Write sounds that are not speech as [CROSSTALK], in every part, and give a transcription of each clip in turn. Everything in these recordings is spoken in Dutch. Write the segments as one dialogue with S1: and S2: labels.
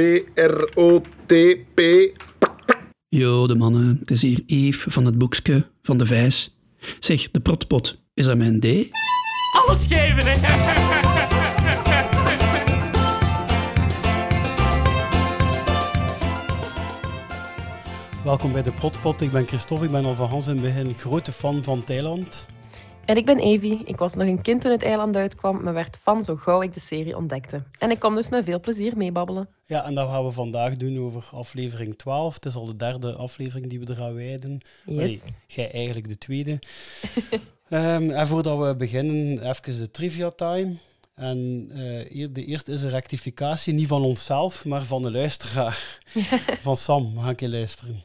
S1: P-R-O-T-P.
S2: Yo, de mannen. Het is hier Yves van het boekske van de Vijs. Zeg, de protpot, is dat mijn D?
S3: Alles geven, hè?
S4: Welkom bij de Protpot. Ik ben Christophe. Ik ben al van Hans in het begin grote fan van Thailand.
S5: En ik ben Evie. Ik was nog een kind toen het eiland uitkwam, maar werd fan zo gauw ik de serie ontdekte. En ik kom dus met veel plezier meebabbelen.
S4: Ja, en dat gaan we vandaag doen over aflevering 12. Het is al de derde aflevering die we eraan wijden.
S5: Yes.
S4: Jij eigenlijk de tweede. [LAUGHS] Ehm, en voordat we beginnen, even de trivia time. En eh, de eerste is een rectificatie, niet van onszelf, maar van de luisteraar. [LAUGHS] van Sam, ga ik je luisteren.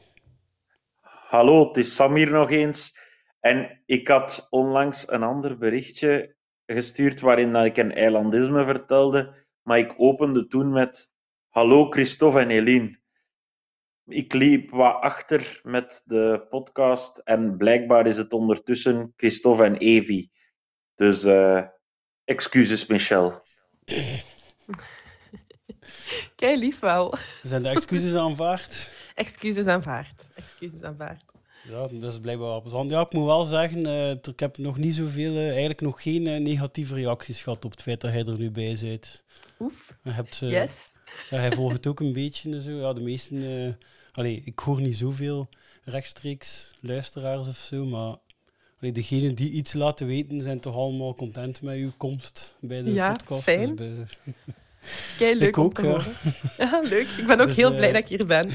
S1: Hallo, het is Sam hier nog eens. En ik had onlangs een ander berichtje gestuurd waarin dat ik een eilandisme vertelde, maar ik opende toen met Hallo Christophe en Eline. Ik liep wat achter met de podcast en blijkbaar is het ondertussen Christophe en Evie. Dus eh, excuses, Michel.
S5: Kei lief wel.
S4: Zijn de excuses aanvaard?
S5: Excuses aanvaard. Excuses aanvaard.
S4: Ja, dat is blijkbaar wel plezant. Ja, ik moet wel zeggen, eh, ik heb nog niet zoveel, eh, eigenlijk nog geen eh, negatieve reacties gehad op het feit dat hij er nu bij zit.
S5: Oef.
S4: Hebt,
S5: Yes.
S4: ja, hij volgt het ook een beetje en zo. Ja, de meesten, allee, ik hoor niet zoveel rechtstreeks luisteraars of zo, maar allee, degenen die iets laten weten zijn toch allemaal content met uw komst bij de
S5: Ja,
S4: podcast.
S5: fijn.
S4: Dus bij-
S5: Kei leuk
S4: Ik ook, ja.
S5: Ja, leuk. Ik ben ook
S4: Dus,
S5: heel blij dat ik hier ben. [LAUGHS]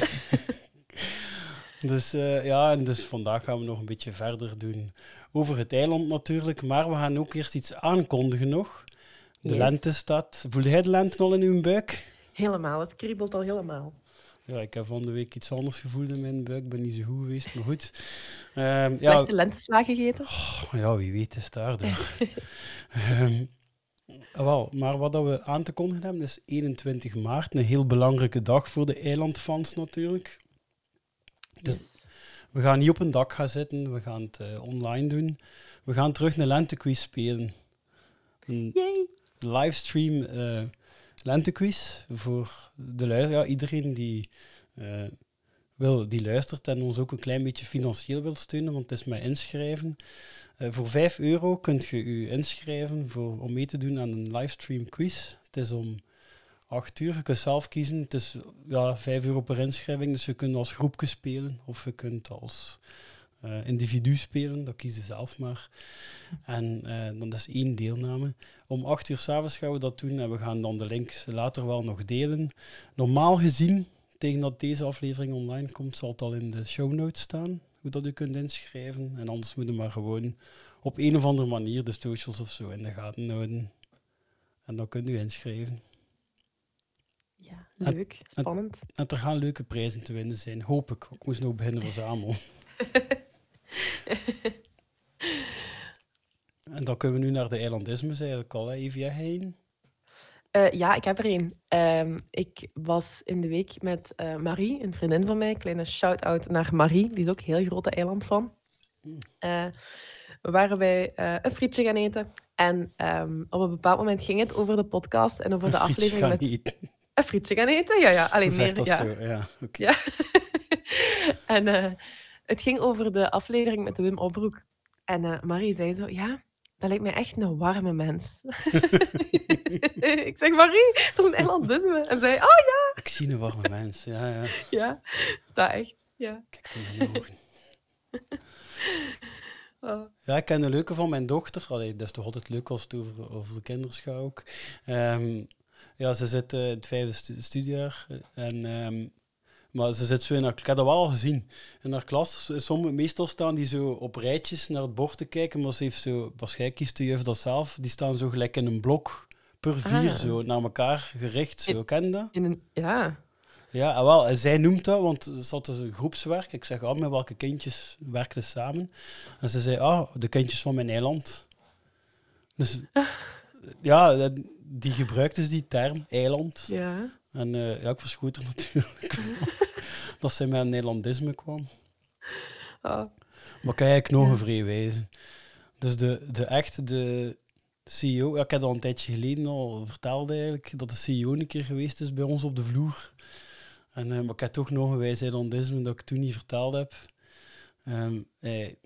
S4: Dus eh, ja, en dus vandaag gaan we nog een beetje verder doen over het eiland natuurlijk. Maar we gaan ook eerst iets aankondigen nog. De
S5: Yes.
S4: lente staat. Voelde jij de lente al in uw buik?
S5: Helemaal. Het kriebelt al helemaal.
S4: Ja, ik heb van de week iets anders gevoeld in mijn buik. Ik ben niet zo goed geweest, maar goed. [LAUGHS] Ja,
S5: Slechte lentesla gegeten.
S4: ja, wie weet is daardoor. [LAUGHS] Ehm, wel, maar wat dat we aan te kondigen hebben is 21 maart. Een heel belangrijke dag voor de eilandfans natuurlijk. Dus. We gaan niet op een dak gaan zitten, we gaan het eh, online doen. We gaan terug een lentequiz spelen. Een
S5: Yay.
S4: livestream eh lentequiz voor de luister. Ja, iedereen die, eh, wil, die luistert en ons ook een klein beetje financieel wil steunen, want het is met inschrijven. Voor 5 euro kunt je u inschrijven voor, om mee te doen aan een livestream quiz. Het is om 8 uur. Je kunt zelf kiezen. Het is ja, 5 euro per inschrijving, dus je kunt als groepje spelen of je kunt als eh, individu spelen. Dat kies je zelf maar. En eh, dan is één deelname. Om 8 uur s'avonds gaan we dat doen en we gaan dan de links later wel nog delen. Normaal gezien, tegen dat deze aflevering online komt, zal het al in de show notes staan. Hoe dat u kunt inschrijven. En anders moet je maar gewoon op een of andere manier de socials of zo in de gaten houden. En dan kunt u inschrijven.
S5: Ja, leuk. Spannend.
S4: En er gaan leuke prijzen te winnen zijn, hoop ik. Ik moest nog beginnen verzamelen. [LAUGHS] en dan kunnen we nu naar de eilandismes eigenlijk al, hè, heen.
S5: Eh, ja, ik heb er één. Ehm, ik was in de week met eh, Marie, een vriendin van mij. Kleine shout-out naar Marie, die is ook heel grote eilandfan. Eh we waren bij een frietje gaan eten. En ehm, op een bepaald moment ging het over de podcast en over de
S4: Een
S5: aflevering met... Een frietje gaan eten? Ja, ja. Alleen meer, ja.
S4: zo, ja. [LAUGHS]
S5: en eh, het ging over de aflevering met de Wim Opbroek. En eh, Marie zei zo, ja, dat lijkt mij echt een warme mens. [LAUGHS] [LAUGHS] ik zeg, Marie, dat is een eilandisme. En zij, oh ja,
S4: Ik zie een warme mens, ja, ja.
S5: ja, dat echt. Ja.
S4: Kijk in mijn ogen.
S5: Oh.
S4: Ja, ik ken een leuke van mijn dochter. Allee, dat is toch altijd leuk als het over, over de kinderen gaat ook. Ehm, ja, ze zit eh, in het vijfde stu- studiejaar. En, ehm, maar ze zit zo in haar... Ik heb dat wel al gezien. In haar klas, sommige, meestal staan die zo op rijtjes naar het bord te kijken. Maar ze heeft zo... Waarschijnlijk kiest de juf dat zelf. Die staan zo gelijk in een blok per vier,
S5: Ah.
S4: zo naar elkaar gericht. Zo, ken je dat?
S5: In een, ja,
S4: Ja, en wel, en zij noemt dat, want er zat dus een groepswerk. Ik zeg, ah, met welke kindjes werkten samen? En ze zei, ah, de kindjes van mijn eiland. Dus [LAUGHS] ja, dat- die gebruikt dus die term, eiland.
S5: ja.
S4: En eh, ja, ik verschoot er [LAUGHS] natuurlijk dat zij met een Nederlandisme kwam.
S5: Oh.
S4: Maar kan eigenlijk nog een vrij wijzen. Dus de, de echt, de CEO, ja, ik heb al een tijdje geleden al verteld eigenlijk, dat de CEO een keer geweest is bij ons op de vloer. En, eh, maar ik heb toch nog een wijsheid ondisme dat ik toen niet verteld heb. Ehm, hij,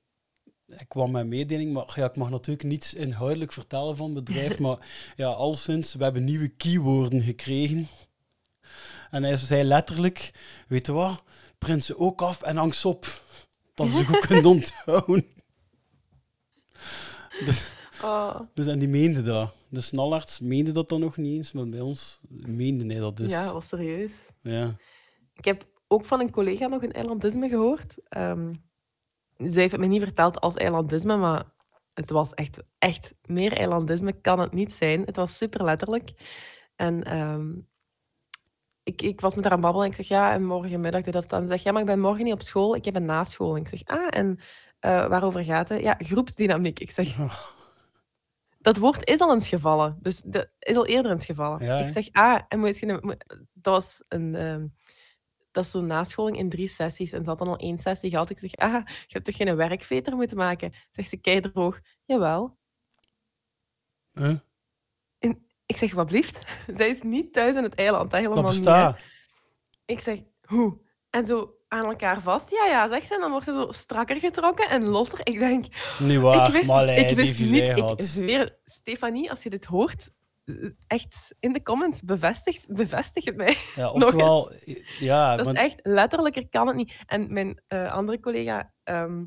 S4: hij kwam met een mededeling, maar ja, ik mag natuurlijk niets inhoudelijk vertellen van het bedrijf, [LAUGHS] maar ja, al sinds, we hebben nieuwe keywoorden gekregen. En hij zei letterlijk, weet je wat, print ze ook af en hang ze op. Dat ze ook kunnen [LAUGHS] onthouden. Dus,
S5: Oh.
S4: dus en die meende dat. De snallarts meende dat dan nog niet eens, maar bij ons meende hij dat dus.
S5: Ja, was serieus.
S4: Ja.
S5: Ik heb ook van een collega nog een eilandisme gehoord. Ehm zij heeft het me niet verteld als eilandisme, maar het was echt, echt meer eilandisme kan het niet zijn. Het was super letterlijk. En ehm, ik, ik was met haar aan het babbelen en ik zeg ja, en morgenmiddag dit of dat. En ze zegt ja, maar ik ben morgen niet op school, ik heb een nascholing. Ik zeg ah, en eh, waarover gaat het? Ja, groepsdynamiek. Ik zeg dat woord is al eens gevallen. Dus dat is al eerder eens gevallen.
S4: Ja,
S5: ik zeg, ah, en moet je, moet- dat was een, ehm, dat is zo'n nascholing in drie sessies. En ze had dan al één sessie gehad. Ik zeg, ah, je hebt toch geen werkveter moeten maken? Zegt ze, kei droog. Jawel.
S4: Huh?
S5: Ik zeg, wat blieft? [LAUGHS] Zij is niet thuis in het eiland. hè, Helemaal niet, hè. Ik zeg, hoe? En zo aan elkaar vast. Ja, ja, zegt ze. En dan wordt er zo strakker getrokken en losser. Ik denk,
S4: Niet waar,
S5: ik wist,
S4: maar
S5: ik wist niet. Ik zweer, Stefanie, als je dit hoort, echt in de comments bevestigt, bevestig het mij.
S4: Ja, [LAUGHS] oftewel, ja,
S5: Dat is echt letterlijker kan het niet. En mijn eh, andere collega, ehm,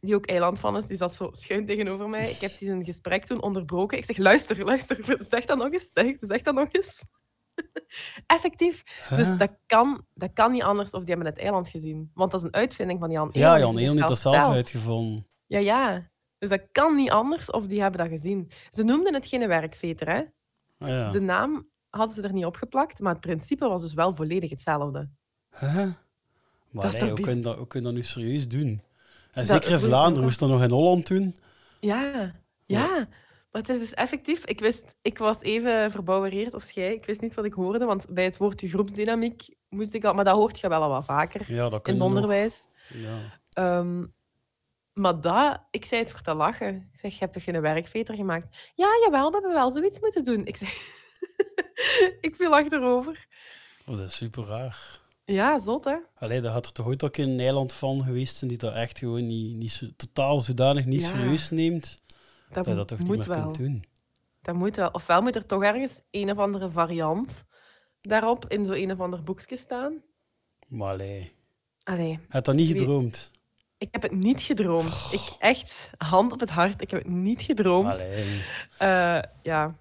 S5: die ook eiland van is, die zat zo schuin tegenover mij. Ik heb die een gesprek toen onderbroken. Ik zeg, luister, luister, [LAUGHS] zeg dat nog eens. Zeg, zeg dat nog eens. [LAUGHS] Effectief. Dus dat kan, dat kan niet anders of die hebben het eiland gezien. Want dat is een uitvinding van Jan Eelen.
S4: ja, Jan
S5: het
S4: Eel niet dat zelf uitgevonden.
S5: Ja, ja. Dus dat kan niet anders of die hebben dat gezien. Ze noemden het geen werkveter, hè.
S4: Ah, ja.
S5: De naam hadden ze er niet opgeplakt, maar het principe was dus wel volledig hetzelfde.
S4: Huh? Maar
S5: Dat
S4: hoe kun je dat, hoe kun je dat nu serieus doen? En zeker in Vlaanderen, moest dat nog in Holland doen?
S5: Ja, ja. Maar het is dus effectief. Ik wist, ik was even verbouwereerd als jij. Ik wist niet wat ik hoorde, want bij het woordje groepsdynamiek moest ik al... Maar dat hoort je wel al wat vaker
S4: Ja, dat kun
S5: in het
S4: nog.
S5: onderwijs.
S4: Ja.
S5: Ehm, maar dat, ik zei het voor te lachen. Ik zeg, je hebt toch geen werkveter gemaakt? Ja, jawel, we hebben wel zoiets moeten doen. Ik zeg, [LAUGHS] ik viel achterover.
S4: Oh, dat is super raar.
S5: Ja, zot hè?
S4: Allee, daar had er toch ooit ook een eiland van geweest zijn die dat echt gewoon niet, niet totaal zodanig niet
S5: Ja.
S4: serieus neemt.
S5: Dat,
S4: Dat je dat toch niet
S5: moet
S4: meer
S5: wel.
S4: kunt doen.
S5: Dat moet wel. Ofwel moet er toch ergens een of andere variant daarop in zo'n een of ander boekje staan.
S4: Maar allee,
S5: Allee,
S4: had dat niet gedroomd?
S5: Ik heb het niet gedroomd. Ik echt, hand op het hart, ik heb het niet gedroomd. Eh, ja.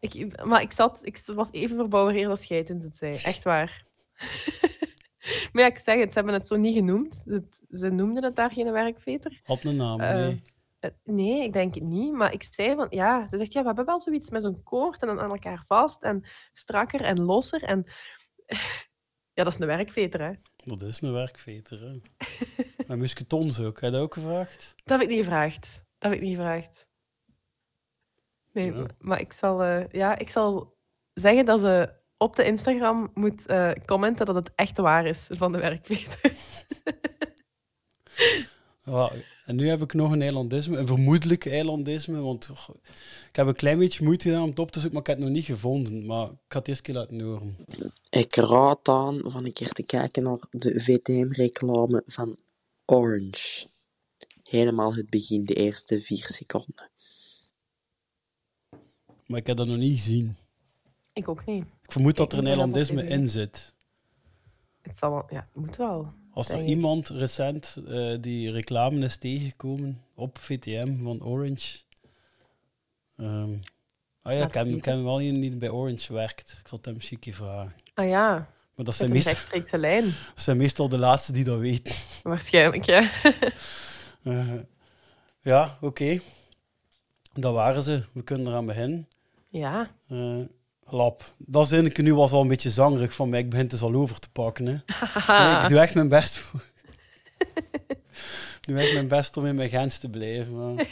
S5: Ik, maar ik, zat, ik was even verbouwereerd als jij toen ze het zei. Echt waar. [LAUGHS] maar ja, ik zeg het, ze hebben het zo niet genoemd. Het- ze noemden het daar geen werkveter.
S4: Had een naam,
S5: Eh,
S4: nee.
S5: Nee, ik denk het niet. Maar ik zei van, ja, ze zegt, ja, we hebben wel zoiets met zo'n koord en dan aan elkaar vast en strakker en losser. En ja, dat is een werkveter, hè.
S4: Dat is een werkveter, hè. [LAUGHS] en musketons ook, heb je dat ook gevraagd?
S5: Dat heb ik niet gevraagd. Dat heb ik niet gevraagd. Nee,
S4: Ja.
S5: maar ik zal, eh, ja, ik zal zeggen dat ze op de Instagram moet eh, commenten dat het echt waar is van de werkveter. [LAUGHS]
S4: Ja, en nu heb ik nog een eilandisme, een vermoedelijk eilandisme, want ik heb een klein beetje moeite gedaan om het op te zoeken, maar ik heb het nog niet gevonden. Maar ik ga het eerst keer laten horen.
S6: Ik raad aan van een keer te kijken naar de VTM-reclame van Orange. Helemaal het begin, de eerste vier seconden.
S4: Maar ik heb dat nog niet gezien.
S5: ik ook niet.
S4: Ik vermoed dat er een eilandisme
S5: is,
S4: in zit.
S5: Het zal wel, ja, het moet wel.
S4: Als er iemand recent eh, die reclame is tegengekomen op VTM van Orange. Ehm, ah ja, ik ken,
S5: het
S4: ik ken wel iemand die bij Orange werkt. Ik zal het hem misschien vragen.
S5: Ah ja,
S4: Maar dat zijn, meestal,
S5: rechtstreekse lijn. [LAUGHS]
S4: dat zijn meestal de laatste die dat weten.
S5: Waarschijnlijk, ja. [LAUGHS]
S4: Eh, ja, oké. Dat waren ze. We kunnen eraan beginnen.
S5: ja.
S4: Eh, lap. Dat eigenlijk nu was al een beetje zangerig van mij. Ik begin het dus al over te pakken. Hè. Nee, ik doe echt mijn best voor. ik doe echt mijn best om in mijn grens te blijven. Maar...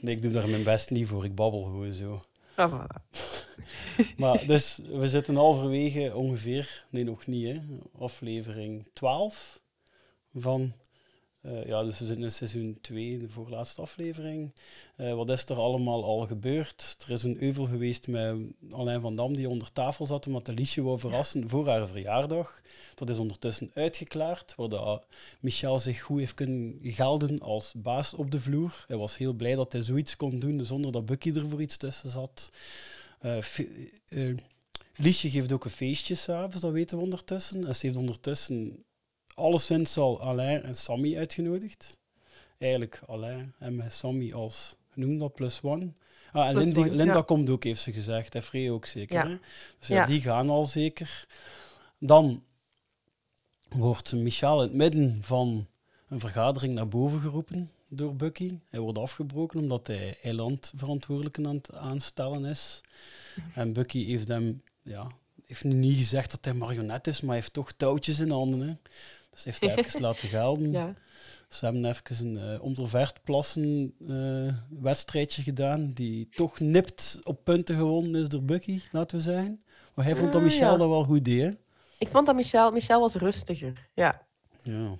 S4: Nee, ik doe daar mijn best niet voor. Ik babbel gewoon zo.
S5: Ah, voilà. [LAUGHS]
S4: Maar dus, we zitten halverwege ongeveer, nee nog niet hè, aflevering 12 van Eh, ja, dus we zitten in seizoen 2, de voorlaatste aflevering. Eh, wat is er allemaal al gebeurd? Er is een euvel geweest met Alain van Dam die onder tafel zat omdat Liesje wou verrassen voor haar verjaardag. Dat is ondertussen uitgeklaard, waar Michel zich goed heeft kunnen gelden als baas op de vloer. Hij was heel blij dat hij zoiets kon doen zonder dat Bucky er voor iets tussen zat. Uh, Liesje geeft ook een feestje s'avonds, dat weten we ondertussen. En ze heeft ondertussen alleszins al Alain en Sammy uitgenodigd. Eigenlijk Alain en met Sammy als, noem dat, plus one. Ah, en Linda, Linda komt ook, heeft ze gezegd. En Free ook zeker. Ja. Hè? Dus ja, die gaan al zeker. Dan wordt Michel in het midden van een vergadering naar boven geroepen door Bucky. Hij wordt afgebroken omdat hij eilandverantwoordelijke aan het aanstellen is. En Bucky heeft hem, ja, heeft niet gezegd dat hij marionet is, maar hij heeft toch touwtjes in handen. Hè. Dus heeft hij even laten gelden. [LAUGHS] Ja. Ze hebben even een uh, plassen uh, wedstrijdje gedaan, die toch nipt op punten gewonnen is door Bucky, laten we zeggen. Maar hij vond dat ah, Michel dat wel goed deed.
S5: Ik vond dat Michel, Michel was rustiger, ja.
S4: Ja.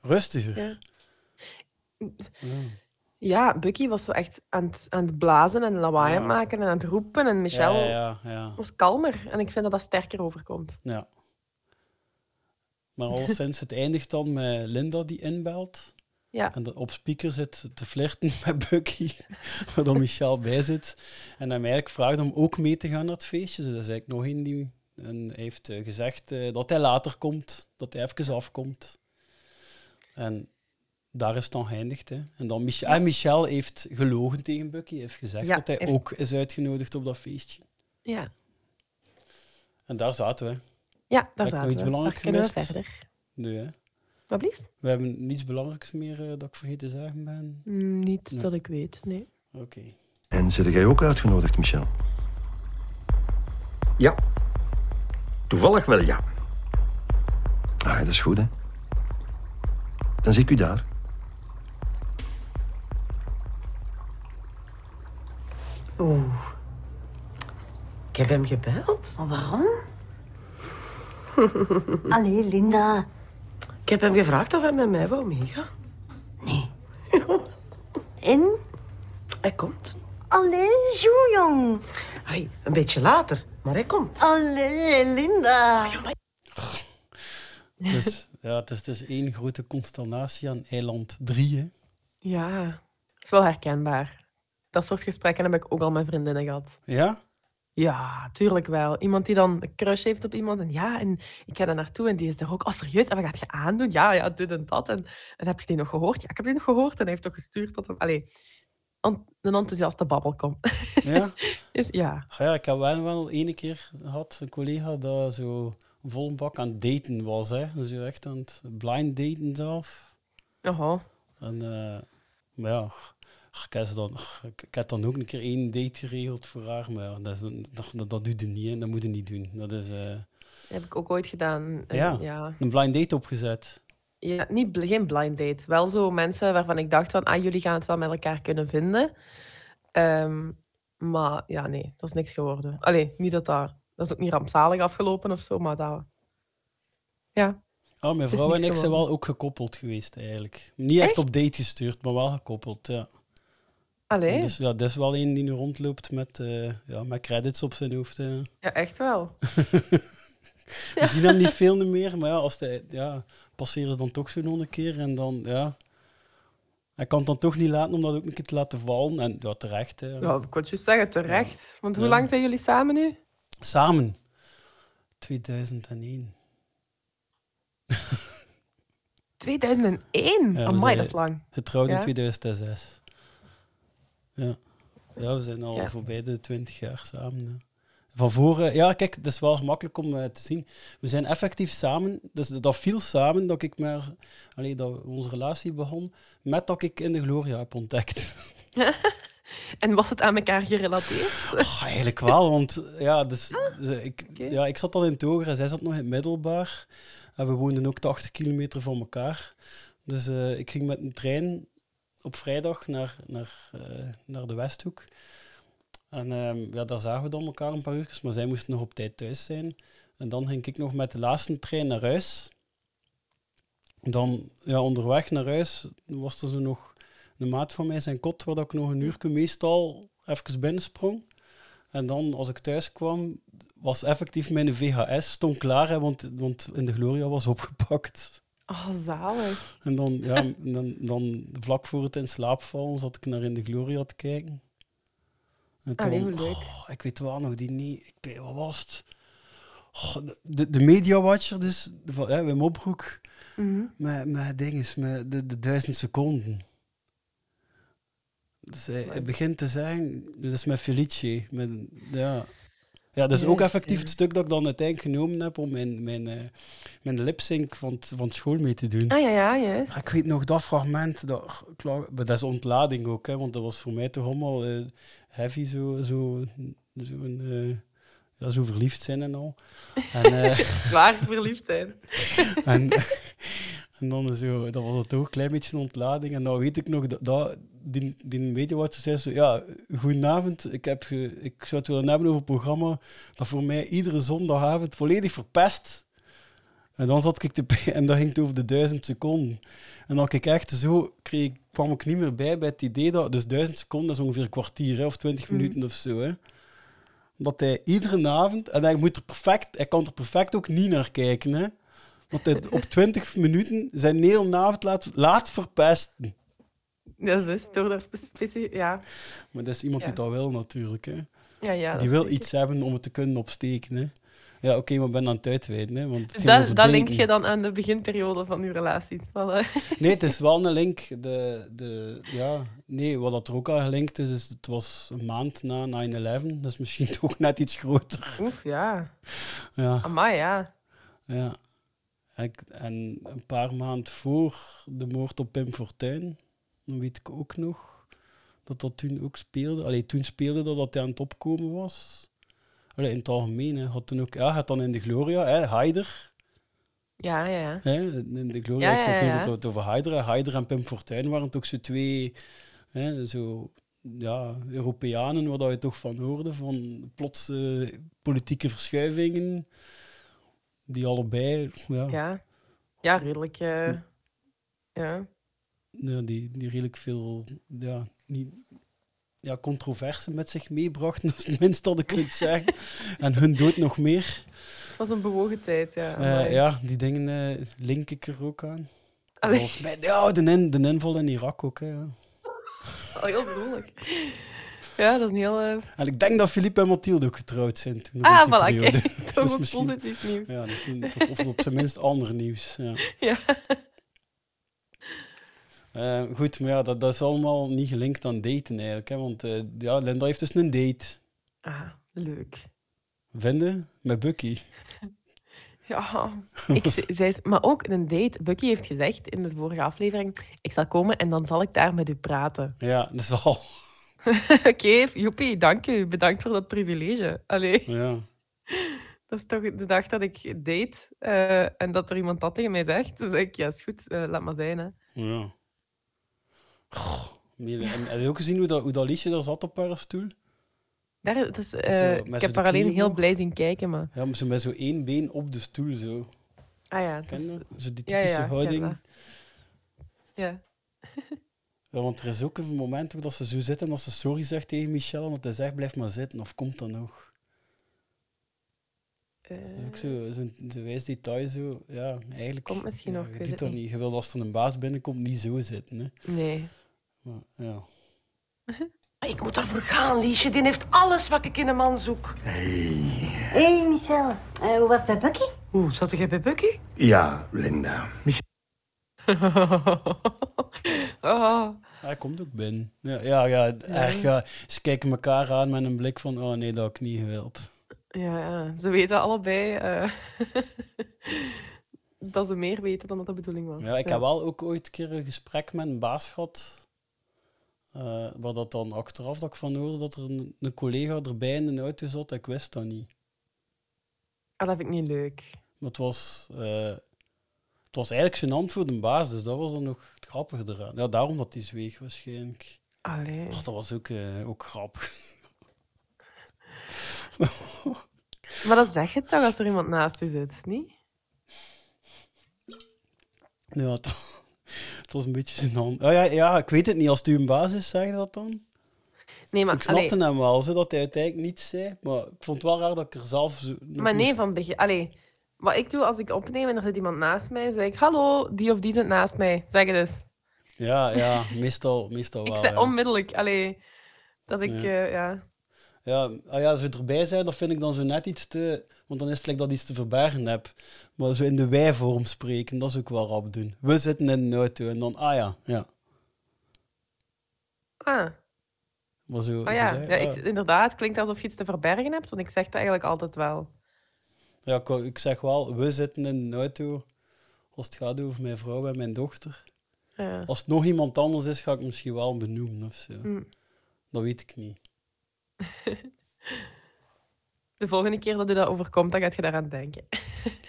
S4: Rustiger? Ja.
S5: Ja, Bucky was zo echt aan het, aan het blazen en lawaai maken en aan het roepen. En Michel ja, ja, was kalmer. En ik vind dat dat sterker overkomt.
S4: Ja. Maar al [LAUGHS] sinds het eindigt dan met Linda die inbelt. Ja. En op speaker zit te flirten [LAUGHS] met Bucky, [LAUGHS] waar dan Michel bij zit. En hij eigenlijk vraagt om ook mee te gaan naar het feestje. Dus dat is eigenlijk nog een die... En heeft eh, gezegd uh, dat hij later komt, dat hij even afkomt. En daar is het dan geëindigd. Hè. En dan Michel, ja. Michel heeft gelogen tegen Bucky, heeft gezegd dat hij ook is uitgenodigd op dat feestje.
S5: Ja.
S4: En daar zaten we.
S5: Ja, daar zaten we. iets belangrijks
S4: gemist? verder. Nee, hè?
S5: Wat blieft?
S4: We hebben niets belangrijks meer uh, dat ik vergeten te zeggen ben?
S5: Mm, niet dat ik weet, nee.
S4: Oké.
S7: En zit jij ook uitgenodigd, Michel?
S8: Ja. Toevallig wel, ja.
S7: Ah, dat is goed, hè. Dan zie ik u daar.
S9: Oeh. Ik heb hem gebeld.
S10: Maar waarom? [LAUGHS] Allee, Linda.
S9: Ik heb hem gevraagd of hij met mij wou meegaan.
S10: Nee. [LAUGHS] en?
S9: Hij komt.
S10: Allee, jong.
S9: Hey, een beetje later, maar hij komt.
S10: Allee, Linda. Oh, ja, maar...
S4: Dus, ja, het is, het is één grote consternatie aan eiland 3, hè?
S5: Ja, het is wel herkenbaar. Dat soort gesprekken heb ik ook al met vriendinnen gehad.
S4: Ja?
S5: Ja, tuurlijk wel. Iemand die dan een crush heeft op iemand. En ja, en ik ga daar naartoe en die is er ook. Oh, serieus? En wat gaat je aandoen? Ja, ja, dit en dat. En, en heb je die nog gehoord? Ja, ik heb die nog gehoord. En hij heeft toch gestuurd dat hem... Allee, een enthousiaste babbelkom.
S4: Ja? [LAUGHS]
S5: dus, ja.
S4: ja. Ik heb wel, wel ene keer gehad, een collega, dat zo vol bak aan het daten was. Hè. Dus je echt aan het blind daten zelf.
S5: Aha.
S4: En, uh, maar ja, ik heb, dan, ik heb dan ook een keer één date geregeld voor haar, maar dat, is, dat, dat, doet je niet en dat moet je niet doen. Dat is... Uh,
S5: heb ik ook ooit gedaan.
S4: ja, ja, een blind date opgezet.
S5: Ja, niet, geen blind date. Wel zo mensen waarvan ik dacht van, ah, jullie gaan het wel met elkaar kunnen vinden. Um, maar ja, nee, dat is niks geworden. Allee, niet dat dat... Dat is ook niet rampzalig afgelopen of zo, maar dat... Ja.
S4: Oh, mijn vrouw en ik zijn wel ook gekoppeld geweest eigenlijk. Niet echt, op date gestuurd, maar wel gekoppeld, ja.
S5: Allee.
S4: Dus ja, dat is wel een die nu rondloopt met, uh, ja, met credits op zijn hoofd.
S5: Ja, echt wel. [LAUGHS]
S4: We zien hem niet veel meer, maar ja, als hij, ja, passeren dan toch zo'n een keer en dan, ja... Hij kan het dan toch niet laten om dat ook een keer te laten vallen. En ja, terecht. Hè.
S5: Ja, ik kon je zeggen, terecht. Want hoe lang zijn jullie samen nu?
S4: Samen? 2001.
S5: 2001? Ja, Amai, dat is lang.
S4: Getrouwd in 2006. Ja. ja, we zijn al voorbij de 20 jaar samen. Van voren, ja, kijk, het is wel gemakkelijk om uh, te zien. We zijn effectief samen, dus dat viel samen dat ik maar, allee, dat onze relatie begon, met dat ik in de Gloria heb ontdekt. [LAUGHS]
S5: en was het aan elkaar gerelateerd?
S4: Oh, eigenlijk wel, want ja, dus, dus ik, ja, ik zat al in Toger en zij zat nog in het middelbaar. En we woonden ook 80 kilometer van elkaar. Dus uh, ik ging met een trein op vrijdag naar, naar, uh, naar de Westhoek. En um, ja, daar zagen we dan elkaar een paar uur, maar zij moesten nog op tijd thuis zijn. En dan ging ik nog met de laatste trein naar huis. dan, ja, onderweg naar huis was er zo nog een maat van mij zijn kot, waar ik nog een uur meestal even binnensprong. En dan, als ik thuis kwam, was effectief mijn VHS stond klaar, hè, want, want in de Gloria was opgepakt.
S5: Oh, zalig.
S4: En dan, ja, [LAUGHS] dan, dan vlak voor het in slaap vallen, zat ik naar in de Gloria te kijken. En toen- oh, ik weet wel nog, die niet, ik weet, wat was het? Oh, de, de Media Watcher, dus, van, hè, Wim Opbroek,
S5: Mhm.
S4: met, met de, de duizend seconden. Dus hij, hij begint te dat is met Felice. Met, ja. Ja, dat is ook effectief
S5: ja.
S4: het stuk dat ik dan uiteindelijk genomen heb om mijn, mijn, eh, mijn lipsync van, van school mee te doen.
S5: Ah ja, ja, juist.
S4: Ik weet nog dat fragment, dat, klaar, maar dat is ontlading ook, hè, want dat was voor mij toch allemaal eh, heavy, zo, zo, zo, een, eh, ja, zo verliefd zijn en al. En, [LAUGHS]
S5: Waar verliefd zijn. [LAUGHS]
S4: en, en dan zo, dat was het ook een klein beetje een ontlading. En dan weet ik nog dat, dat die, die mediawatcher zei zo, ja, goedenavond, ik, heb ge, ik zou het willen hebben over een programma dat voor mij iedere zondagavond volledig verpest. En dan zat ik te [LAUGHS] en dan ging het over de duizend seconden. En dan ik echt zo, kreeg, kwam ik niet meer bij bij het idee dat, dus duizend seconden dat is ongeveer een kwartier hè, of twintig
S5: Mhm.
S4: minuten of zo. Hè. Dat hij iedere avond, en hij, moet er perfect, hij kan er perfect ook niet naar kijken, hè. Want hij op 20 minuten zijn hele avond laat, laat verpesten.
S5: Ja, dat is door dat specifiek... Ja.
S4: Maar dat is iemand
S5: Ja.
S4: die dat wil natuurlijk. Hè.
S5: Ja, ja,
S4: die wil iets hebben om het te kunnen opsteken. Hè. Ja, oké, maar ik ben aan het uitweiden. Hè, want
S5: dat, dat link je dan aan de beginperiode van uw relatie. Eh, [LAUGHS]
S4: Nee, het is wel een link. De, de, ja, nee, wat dat er ook al gelinkt is, is het was een maand na 9-11. Dat is misschien [LAUGHS] toch net iets groter.
S5: Oef, ja.
S4: Ja,
S5: Amai, ja.
S4: ja. En een paar maanden voor de moord op Pim Fortuyn, dan weet ik ook nog dat dat toen ook speelde. Allee, toen speelde dat dat hij aan het opkomen was. Allee, in het algemeen. Hè. Had toen ook, ja, had dan in de Gloria, hè, Haider.
S5: Ja, ja, ja.
S4: Hè, in de Gloria
S5: Ja,
S4: heeft
S5: ja,
S4: ook
S5: ja.
S4: het over Haider. Haider en Pim Fortuyn waren toch zo twee hè, zo, ja, Europeanen, waar dat je toch van hoorde, van plots politieke verschuivingen, die allebei, ja,
S5: Ja, ja redelijk... eh, ja.
S4: Ja, die, die redelijk veel ja, niet, ja, controverse met zich meebrachten, [LAUGHS] dat is het minst dat ik zeggen. en hun dood nog meer.
S5: Het was een bewogen tijd, ja.
S4: Eh, ja, die dingen eh, link ik er ook aan.
S5: Allee.
S4: Volgens mij, ja, de, in, de inval in Irak ook. Hè, ja.
S5: Oh, heel vrolijk. Ja, dat is een heel... eh,
S4: En ik denk dat Philippe en Mathilde ook getrouwd zijn toen.
S5: Ah, voilà, kijk.
S4: Dus
S5: ook
S4: misschien-
S5: positief nieuws.
S4: Ja, misschien, toch- of op zijn minst ander nieuws. Ja. [LAUGHS]
S5: Ja.
S4: Eh, goed, maar ja, dat, dat is allemaal niet gelinkt aan daten eigenlijk. Hè, want eh, ja, Linda heeft dus een date.
S5: Ah, leuk.
S4: Vinden? Met Bucky. [LAUGHS]
S5: Ja, ik, ze- zij, maar ook een date. Bucky heeft gezegd in de vorige aflevering: Ik zal komen en dan zal ik daar met u praten. [LAUGHS]
S4: Ja, dat is al. [LAUGHS]
S5: Oké, joepie, dank u. Bedankt voor dat privilege. Allee,
S4: Ja.
S5: dat is toch de dag dat ik date eh, en dat er iemand dat tegen mij zegt. Zeg ik: Ja, is goed, laat maar zijn. Hè.
S4: ja. Goh, en heb je ook gezien hoe dat, hoe dat liedje daar zat op haar stoel?
S5: Daar, dat is, eh,
S4: Zo,
S5: ik heb haar alleen heel blij zien kijken. Maar...
S4: Ja, maar ze met zo één been op de stoel zo.
S5: Ah ja, dat is...
S4: Zo die
S5: Ja, ja,
S4: typische
S5: ik ken
S4: houding.
S5: Ja.
S4: Ja, want er is ook een moment ook dat ze zo zit en dat ze sorry zegt tegen Michel en dat hij zegt blijf maar zitten of komt dat nog?
S5: Eh,
S4: Dat is ook zo, zo'n zo wijs detail zo. Ja, eigenlijk.
S5: Komt misschien
S4: ja,
S5: nog,
S4: Je doet dat
S5: niet.
S4: Je wil als er een baas binnenkomt niet zo zitten. Hè.
S5: nee.
S4: Ja.
S9: Ik moet daarvoor gaan, Liesje. Die heeft alles wat ik in een man zoek.
S10: Hé, hey, Michel. Eh, hoe was het bij Bucky?
S9: Oeh, zat jij bij Bucky?
S7: Ja, Linda. [LAUGHS]
S5: Oh,
S4: Hij komt ook binnen. Ja, ja, ja, echt, ja. Ze kijken elkaar aan met een blik van, oh nee, dat had ik niet gewild.
S5: ja, ja, ze weten allebei eh, [LAUGHS] dat ze meer weten dan dat de bedoeling was.
S4: Ja, ik heb wel ook ooit een keer een gesprek met een baas gehad. Eh, waar dat dan achteraf dat ik van hoorde dat er een, een collega erbij in de auto zat. Ik wist dat niet.
S5: Ah, dat vind ik niet leuk.
S4: Maar het was, eh, het was eigenlijk gênant voor de baas, dus dat was dan nog het grappige eraan. Ja, daarom dat hij zweeg waarschijnlijk.
S5: Allee.
S4: Ach, dat was ook, eh, ook grappig. [LAUGHS]
S5: Maar dat zeg je toch als er iemand naast je zit, niet?
S4: Ja, het, het was een beetje zijn hand. Oh, ja, ja, ik weet het niet. Als het uw baas is, zeg je dat dan?
S5: Nee, maar,
S4: ik snapte
S5: allee,
S4: hem wel, zo, dat hij uiteindelijk niets zei. Maar ik vond het wel raar dat ik er zelf zo...
S5: maar nee,
S4: moest-
S5: van begin. Allee, wat ik doe als ik opneem en er zit iemand naast mij, zeg ik: Hallo, die of die zit naast mij. Zeg het eens.
S4: Ja, ja, meestal, meestal
S5: Ik
S4: wel.
S5: zeg
S4: ja.
S5: onmiddellijk, allee, dat ik,
S4: Ja.
S5: eh, ja.
S4: Ja, ah ja, als we erbij zijn, dat vind ik dan zo net iets te... Want dan is het like dat ik iets te verbergen heb. Maar zo in de wij-vorm spreken, dat is ook wel rap doen. We zitten in de auto en dan, ah ja, ja.
S5: Ah,
S4: Maar zo,
S5: oh
S4: zo
S5: ja.
S4: zei-
S5: ja
S4: ah.
S5: ik, inderdaad, het klinkt alsof je iets te verbergen hebt, want ik zeg het eigenlijk altijd wel.
S4: Ja, ik, ik zeg wel, we zitten in de auto als het gaat over mijn vrouw en mijn dochter.
S5: Ja.
S4: Als het nog iemand anders is, ga ik misschien wel benoemen of zo.
S5: Mm.
S4: Dat weet ik niet. [LAUGHS]
S5: De volgende keer dat je dat overkomt, dan gaat je daaraan denken. [LAUGHS]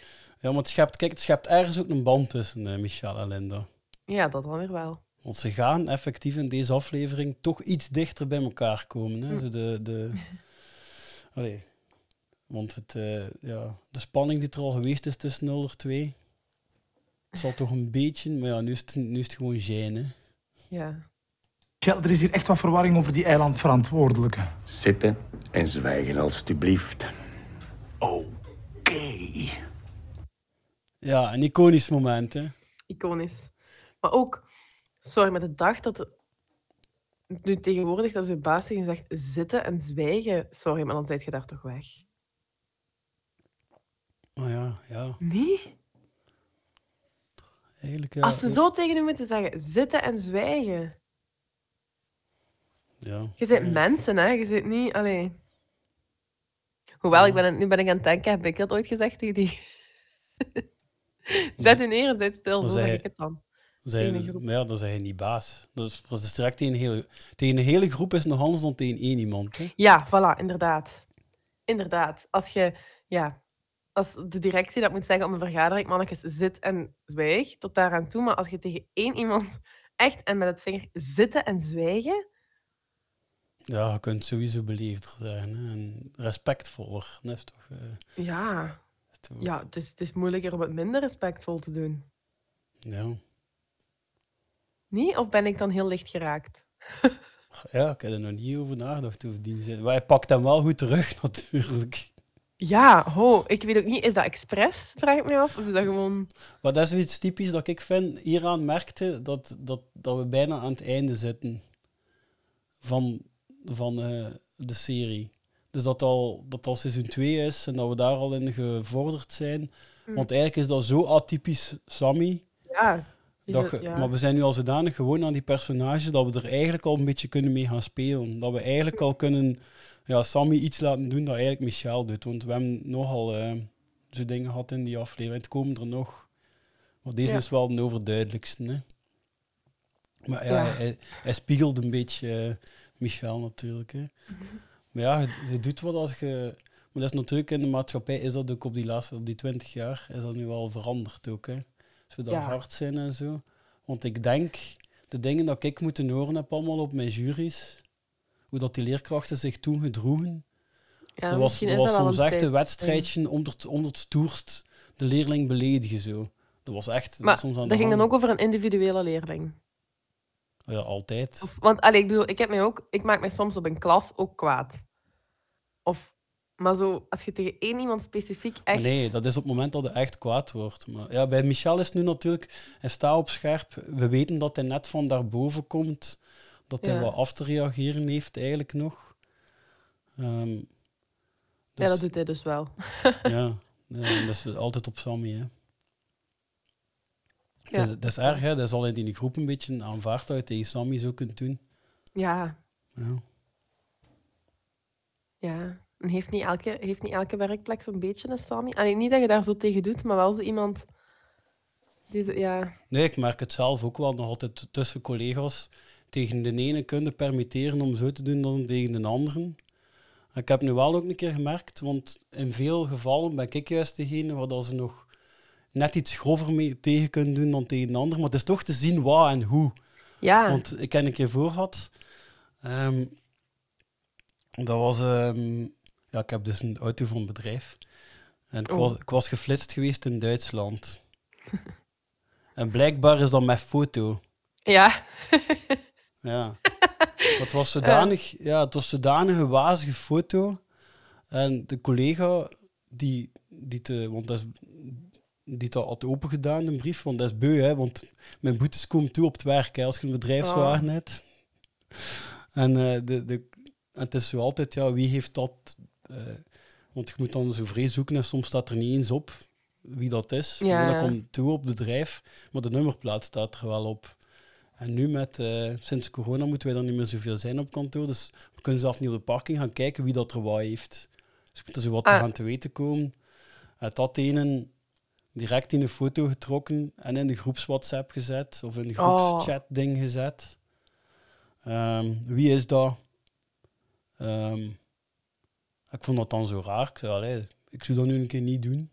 S4: Ja, maar het schept, kijk, het schept ergens ook een band tussen eh, Michel en Linda.
S5: Ja, dat dan weer wel.
S4: Want ze gaan effectief in deze aflevering toch iets dichter bij elkaar komen. Hè? Zo de, de... [LAUGHS] Allee. Want het, eh, ja, de spanning die er al geweest is tussen 0 en 2 zal toch een beetje... Maar ja, nu is het, nu is het gewoon hè.
S5: Ja.
S11: Michel, er is hier echt wat verwarring over die eilandverantwoordelijke.
S12: Zitten en zwijgen, alstublieft.
S11: Oké.
S4: Ja, een iconisch moment, hè.
S5: Iconisch. Maar ook, sorry, met de dag dat... Nu tegenwoordig dat je baas tegen zegt zitten en zwijgen. Sorry, maar dan zijt je daar toch weg.
S4: Oh ja, ja.
S5: Nee?
S4: Eigenlijk, ja.
S5: Als ze zo tegen je moeten zeggen zitten en zwijgen.
S4: Ja.
S5: Je bent mensen, hè? Je zit niet. Allee. Hoewel, ik ben, aan- nu ben ik aan het denken, heb ik dat ooit gezegd tegen die. [LAUGHS] Zet u neer en zet stil,
S4: Dan
S5: zo zeg ik het dan.
S4: Zijn, ja, dan zijn je niet baas. Dat is, dat is direct tegen een, hele, tegen een hele groep is nog anders dan tegen één iemand. Hè?
S5: Ja, voilà, inderdaad. Inderdaad. Als je, ja, als de directie dat moet zeggen om een vergadering, mannetjes, zit en zwijg, tot daaraan toe. Maar als je tegen één iemand echt en met het vinger zitten en zwijgen,
S4: Ja, je kunt sowieso beleefder zijn hè? en respectvoller. Dat is toch, eh,
S5: ja,
S4: toch-
S5: ja het, is, het is moeilijker om het minder respectvol te doen.
S4: ja.
S5: Niet? Of ben ik dan heel licht geraakt?
S4: ja, ik heb er nog niet over nagedacht. Over die zin. Maar hij pakt hem wel goed terug, [LAUGHS] natuurlijk.
S5: Ja, ho, ik weet ook niet, is dat expres, vraag ik me af? Of is dat gewoon...
S4: Maar dat is iets typisch dat ik vind. Hieraan merkte dat, dat, dat we bijna aan het einde zitten van, van eh, de serie. Dus dat al, dat al seizoen 2 is en dat we daar al in gevorderd zijn.
S5: Mm.
S4: Want eigenlijk is dat zo atypisch Sammy.
S5: Ja.
S4: Dat
S5: het-
S4: ge-
S5: ja.
S4: Maar we zijn nu al zodanig gewoon aan die personages dat we er eigenlijk al een beetje kunnen mee gaan spelen. Dat we eigenlijk al kunnen ja, Sammy iets laten doen dat eigenlijk Michel doet. Want we hebben nogal eh zo dingen gehad in die aflevering. Het komen er nog. Maar deze
S5: Ja.
S4: is wel de overduidelijkste. Hè? Maar ja, hij spiegelt een beetje eh, Michel natuurlijk. Hè? [LAUGHS] Maar ja, je, je doet wat als je... Maar dat is natuurlijk in de maatschappij, is dat ook op die laatste, op die twintig jaar, is dat nu wel veranderd ook. Hè? Zo dat
S5: Ja.
S4: hard zijn en zo. Want ik denk, de dingen dat ik moeten horen heb allemaal op mijn juries, hoe dat die leerkrachten zich toen gedroegen,
S5: Ja,
S4: dat was, dat was
S5: dat
S4: soms echt een wedstrijdje onder, het- het stoerst de leerling beledigen zo. Dat was echt
S5: Maar
S4: soms aan
S5: dat
S4: de
S5: ging dan ook over een individuele leerling.
S4: Ja, altijd.
S5: Of, want allee, ik bedoel, ik, heb mij ook, ik maak mij soms op een klas ook kwaad. Of, maar zo, als je tegen één iemand specifiek echt...
S4: Nee, dat is op het moment dat hij echt kwaad wordt. Maar ja, bij Michel is nu natuurlijk, hij staat op scherp. We weten dat hij net van daarboven komt, dat hij
S5: Ja.
S4: wat af te reageren heeft eigenlijk nog. Ehm,
S5: Ja,
S4: dus-
S5: dat doet hij dus wel.
S4: ja, [LAUGHS] ja, dat is altijd op Sammy. Hè.
S5: Ja,
S4: dat, is- dat is erg, hè? dat is al in die groep een beetje aanvaard dat je tegen Sammy zo kunt doen.
S5: Ja,
S4: Ja.
S5: ja. En heeft niet elke, heeft niet elke werkplek zo'n beetje een Sammy? Allee, niet dat je daar zo tegen doet, maar wel zo iemand... Die zo, ja,
S4: Nee, ik merk het zelf ook wel nog altijd tussen collega's. Tegen de ene kunnen permitteren om zo te doen dan tegen de anderen. Ik heb nu wel ook een keer gemerkt, want in veel gevallen ben ik juist degene waar dat ze nog net iets grover mee tegen kunnen doen dan tegen de ander. Maar het is toch te zien wat en hoe.
S5: Ja.
S4: Want ik heb een keer voor gehad. ehm, dat was... ehm, ja, ik heb dus een auto van een bedrijf. En ik,
S5: Oh.
S4: was, ik was geflitst geweest in Duitsland. [LAUGHS] En blijkbaar is dat met foto.
S5: Ja. [LAUGHS]
S4: Ja. [LAUGHS] Het was zodanig, ja, het was zodanig een wazige foto. En de collega die, die te, want dat is, die dat had open gedaan, een brief, want dat is beu, hè, want mijn boetes komen toe op het werk, hè, als je een bedrijfswagen
S5: Oh.
S4: hebt. En, eh, de, de, en het is zo altijd, ja, wie heeft dat... eh, want je moet dan zo vrij zoeken en soms staat er niet eens op wie dat is.
S5: Ja,
S4: Maar dat komt toe op het bedrijf, maar de nummerplaat staat er wel op. En nu met, eh, sinds corona moeten wij dan niet meer zoveel zijn op kantoor, dus we kunnen zelf niet op de parking gaan kijken wie dat er wat heeft. Dus je moet er zo wat
S5: Ah.
S4: aan te weten komen. Het had een direct in een foto getrokken en in de groeps WhatsApp gezet of in de
S5: Oh.
S4: groepschat ding gezet. Ehm, wie is dat? Ehm, ik vond dat dan zo raar. Ik zei, allee, ik zou dat nu een keer niet doen.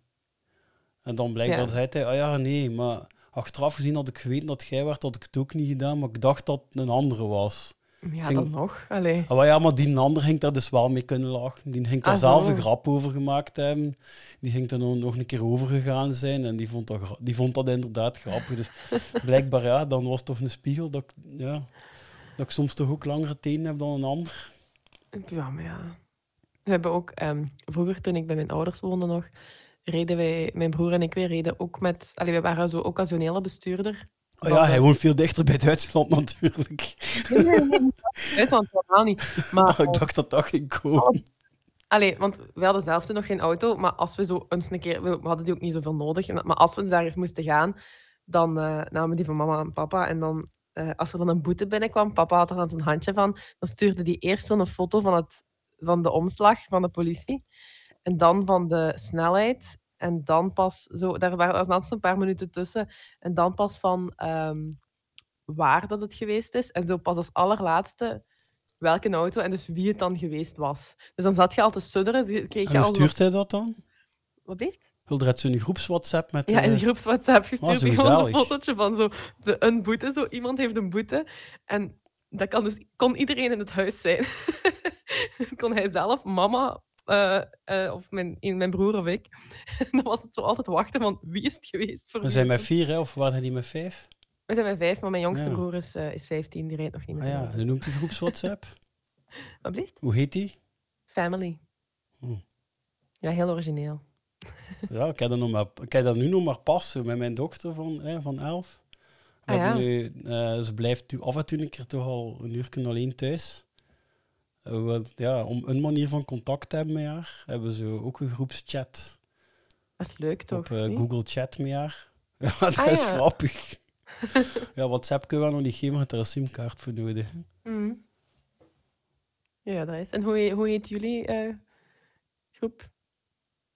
S4: En dan blijkbaar
S5: Ja.
S4: zei hij, oh ja, nee, maar achteraf gezien had ik geweten dat jij werd, had ik het ook niet gedaan, maar ik dacht dat het een andere was.
S5: Ja,
S4: Ging-
S5: dan nog. Allee.
S4: Ah, maar ja, maar die ander ging daar dus wel mee kunnen lachen. Die ging daar
S5: Ah,
S4: zelf een grap over gemaakt hebben. Die ging er nog, nog een keer over gegaan zijn en die vond dat, die vond dat inderdaad grappig. Dus [LAUGHS] blijkbaar, ja, dan was het toch een spiegel dat ik, ja, dat ik soms toch ook langere tenen heb dan een ander.
S5: Ja, maar ja. We hebben ook, ehm, vroeger toen ik bij mijn ouders woonde nog, reden wij, mijn broer en ik, wij reden ook met, allee, we waren zo occasionele bestuurder.
S4: Oh ja, hij woont veel dichter bij Duitsland [LAUGHS] natuurlijk. [LAUGHS]
S5: Duitsland helemaal niet. Maar, [LAUGHS]
S4: ik dacht dat dat ging komen.
S5: Allee, want we hadden zelf toen nog geen auto, maar als we zo eens een keer... We hadden die ook niet zoveel nodig, maar als we eens daar eens moesten gaan, dan eh, namen die van mama en papa. En dan, eh, als er dan een boete binnenkwam, papa had er dan zo'n handje van, dan stuurde die eerst zo'n foto van, het, van de omslag van de politie. En dan van de snelheid. En dan pas zo... Daar waren zaten zo'n paar minuten tussen. En dan pas van ehm, waar dat het geweest is. En zo pas als allerlaatste welke auto en dus wie het dan geweest was. Dus dan zat je al te sudderen. dus Kreeg je
S4: En
S5: al
S4: stuurt hij dat dan?
S5: Wat heeft?
S4: Wilde er zo'n groeps WhatsApp met...
S5: Ja, in de
S4: eh,
S5: groeps WhatsApp gestuurd. gewoon een fotootje van zo de, een boete. Zo. Iemand heeft een boete. En dat kan dus, kon iedereen in het huis zijn. [LAUGHS] kon hij zelf, mama, eh, eh, of mijn, in mijn broer of ik. [LAUGHS] Dan was het zo altijd wachten van wie is het geweest voor
S4: We zijn met vier, hè, of waren die met vijf?
S5: We zijn met vijf, maar mijn jongste
S4: Ja.
S5: broer is, eh, is 15. Die rijdt nog niet
S4: Ah
S5: meer.
S4: ja, en hoe noemt die groeps WhatsApp? [LAUGHS]
S5: Wat blieft?
S4: Hoe heet die?
S5: Family.
S4: Hm.
S5: Ja, heel origineel. [LAUGHS]
S4: Ja, ik heb dat, nog maar, ik heb dat nu nog maar pas zo met mijn dochter van, hè, van elf.
S5: Ah, ja.
S4: nu, ze blijft nu af en toe een keer toch al een uur alleen thuis. We, ja, om een manier van contact te hebben met haar, hebben ze ook een groepschat
S5: Dat is leuk, toch?
S4: op eh? Google Chat met haar. [LAUGHS] Ja, dat
S5: Ah,
S4: is
S5: ja.
S4: grappig. [LAUGHS] ja, WhatsApp kunnen we nog niet geven, maar er een simkaart voor nodig.
S5: Mhm. Ja, dat is. En hoe, hoe heet jullie eh, groep?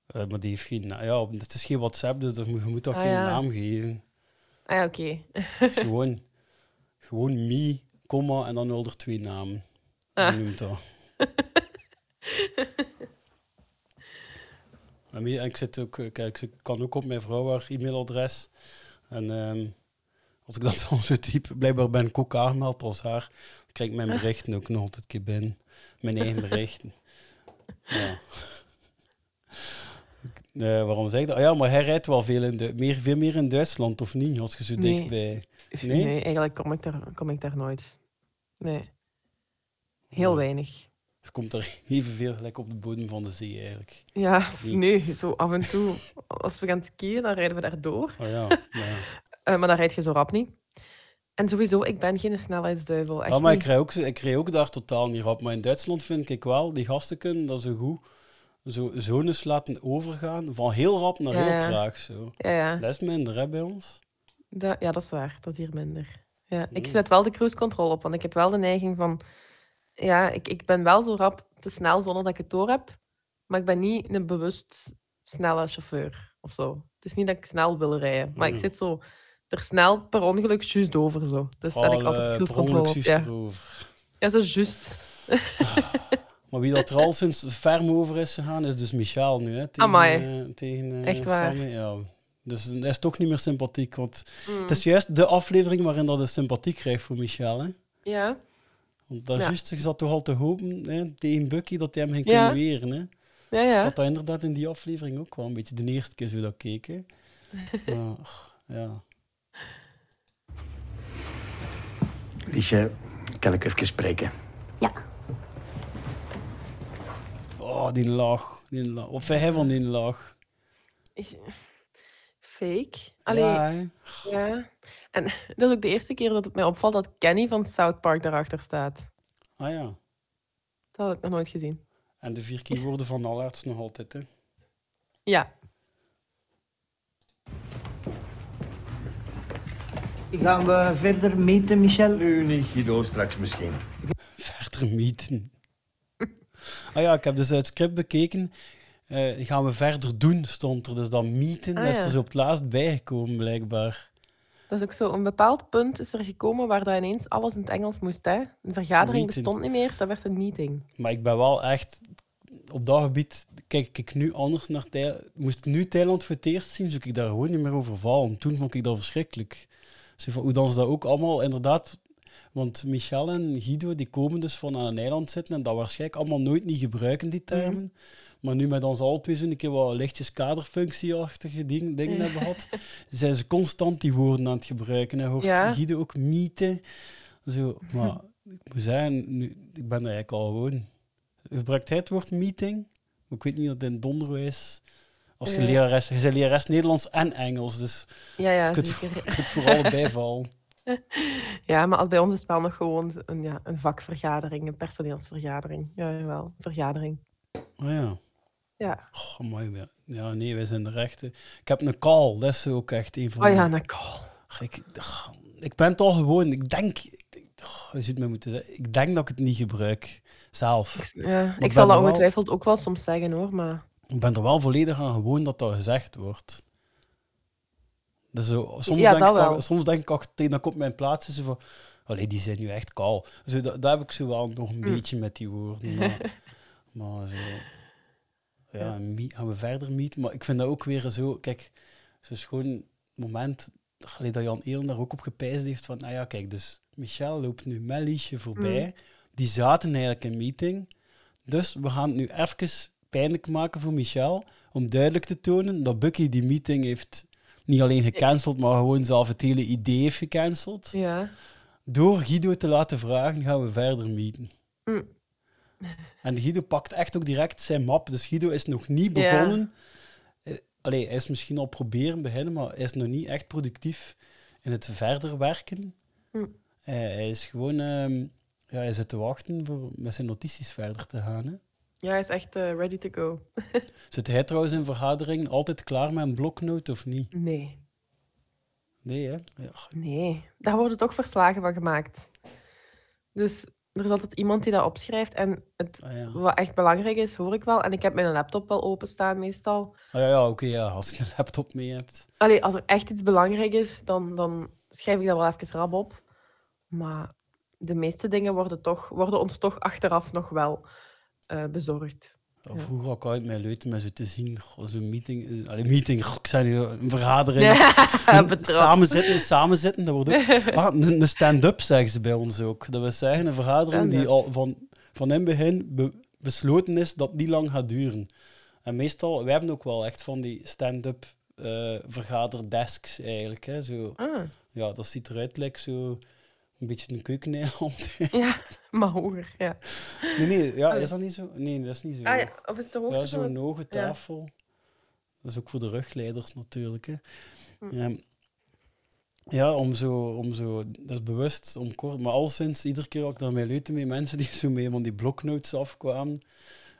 S4: Eh, maar die heeft geen Ja, het is geen WhatsApp, dus je moet toch
S5: Ah,
S4: geen
S5: ja.
S4: naam geven.
S5: Ah ja, oké.
S4: gewoon, gewoon me, komma en dan nul er twee namen.
S5: Ah.
S4: Noemt dat? En [LAUGHS] ik, zit ook, eh, kijk, ik kan ook op mijn vrouw haar e-mailadres. En ehm, als ik dat [LAUGHS] dan zo type, blijkbaar ben ik ook aangemeld als haar, dan krijg ik mijn berichten ook nog altijd een keer binnen. Mijn eigen berichten. [LAUGHS] Ja. Eh, waarom zeg ik dat? Ah ja, maar hij rijdt wel veel, in Du- meer, veel meer in Duitsland, of niet? Als je zo
S5: Nee.
S4: dichtbij...
S5: Nee, eigenlijk kom ik, daar, kom ik daar nooit. Nee. Heel weinig.
S4: Je komt er evenveel gelijk op de bodem van de zee, eigenlijk.
S5: Ja, nu, zo af en toe. Als we gaan skiën, dan rijden we daar door.
S4: Oh ja, [LAUGHS] ja.
S5: Eh, maar dan rijd je zo rap niet. En sowieso, ik ben geen snelheidsduivel. Echt
S4: Ja, maar ik rij, ook, ik rij ook daar totaal niet op. Maar in Duitsland vind ik wel, die gasten kunnen dat zo goed zo zones laten overgaan. Van heel rap naar heel traag. Zo.
S5: Ja, ja.
S4: Dat is minder hè, bij ons.
S5: Dat, ja, dat is waar. Dat is hier minder. Ja, ik
S4: Mm.
S5: zet wel de cruise control op, want ik heb wel de neiging van... Ja, ik, ik ben wel zo rap te snel zonder dat ik het door heb. Maar ik ben niet een bewust snelle chauffeur of zo. Het is niet dat ik snel wil rijden, maar ik
S4: Mm.
S5: zit zo er snel per ongeluk juist over. Zo. Dus zet ik
S4: Al,
S5: altijd
S4: eh,
S5: cruise
S4: per
S5: control
S4: ongeluk
S5: op. Ja.
S4: erover.
S5: ja, zo juist. [LAUGHS]
S4: Maar wie dat er al sinds ferm over is gegaan, is dus Michael nu. Hè, tegen, eh,
S5: Echt waar.
S4: Sammy. Ja. Dus hij is toch niet meer sympathiek. Want
S5: Mm.
S4: het is juist de aflevering waarin dat hij sympathiek krijgt voor Michel. Hè?
S5: Ja.
S4: Want daar
S5: ja.
S4: zat toch al te hopen hè, tegen Bucky dat hij hem ging kunnen weren. Hè?
S5: Ja, ja.
S4: Dat dat inderdaad in die aflevering ook wel een beetje de eerste keer zo dat keken. [LAUGHS] ja.
S12: Liesje, kan ik even spreken? Ja.
S4: Oh, die lach, Die lach. Wat vind van die lach?
S5: Is... Fake. Allee,
S4: Ja?
S5: En [LAUGHS] dat is ook de eerste keer dat het mij opvalt dat Kenny van South Park daarachter staat.
S4: Ah ja.
S5: Dat had ik nog nooit gezien.
S4: En de vier keywoorden van Alerts nog altijd, hè?
S5: Ja.
S13: Gaan we verder meten, Michel?
S12: Nu niet, Guido, straks misschien.
S4: Verder meten. ah ja, ik heb dus uit het script bekeken. Eh, gaan we verder doen, stond er. Dus dat meten,
S5: Ah,
S4: is er zo op het laatst bijgekomen, blijkbaar.
S5: Dat is ook zo. Een bepaald punt is er gekomen waar dat ineens alles in het Engels moest. Hè? Een vergadering
S4: Meeting.
S5: bestond niet meer, dat werd een meeting.
S4: Maar ik ben wel echt... Op dat gebied kijk ik nu anders naar Thailand. Moest ik nu Thailand voor het eerst zien, zou ik daar gewoon niet meer over vallen. Toen vond ik dat verschrikkelijk. Zo van, hoe dan ze dat ook allemaal inderdaad... Want Michel en Guido die komen dus van aan een eiland zitten en dat waarschijnlijk allemaal nooit niet gebruiken, die termen. Maar nu met ons alle twee zo'n keer wat lichtjes kaderfunctieachtige ding, dingen hebben gehad, [LAUGHS] zijn ze constant die woorden aan het gebruiken. En hoort
S5: Ja.
S4: Guido ook mieten. Zo, maar ik moet zeggen, nu, ik ben er eigenlijk al gewoon. Gebruikt hij het woord meeting? Maar ik weet niet dat het in het onderwijs... Als je
S5: Ja.
S4: lerares... Je bent lerares Nederlands en Engels, dus
S5: Ja, ja,
S4: je kunt,
S5: zeker.
S4: je kunt voor allebei vallen. [LAUGHS]
S5: Ja, maar als bij ons is het wel nog gewoon een, ja, een vakvergadering, een personeelsvergadering. Ja, jawel, vergadering.
S4: Oh ja.
S5: Ja.
S4: Oh, mooi. Ja. ja, nee, wij zijn de rechte. Ik heb een call, dat is ook echt een van
S5: Oh ja, een call.
S4: Ik, ik ben al gewoon. Ik denk... Ik, ik, je ziet mij moeten zeggen. Ik denk dat ik het niet gebruik. Zelf.
S5: Ja,
S4: Maar
S5: ik zal dat
S4: wel-
S5: ongetwijfeld ook wel soms zeggen hoor, maar
S4: Ik ben er wel volledig aan gewoon dat dat gezegd wordt. Dus zo, soms,
S5: Ja,
S4: denk
S5: dat
S4: ik, al- soms denk ik ook tegen dat ik op mijn plaats is van... Allee, die zijn nu echt kaal. Zo, dat, dat heb ik zo wel nog een
S5: Mm.
S4: beetje met die woorden. Maar, [LAUGHS] maar zo... Ja, gaan we verder meeten. Maar ik vind dat ook weer zo... Kijk, zo'n schoon moment... Allee, dat Jan Eelen daar ook op gepijsd heeft van... Nou ja, kijk, dus Michel loopt nu met Liesje voorbij.
S5: Mm.
S4: Die zaten eigenlijk in meeting. Dus we gaan het nu even pijnlijk maken voor Michel. Om duidelijk te tonen dat Bucky die meeting heeft niet alleen gecanceld, maar gewoon zelf het hele idee heeft gecanceld.
S5: ja.
S4: Door Guido te laten vragen, gaan we verder meeten.
S5: Mm.
S4: En Guido pakt echt ook direct zijn map. Dus Guido is nog niet
S5: Ja.
S4: begonnen. Eh, Allee, hij is misschien al proberen beginnen, maar hij is nog niet echt productief in het verder werken. Eh, hij is gewoon... ehm, ja, hij zit te wachten voor met zijn notities verder te gaan. Hè.
S5: ja, hij is echt eh, ready to go. [LAUGHS]
S4: Zit hij trouwens in vergaderingen altijd klaar met een bloknoot of niet?
S5: Nee.
S4: Nee, hè? Ja.
S5: Nee, daar worden toch verslagen van gemaakt. Dus er is altijd iemand die dat opschrijft. En het,
S4: Ah, ja.
S5: wat echt belangrijk is, hoor ik wel. En ik heb mijn laptop wel openstaan meestal.
S4: Ah, ja, ja oké, ja, als je een laptop mee hebt.
S5: Allee, als er echt iets belangrijk is, dan, dan schrijf ik dat wel even rap op. Maar de meeste dingen worden, toch, worden ons toch achteraf nog wel eh, bezorgd.
S4: Ja, Vroeger had ik uit mijn leuten met zo te zien, zo'n meeting, eh, allee, meeting, ik zei nu, een vergadering. [LAUGHS]
S5: Ja,
S4: Een
S5: betrapt.
S4: samen zitten, samen zitten, dat wordt ook... [LAUGHS] Ah, een, een stand-up zeggen ze bij ons ook. Dat we zeggen, een vergadering die al van, van in het begin be- besloten is dat die lang gaat duren. En meestal, wij hebben ook wel echt van die stand-up eh vergaderdesks eigenlijk. Hè, zo.
S5: Ah.
S4: Ja, dat ziet eruit lijkt zo een beetje een keukeneiland. [LAUGHS]
S5: Ja, maar hoger, ja.
S4: Nee, nee, ja, is dat niet zo? Nee, dat is niet zo.
S5: Ah ja, of is het de hoogte
S4: Ja, zo'n hoge
S5: ja.
S4: tafel. Dat is ook voor de rugleiders natuurlijk. Hè.
S5: Hm.
S4: Ja, ja, om zo, om zo, dat is bewust, om kort, maar al sinds iedere keer ook ik daar mee leuten met mensen die zo mee van die bloknotes afkwamen.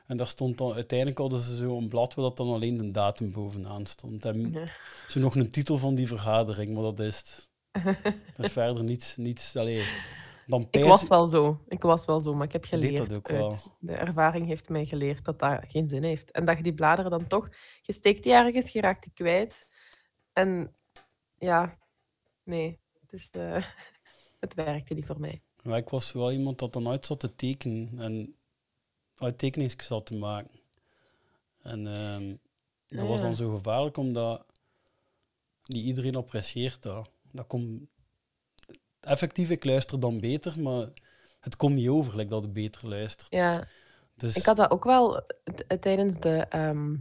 S4: En daar stond dan, uiteindelijk hadden ze zo een blad waar dat dan alleen de datum bovenaan stond. En
S5: Ja.
S4: zo nog een titel van die vergadering, maar dat is het. Dat is [LAUGHS] verder niets, niets, allee, dan
S5: Ik was wel zo. Ik was wel zo, maar ik heb geleerd.
S4: dat ook
S5: uit-
S4: wel.
S5: De ervaring heeft mij geleerd dat dat geen zin heeft. En dat je die bladeren dan toch... Je steekt die ergens, je raakt die kwijt. En ja, nee. Het, is, eh, [LAUGHS] het werkte niet voor mij.
S4: Maar ik was wel iemand dat dan uit zat te tekenen en uit tekeningsjes zat te maken. En ehm, dat
S5: Ah,
S4: was dan
S5: ja.
S4: zo gevaarlijk, omdat niet iedereen apprecieert dat. Dat komt... Effectief, ik luister dan beter, maar het komt niet over like dat het beter luistert.
S5: Ja,
S4: Dus
S5: ik had dat ook wel eh, tijdens de... ehm,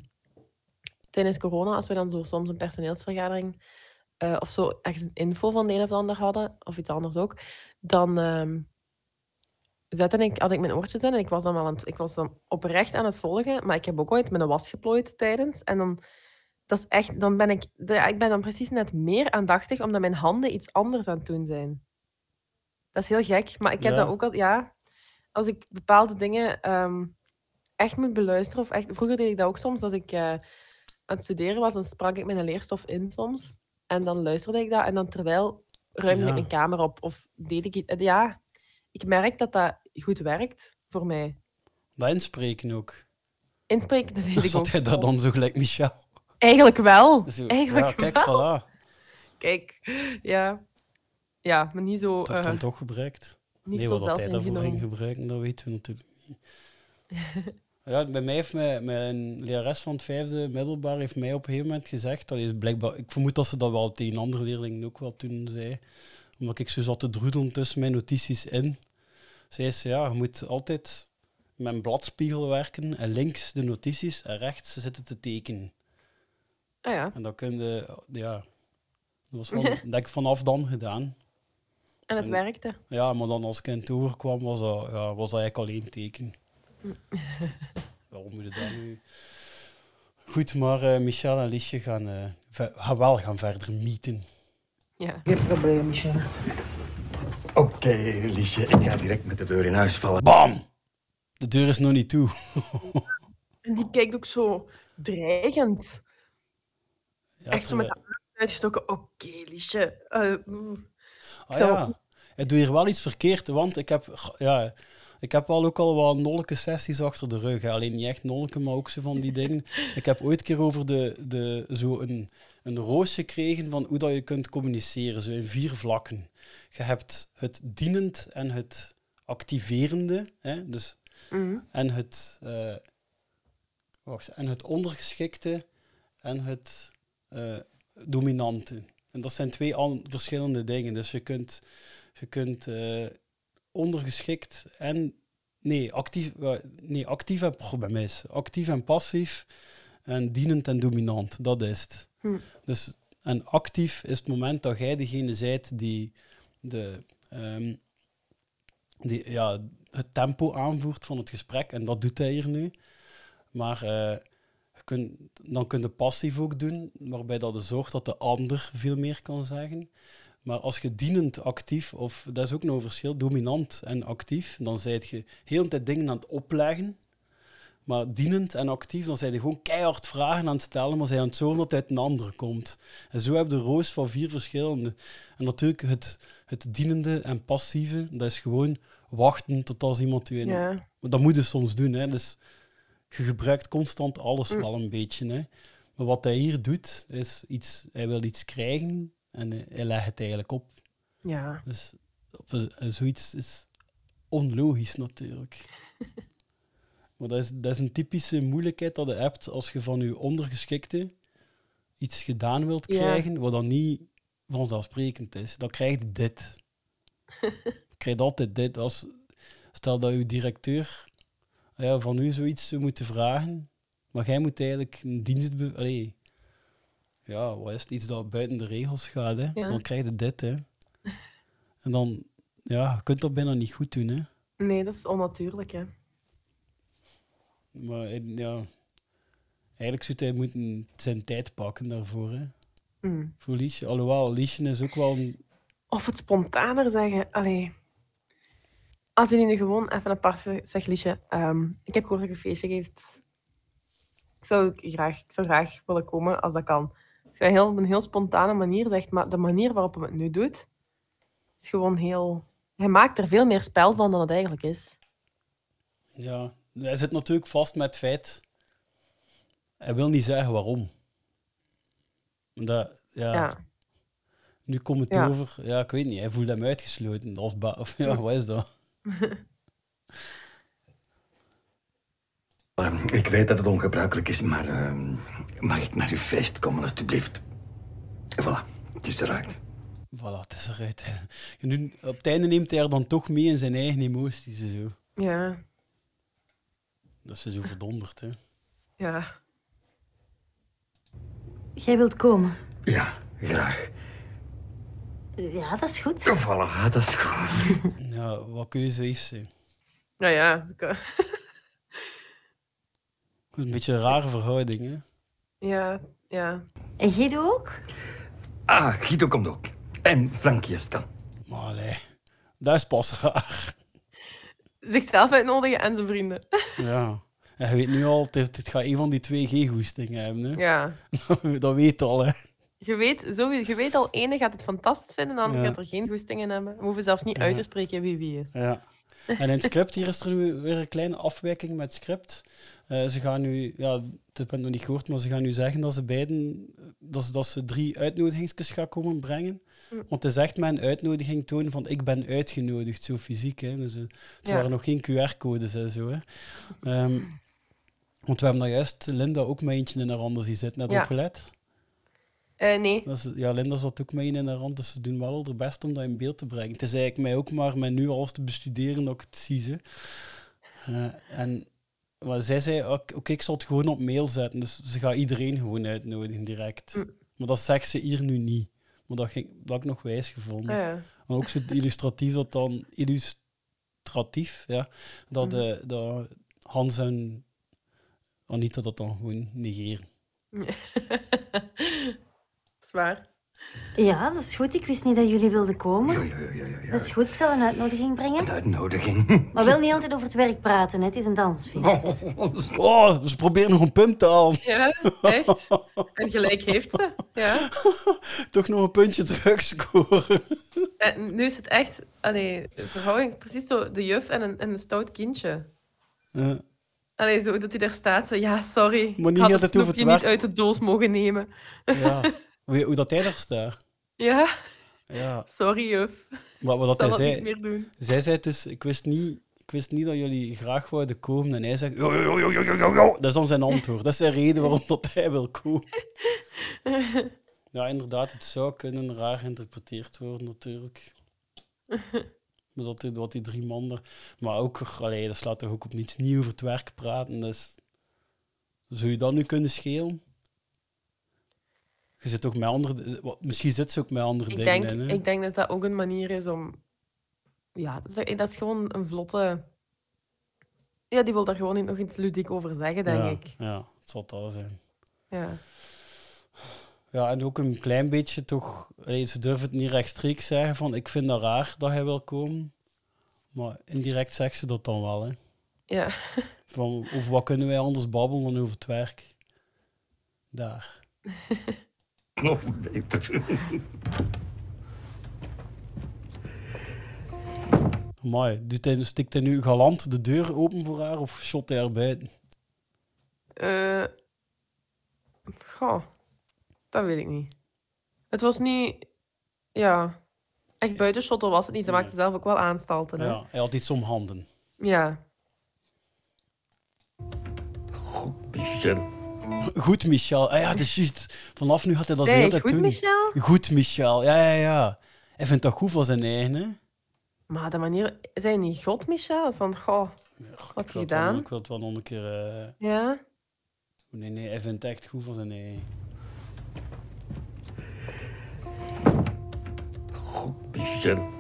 S5: tijdens corona, als we dan zo soms een personeelsvergadering eh, of zo ergens een info van de een of de ander hadden, of iets anders ook, dan ehm, zette ik, had ik mijn oortjes in en ik was, dan wel aan het- ik was dan oprecht aan het volgen, maar ik heb ook ooit mijn was geplooid tijdens. En dan, dat is echt, dan ben ik, de- ik ben dan precies net meer aandachtig, omdat mijn handen iets anders aan het doen zijn. Dat is heel gek, maar ik heb
S4: Ja.
S5: dat ook al, ja, als ik bepaalde dingen ehm, echt moet beluisteren, of echt, vroeger deed ik dat ook soms, als ik eh, aan het studeren was, dan sprak ik mijn leerstof in soms. En dan luisterde ik dat. En dan terwijl ruimde
S4: Ja.
S5: ik mijn kamer op. Of deed ik iets. eh, Ja, ik merk dat dat goed werkt voor mij.
S4: Dat inspreken ook.
S5: Inspreken, dat deed [LAUGHS] ik ook.
S4: Zat jij dat dan zo gelijk Michel?
S5: Eigenlijk wel.
S4: Zo,
S5: Eigenlijk
S4: ja, kijk,
S5: wel.
S4: voilà.
S5: Kijk, ja. Ja, maar niet zo...
S4: Wordt dan
S5: eh,
S4: toch gebruikt.
S5: niet
S4: nee,
S5: zo
S4: wat hij daarvoor ging gebruiken, dat weten we natuurlijk [LAUGHS] niet. Ja, bij mij heeft mijn, mijn lerares van het vijfde middelbaar heeft mij op een gegeven moment gezegd, dat is blijkbaar, ik vermoed dat ze dat wel tegen andere leerlingen ook wel toen zei, omdat ik zo zat te droedelen tussen mijn notities in. Zei ze, ja, je moet altijd met een bladspiegel werken en links de notities en rechts zitten te tekenen.
S5: Ah ja.
S4: En dat kun je, ja, dat was [LAUGHS] wel, dat ik vanaf dan gedaan.
S5: En het
S4: En-
S5: werkte.
S4: Ja, maar dan als ik in het overkwam, was dat, ja, was dat eigenlijk alleen teken. [LAUGHS] Waarom moet je dat nu? Goed, maar eh, Michel en Liesje gaan, eh, ve- gaan wel gaan verder mieten.
S5: Ja.
S13: Geen probleem, Michel.
S12: Oké, Liesje, ik ga direct met de deur in huis vallen.
S4: Bam! De deur is nog niet toe. [LAUGHS]
S5: En die kijkt ook zo dreigend.
S4: Ja,
S5: Echt zo met de uitgestoken. Oké, Liesje. eh, oeh.
S4: Ah ja, ik doe hier wel iets verkeerd, want ik heb, ja, ik heb wel ook al wat nolke sessies achter de rug. hè. Alleen niet echt nolke, maar ook zo van die dingen. [LAUGHS] Ik heb ooit een keer over de, de, zo een, een roos gekregen van hoe dat je kunt communiceren, zo in vier vlakken. Je hebt het dienend en het activerende, hè, dus,
S5: Mhm.
S4: en, het, eh, wacht, en het ondergeschikte en het eh, dominante. En dat zijn twee an- verschillende dingen. Dus je kunt, je kunt eh, ondergeschikt en. Nee, actief, eh, nee, actief en. bij mij is actief en passief. En dienend en dominant, dat is het.
S5: Hm.
S4: Dus, en actief is het moment dat jij degene bent die, de, ehm, die ja, het tempo aanvoert van het gesprek. En dat doet hij hier nu. Maar je kunt, dan kun je passief ook doen, waarbij dat er zorgt dat de ander veel meer kan zeggen. Maar als je dienend actief, of dat is ook nog een verschil, dominant en actief, dan zijn je heel de tijd dingen aan het opleggen. Maar dienend en actief, dan zijn je gewoon keihard vragen aan het stellen, maar zijn aan het zorgen dat het uit een ander komt. En zo heb je de roos van vier verschillende. En natuurlijk, het, het dienende en passieve, dat is gewoon wachten tot als iemand u in...
S5: Ja.
S4: Dat moet je soms doen, hè. Dus je gebruikt constant alles
S5: Mm.
S4: wel een beetje, hè. Maar wat hij hier doet, is iets... Hij wil iets krijgen en hij- legt het eigenlijk op.
S5: Ja.
S4: Dus op zoiets is onlogisch natuurlijk. [LAUGHS] maar dat is, dat is een typische moeilijkheid dat je hebt als je van je ondergeschikte iets gedaan wilt
S5: Ja.
S4: krijgen, wat dan niet vanzelfsprekend is. Dan krijg je dit. [LAUGHS] je krijgt altijd dit. Als, stel dat je directeur ja, van u zoiets moeten vragen, maar jij moet eigenlijk een dienst... Allee, ja, wat is het? Iets dat buiten de regels gaat, hè?
S5: Ja.
S4: dan krijg je dit. Hè? En dan, ja, je kunt dat bijna niet goed doen. Hè?
S5: Nee, dat is onnatuurlijk, hè.
S4: Maar hij- ja, eigenlijk zou hij moeten zijn tijd pakken daarvoor. Hè?
S5: Mm.
S4: Voor Liesje. Alhoewel, Liesje is ook wel een...
S5: Of het spontaner zeggen. Allee. Als je nu gewoon even apart zegt, Liesje, ehm, ik heb gehoord dat je een feestje geeft. Ik zou, het graag, ik zou graag willen komen als dat kan. Je dat heel, op een heel spontane manier zegt, maar de manier waarop hij het nu doet, is gewoon heel... Hij maakt er veel meer spel van dan het eigenlijk is.
S4: Ja, hij zit natuurlijk vast met het feit... Hij wil niet zeggen waarom. Dat, ja,
S5: Ja.
S4: Nu komt het
S5: Ja.
S4: over... Ja, ik weet niet. Hij voelt hem uitgesloten. Ba- of, ja, wat is dat? [LAUGHS]
S12: Ehm, ik weet dat het ongebruikelijk is, maar ehm, mag ik naar uw feest komen, alstublieft? Voilà, het is eruit.
S4: Voilà, het is eruit. En [LAUGHS] nu, op het einde neemt hij er dan toch mee in zijn eigen emoties en zo.
S5: Ja,
S4: Dat is zo verdonderd, hè.
S5: ja.
S10: Jij wilt komen?
S12: Ja, graag.
S10: Ja, dat is goed.
S12: Voilà, dat is goed. [LAUGHS]
S4: Ja, wat keuze heeft ze?
S5: Nou ja, ik-
S4: Een beetje een rare verhouding, hè?
S5: ja, ja.
S10: En Guido ook?
S12: Ah, Guido komt ook. En Frankie heeft kan.
S4: Maar allee, dat is pas raar.
S5: Zichzelf uitnodigen en zijn vrienden.
S4: Ja. En je weet nu al, dit, dit gaat een van die twee G-goestingen hebben, hè?
S5: Ja. [LAUGHS]
S4: dat weet je al, hè?
S5: Je weet, zo, je weet al, ene gaat het fantastisch vinden, de andere
S4: Ja.
S5: gaat er geen goestingen hebben. We hoeven zelfs niet uit te spreken wie wie is.
S4: Ja. En in het script, hier is er nu weer een kleine afwijking met het script. Eh, ze gaan nu, ja, dat heb ik nog niet gehoord, maar ze gaan nu zeggen dat ze beiden, dat ze, dat ze drie uitnodigingsjes gaan komen brengen.
S5: Hm.
S4: Want het is echt mijn uitnodiging tonen van ik ben uitgenodigd, zo fysiek. Hè. Dus, eh, het
S5: Ja.
S4: waren nog geen QR-codes en zo. Hè. Ehm, want we hebben nou juist Linda ook met eentje in haar handen zien zitten, net
S5: Ja.
S4: opgelet.
S5: Eh, nee.
S4: Is, ja, Linda zat ook mee in haar hand, dus ze doen wel al haar best om dat in beeld te brengen. Het is eigenlijk mij ook maar met nu alles te bestuderen dat ik het zie. Ze. Eh, en maar zij zei, oké, ik zal het gewoon op mail zetten, dus ze gaat iedereen gewoon uitnodigen direct.
S5: Mm.
S4: Maar dat zegt ze hier nu niet. Maar dat, ging, dat ik nog wijs gevonden.
S5: Ah.
S4: En ook zo illustratief dat dan, illustratief, ja, dat,
S5: Mhm.
S4: eh, dat Hans en Anita dat dan gewoon negeren. [LAUGHS]
S10: Ja, dat is goed. Ik wist niet dat jullie wilden komen.
S12: Ja, ja, ja, ja, ja.
S10: Dat is goed. Ik zal een uitnodiging brengen.
S12: Een uitnodiging.
S10: Maar wel niet altijd over het werk praten. Hè. Het is een dansfeest. [LAUGHS]
S4: Oh, ze proberen nog een punt te halen.
S5: Ja, echt. En gelijk heeft ze. Ja. [LAUGHS]
S4: Toch nog een puntje terugscoren. [LAUGHS]
S5: En nu is het echt, allee, de verhouding is precies zo de juf en een, en een stout kindje.
S4: Ja.
S5: Allee, zo dat hij daar staat, zo, ja, sorry.
S4: Maar
S5: ik
S4: niet
S5: had het
S4: over
S5: snoepje
S4: het
S5: niet uit de doos mogen nemen.
S4: Ja. Hoe dat hij daar staat?
S5: Ja,
S4: Ja.
S5: sorry, juf.
S4: Maar wat dat hij zei...
S5: niet meer doen.
S4: Zij zei dus, ik wist niet... Ik wist niet dat jullie graag wouden komen. En hij zegt... "Jo, jo, jo, jo, jo, jo, jo." Dat is dan zijn antwoord. Dat is zijn reden waarom dat hij wil komen. [LAUGHS] Ja, inderdaad. Het zou kunnen raar geïnterpreteerd worden, natuurlijk. [LAUGHS] Maar dat, die- wat die drie mannen... Maar ook... Allee, dat slaat toch ook op niets. Niet over het werk praten. Dus, zou je dat nu kunnen schelen? Je zit toch met andere... wat- Misschien zit ze ook met andere
S5: Ik
S4: dingen
S5: denk,
S4: in, hè?
S5: ik denk dat dat ook een manier is om... Ja, dat is, gewoon een vlotte... Ja, die wil daar gewoon niet nog iets ludiek over zeggen, denk
S4: ja,
S5: ik.
S4: Ja, het zal dat zijn.
S5: Ja.
S4: Ja, en ook een klein beetje toch... ze durven het niet rechtstreeks zeggen van ik vind dat raar dat hij wil komen. Maar indirect zegt ze dat dan wel, hè.
S5: Ja.
S4: Van, over wat kunnen wij anders babbelen dan over het werk? Daar. [LAUGHS]
S12: Nog beter.
S4: Maar doet hij, stikt hij nu galant de deur open voor haar of shot hij haar buiten?
S5: Eh goh, dat weet ik niet. Het was niet... Ja, echt buitenshotter was het niet. Ze
S4: Nee.
S5: maakte zelf ook wel aanstalten, hè.
S4: Ja, hij had iets om handen.
S5: Ja.
S12: Michel.
S4: Goed, Michel. Ah ja, dat is juist. Vanaf nu gaat hij dat zo heel tijd
S5: goed,
S4: doen.
S5: Michel?
S4: Goed, Michel. Ja, ja, ja. Hij vindt dat goed van zijn eigen, hè.
S5: Maar de manier... Zijn niet God, Michel? Van, goh, wat heb
S4: Ik
S5: je
S4: wil het wel-
S5: gedaan?
S4: Ik wil het wel nog een keer... eh,
S5: Ja?
S4: Nee, nee, hij vindt het echt goed van zijn eigen.
S12: Michel.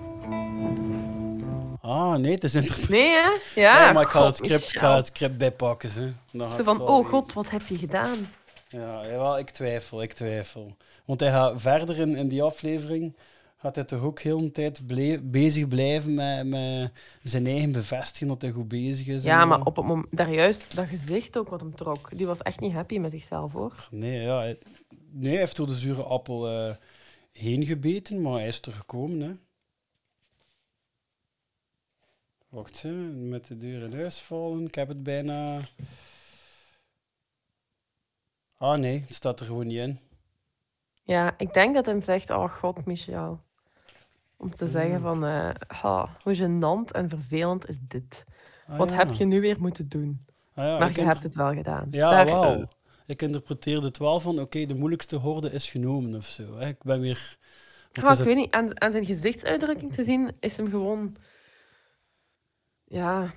S4: Ah, nee, het is interessant. [LAUGHS]
S5: Nee, hè? Ja,
S4: maar ik ga, het script, ik ga het script bijpakken. Hè. Dan
S5: Zo van, oh god, wat heb je gedaan?
S4: Ja, jawel, ik twijfel, ik twijfel. Want hij gaat verder in, in die aflevering, gaat hij toch ook heel een tijd bezig blijven met, met zijn eigen bevestigen dat hij goed bezig is.
S5: Ja, maar op het moment... Daar juist, dat gezicht ook wat hem trok. Die was echt niet happy met zichzelf, hoor.
S4: Nee, ja, hij, nee, hij heeft door de zure appel eh, heen gebeten, maar hij is er gekomen, hè. Wacht, hè, met de deur in huis vallen. Ik heb het bijna... Ah nee, het staat er gewoon niet in.
S5: Ja, ik denk dat hem zegt, oh god, Michel. Om te zeggen van, eh, ha, hoe gênant en vervelend is dit?
S4: Ah,
S5: wat
S4: ja.
S5: heb je nu weer moeten doen?
S4: Ah, ja,
S5: maar je hebt het wel gedaan.
S4: Ja,
S5: Daar-.
S4: Ik interpreteerde het wel van, oké, de moeilijkste horde is genomen of zo. Hè. Ik ben weer... het
S5: ik weet niet, aan, aan zijn gezichtsuitdrukking te zien, is hem gewoon... Ja...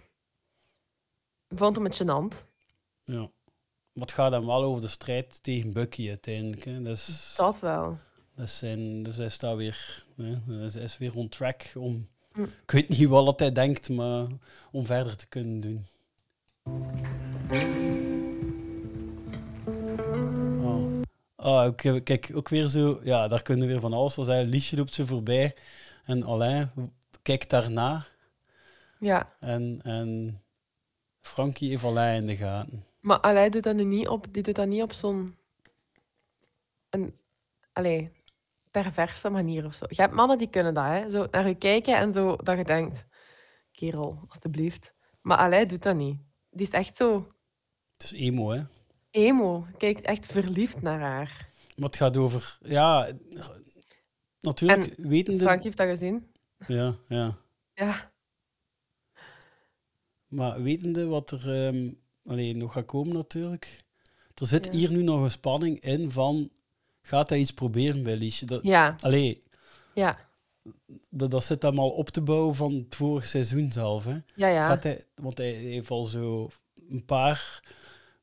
S5: Ik vond hem het gênant.
S4: Ja. Maar het gaat dan wel over de strijd tegen Bucky uiteindelijk. Hè. Dus,
S5: Dat wel.
S4: Dus, zijn, dus hij staat weer, hè, hij is- hij is weer on track om,
S5: Hm.
S4: ik weet niet wat hij denkt, maar om verder te kunnen doen. Oh. Ah, kijk, ook weer zo, ja, daar kunnen we weer van alles van zeggen. Liesje loopt ze voorbij en Alain kijkt daarna.
S5: Ja.
S4: En, en Frankie heeft Alain in de gaten.
S5: Maar Allee doet dat nu niet op, die doet dat niet op zo'n een, allee, perverse manier of zo. Je hebt mannen die kunnen dat, hè? Zo naar je kijken en zo dat je denkt, kerel, alstublieft. Maar Allee doet dat niet. Die is echt zo
S4: Het is emo, hè.
S5: emo. Kijkt echt verliefd naar haar.
S4: Maar het gaat over, ja, natuurlijk, wetende...
S5: Frank heeft dat gezien.
S4: Ja, ja.
S5: Ja.
S4: Maar wetende wat er allee, nog gaat komen natuurlijk, er zit
S5: Ja.
S4: hier nu nog een spanning in van, gaat hij iets proberen bij Liesje? Dat,
S5: Ja.
S4: Allee,
S5: Ja.
S4: dat, dat zit hem al op te bouwen van het vorige seizoen zelf. Hè.
S5: Ja, ja.
S4: Gaat hij, want hij heeft al zo een paar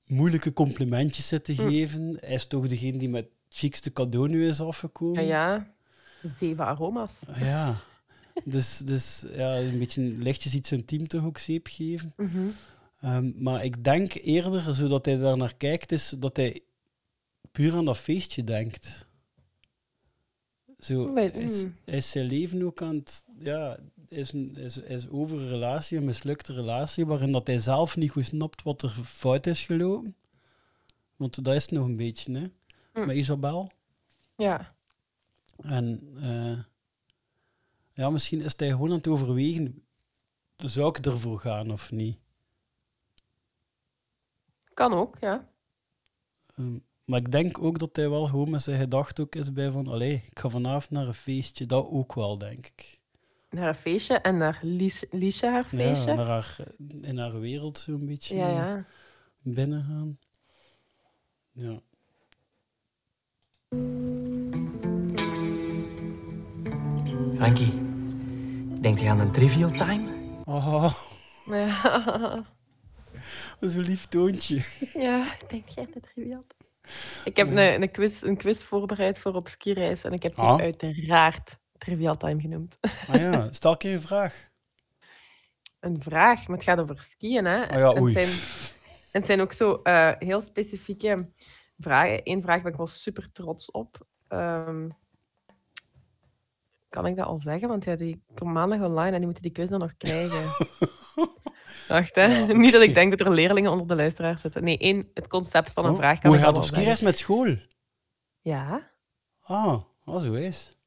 S4: moeilijke complimentjes zitten
S5: Hm.
S4: geven. Hij is toch degene die met het chicste cadeau nu is
S5: Ja,
S4: afgekomen.
S5: ja. Zeven aroma's.
S4: Ja. Dus, dus ja, een beetje lichtjes iets intiem toch ook zeep geven.
S5: Mhm.
S4: Ehm, maar ik denk eerder, zodat hij daar naar kijkt, is dat hij puur aan dat feestje denkt. Zo, hij, is,
S5: mm.
S4: hij is zijn leven ook aan het... Ja, is, een- is, is over een relatie, een mislukte relatie, waarin dat hij zelf niet goed snapt wat er fout is gelopen. Want dat is het nog een beetje, hè.
S5: Mm.
S4: Met Isabel.
S5: Ja.
S4: En eh, ja, misschien is hij gewoon aan het overwegen, zou ik ervoor gaan of niet?
S5: Kan ook, ja.
S4: Ehm, maar ik denk ook dat hij wel gewoon met zijn gedachte ook is bij van, allee, ik ga vanavond naar een feestje. Dat ook wel, denk ik.
S5: Naar een feestje en naar Lies, Liesje haar feestje.
S4: Ja, naar haar, in haar wereld zo'n beetje
S5: Ja,
S4: eh,
S5: ja.
S4: binnen gaan. Ja.
S3: Frankie, denkt je aan een trivial time?
S4: Oh,
S5: Ja. [LAUGHS]
S4: zo'n lief toontje.
S5: Ja, ik denk jij dat triviaal. Ik heb een, een, quiz, een quiz voorbereid voor op skireis en ik heb die
S4: Ah.
S5: uiteraard Trivial Time genoemd.
S4: Ah ja, stel een keer een vraag.
S5: Een vraag, maar het gaat over skiën, hè?
S4: Ah ja,
S5: en,
S4: oei.
S5: het zijn, het zijn ook zo eh, heel specifieke vragen. Eén vraag ben ik wel super trots op. Ehm, kan ik dat al zeggen? Want ja, die komt maandag online en die moeten die quiz dan nog krijgen. [LAUGHS] Wacht, hè.
S4: Ja,
S5: Niet dat ik denk dat er leerlingen onder de luisteraars zitten. Nee, één, het concept van een
S4: Oh,
S5: vraag kan
S4: Hoe gaat op skireis met school?
S5: Ja.
S4: Ah, oh, zo is.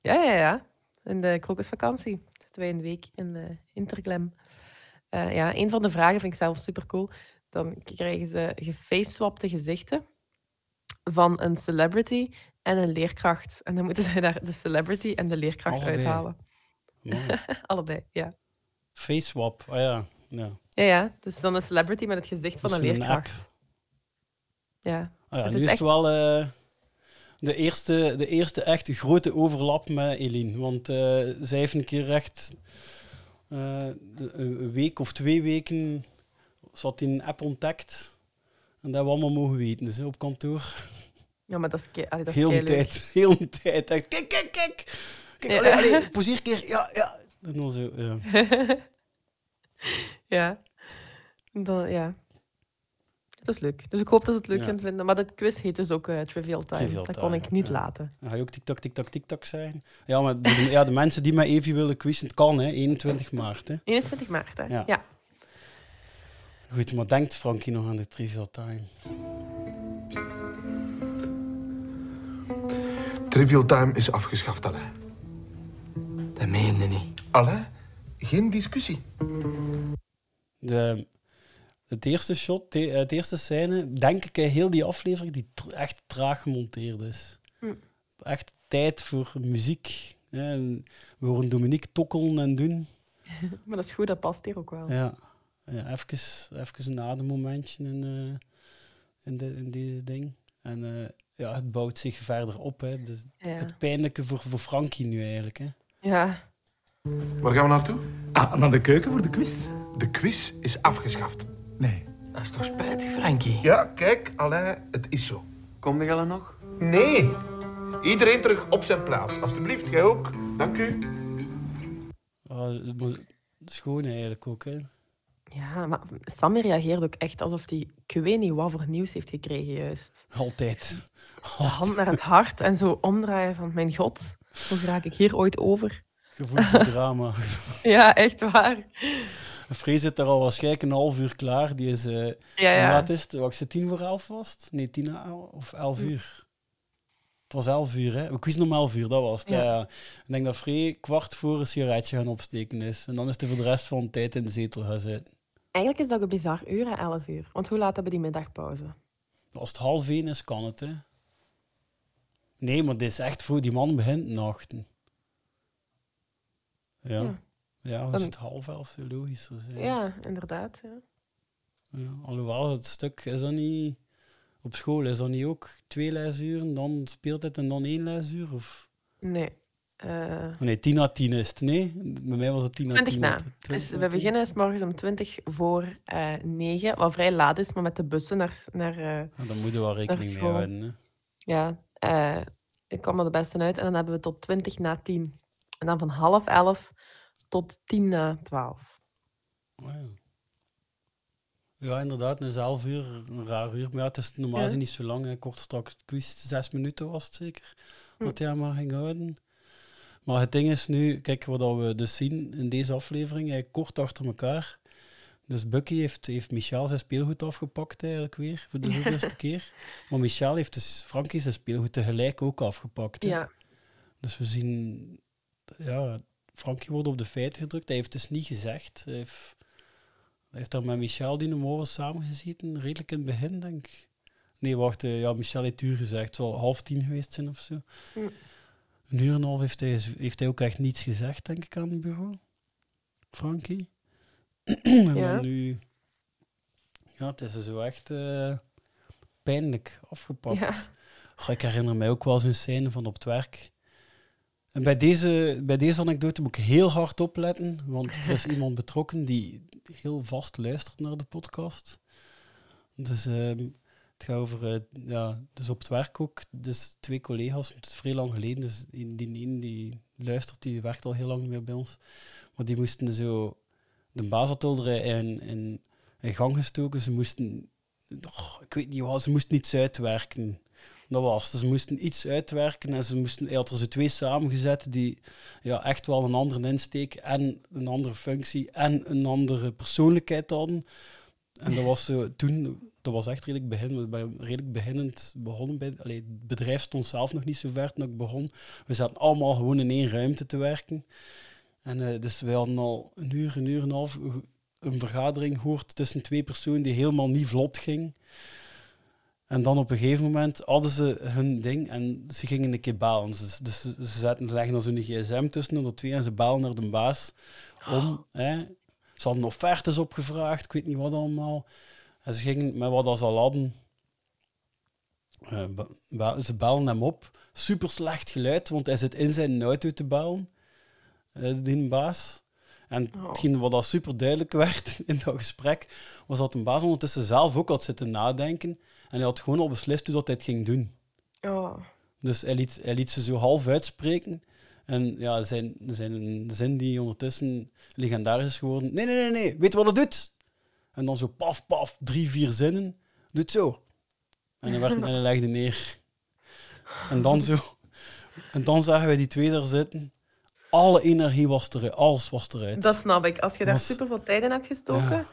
S5: Ja, ja, ja. In de krokusvakantie zitten wij een week in de Interglam. Eh, ja, een van de vragen vind ik zelf super cool. Dan krijgen ze gefaceswapte gezichten van een celebrity en een leerkracht. En dan moeten [LAUGHS] zij daar de celebrity en de leerkracht
S4: Allebei.
S5: uithalen. [LAUGHS] Allebei, ja.
S4: Face swap, ah ja. ja.
S5: Ja, ja. Dus dan een celebrity met het gezicht van
S4: Dat
S5: een leerkracht. Ja.
S4: Ah ja,
S5: Het
S4: nu
S5: is echt-
S4: het wel eh, de, eerste, de eerste echt grote overlap met Eline. Want eh, zij heeft een keer echt eh, een week of twee weken zat in een app ontdekt. En dat we allemaal mogen weten dus, op kantoor.
S5: Ja, maar dat is, kei- allee, dat is
S4: Heel tijd, [LAUGHS] heel de tijd. Echt, kijk, kijk, kijk. Kijk,
S5: Ja.
S4: allee, allee, poseerkeer, ja, ja. En dan zo, ja. [LAUGHS]
S5: ja. Dan, ja. Dat is leuk. Dus ik hoop dat ze het leuk
S4: Ja.
S5: gaan vinden. Maar dat quiz heet dus ook eh, Trivial Time.
S4: Trivial
S5: dat
S4: Time,
S5: kon ik niet
S4: ja.
S5: laten.
S4: Dan ga je ook TikTok, TikTok, TikTok zeggen. Ja, maar de, ja, de mensen die met Evie willen quizzen, het kan, hè. 21 maart, hè.
S5: 21 maart, hè?
S4: Ja.
S5: Ja.
S4: Goed, maar denkt Frankie nog aan de Trivial Time?
S14: Trivial Time is afgeschaft, Alain.
S3: Dat meen je niet.
S14: Alain, geen discussie.
S4: De, het eerste shot, de, het eerste scène, denk ik, heel die aflevering die echt traag gemonteerd is.
S5: Hm.
S4: Echt tijd voor muziek. hè. En we horen Dominique tokkelen en doen. [LAUGHS]
S5: Maar dat is goed, dat past hier ook wel.
S4: Ja, ja even, even een ademmomentje in, eh in, de, in die ding. En eh, ja, het bouwt zich verder op. Hè. Dus
S5: Ja.
S4: Het pijnlijke voor, voor Frankie nu eigenlijk. Hè.
S5: Ja.
S14: Waar gaan we naartoe?
S12: Ah, naar de keuken voor de quiz.
S14: De quiz is afgeschaft.
S12: Nee.
S3: Dat is toch spijtig, Frankie?
S14: Ja, kijk, Alain, het is zo.
S7: Kom je al nog?
S14: Nee, Iedereen terug op zijn plaats. Alsjeblieft, jij ook. Dank u.
S4: Ah, het moet- schoon eigenlijk ook, hè.
S5: Ja, maar Sammy reageert ook echt alsof hij, ik weet niet wat voor nieuws heeft gekregen juist.
S4: Altijd.
S5: De hand naar het hart en zo omdraaien van, mijn god, hoe raak ik hier ooit over?
S4: Gevoel voor [LAUGHS] drama.
S5: Ja, echt waar.
S4: Free zit daar al waarschijnlijk een half uur klaar. Die is... eh
S5: Ja, ja.
S4: laat is het? Wat is het, tien voor elf was? Nee, tien of elf
S5: Hm.
S4: uur. Het was elf uur, hè? We quizzen om elf uur, dat was het.
S5: Ja.
S4: Ik denk dat Free kwart voor een sigaretje gaan opsteken is. En dan is hij voor de rest van de tijd in de zetel gaan zitten.
S5: Eigenlijk is dat een bizar uur, hè, 11 uur. Want hoe laat hebben die middagpauze?
S4: Als het half één is, kan het, hè? Nee, maar dit is echt voor die man begint nachten. Ja.
S5: Ja.
S4: Ja, als
S5: Dan-
S4: het half elf zou logischer zijn.
S5: Ja, inderdaad. Ja.
S4: Ja, alhoewel, het stuk is dat niet... Op school is dat niet ook twee lesuren, dan speelt het en dan één lesuur? Of...
S5: Nee. Eh,
S4: Oh nee, 10 à 10 is het, nee? Bij mij was het 10 à 10.
S5: 20 na. Dus
S4: 20
S5: we
S4: na 10.
S5: beginnen s morgens om 20 voor eh 9, wat vrij laat is, maar met de bussen naar, naar, eh,
S4: Ja, daar moeten we wel rekening mee houden. Hè.
S5: Ja, eh, ik kwam er de beste uit en dan hebben we tot 20 na 10. En dan van half 11 tot 10 na 12.
S4: Oh, ja. Ja, inderdaad, een half uur, een raar uur. Maar ja, het is normaal
S5: Ja.
S4: niet zo lang. hè. Kort straks quiz, zes minuten was het zeker.
S5: Hm.
S4: Wat hij maar ging houden. Maar het ding is nu, kijk wat we dus zien in deze aflevering, kort achter elkaar. Dus Bucky heeft, heeft Michel zijn speelgoed afgepakt eigenlijk weer, voor de zoveelste keer. Maar Michel heeft dus Frankie zijn speelgoed tegelijk ook afgepakt. hè.
S5: Ja.
S4: Dus we zien, ja, Frankie wordt op de feiten gedrukt. Hij heeft dus niet gezegd. Hij heeft, hij heeft daar met Michel die morgen samengezeten, redelijk in het begin, denk ik. Nee, wacht, eh, ja, Michel heeft uur gezegd. Het zal half tien geweest zijn of zo.
S5: Hm.
S4: Een uur en een half heeft hij, heeft hij ook echt niets gezegd, denk ik, aan het bureau. Frankie. [CLEARS THROAT] en
S5: Ja.
S4: dan nu... Ja, het is zo echt eh, pijnlijk afgepakt.
S5: Ja.
S4: Ik herinner mij ook wel zo'n scène van op het werk. En bij deze, bij deze anekdote moet ik heel hard opletten, want er is [LAUGHS] iemand betrokken die heel vast luistert naar de podcast. Dus ehm, het gaat over, eh, ja, dus op het werk ook, dus twee collega's, het is vrij lang geleden, dus die, die, die, luistert, die werkt al heel lang niet meer bij ons, maar die moesten zo, de baas had in, in, gang gestoken, ze moesten, ik weet niet wat, ze moesten iets uitwerken. Dat was. Dus ze moesten iets uitwerken en ze moesten, hij had er zo twee samengezet die ja, echt wel een andere insteek en een andere functie en een andere persoonlijkheid hadden. En dat was zo, toen, dat was echt redelijk begin, we redelijk beginnend begonnen bij, allee, het bedrijf stond zelf nog niet zo ver toen ik begon. We zaten allemaal gewoon in één ruimte te werken. En eh, dus we hadden al een uur, een uur en een half een vergadering gehoord tussen twee personen die helemaal niet vlot ging. En dan op een gegeven moment hadden ze hun ding en ze gingen een keer bellen. Dus, dus ze, ze zetten, ze leggen dan zo'n gsm tussen de twee en ze bellen naar de baas om... Hè, ze hadden offertes opgevraagd, ik weet niet wat allemaal. En ze gingen met wat ze al hadden... eh, be- be- ze bellen hem op. Super slecht geluid, want hij zit in zijn auto te bellen, eh, die baas. En
S5: Oh.
S4: hetgeen wat al super duidelijk werd [LAUGHS] in dat gesprek, was dat een baas ondertussen zelf ook had zitten nadenken. En hij had gewoon al beslist hoe dat hij het ging doen.
S5: Oh.
S4: Dus hij liet, hij liet ze zo half uitspreken. En ja, zijn, zijn zin die ondertussen legendarisch is geworden. Nee, nee, nee, nee, weet wat het doet? En dan zo paf, paf, drie, vier zinnen. Doet zo. En hij, werd, en hij legde neer. En dan zo. En dan zagen wij die twee daar zitten. Alle energie was eruit. Alles was eruit.
S5: Dat snap ik. Als je daar
S4: Was-
S5: super veel tijd in hebt gestoken
S4: Ja.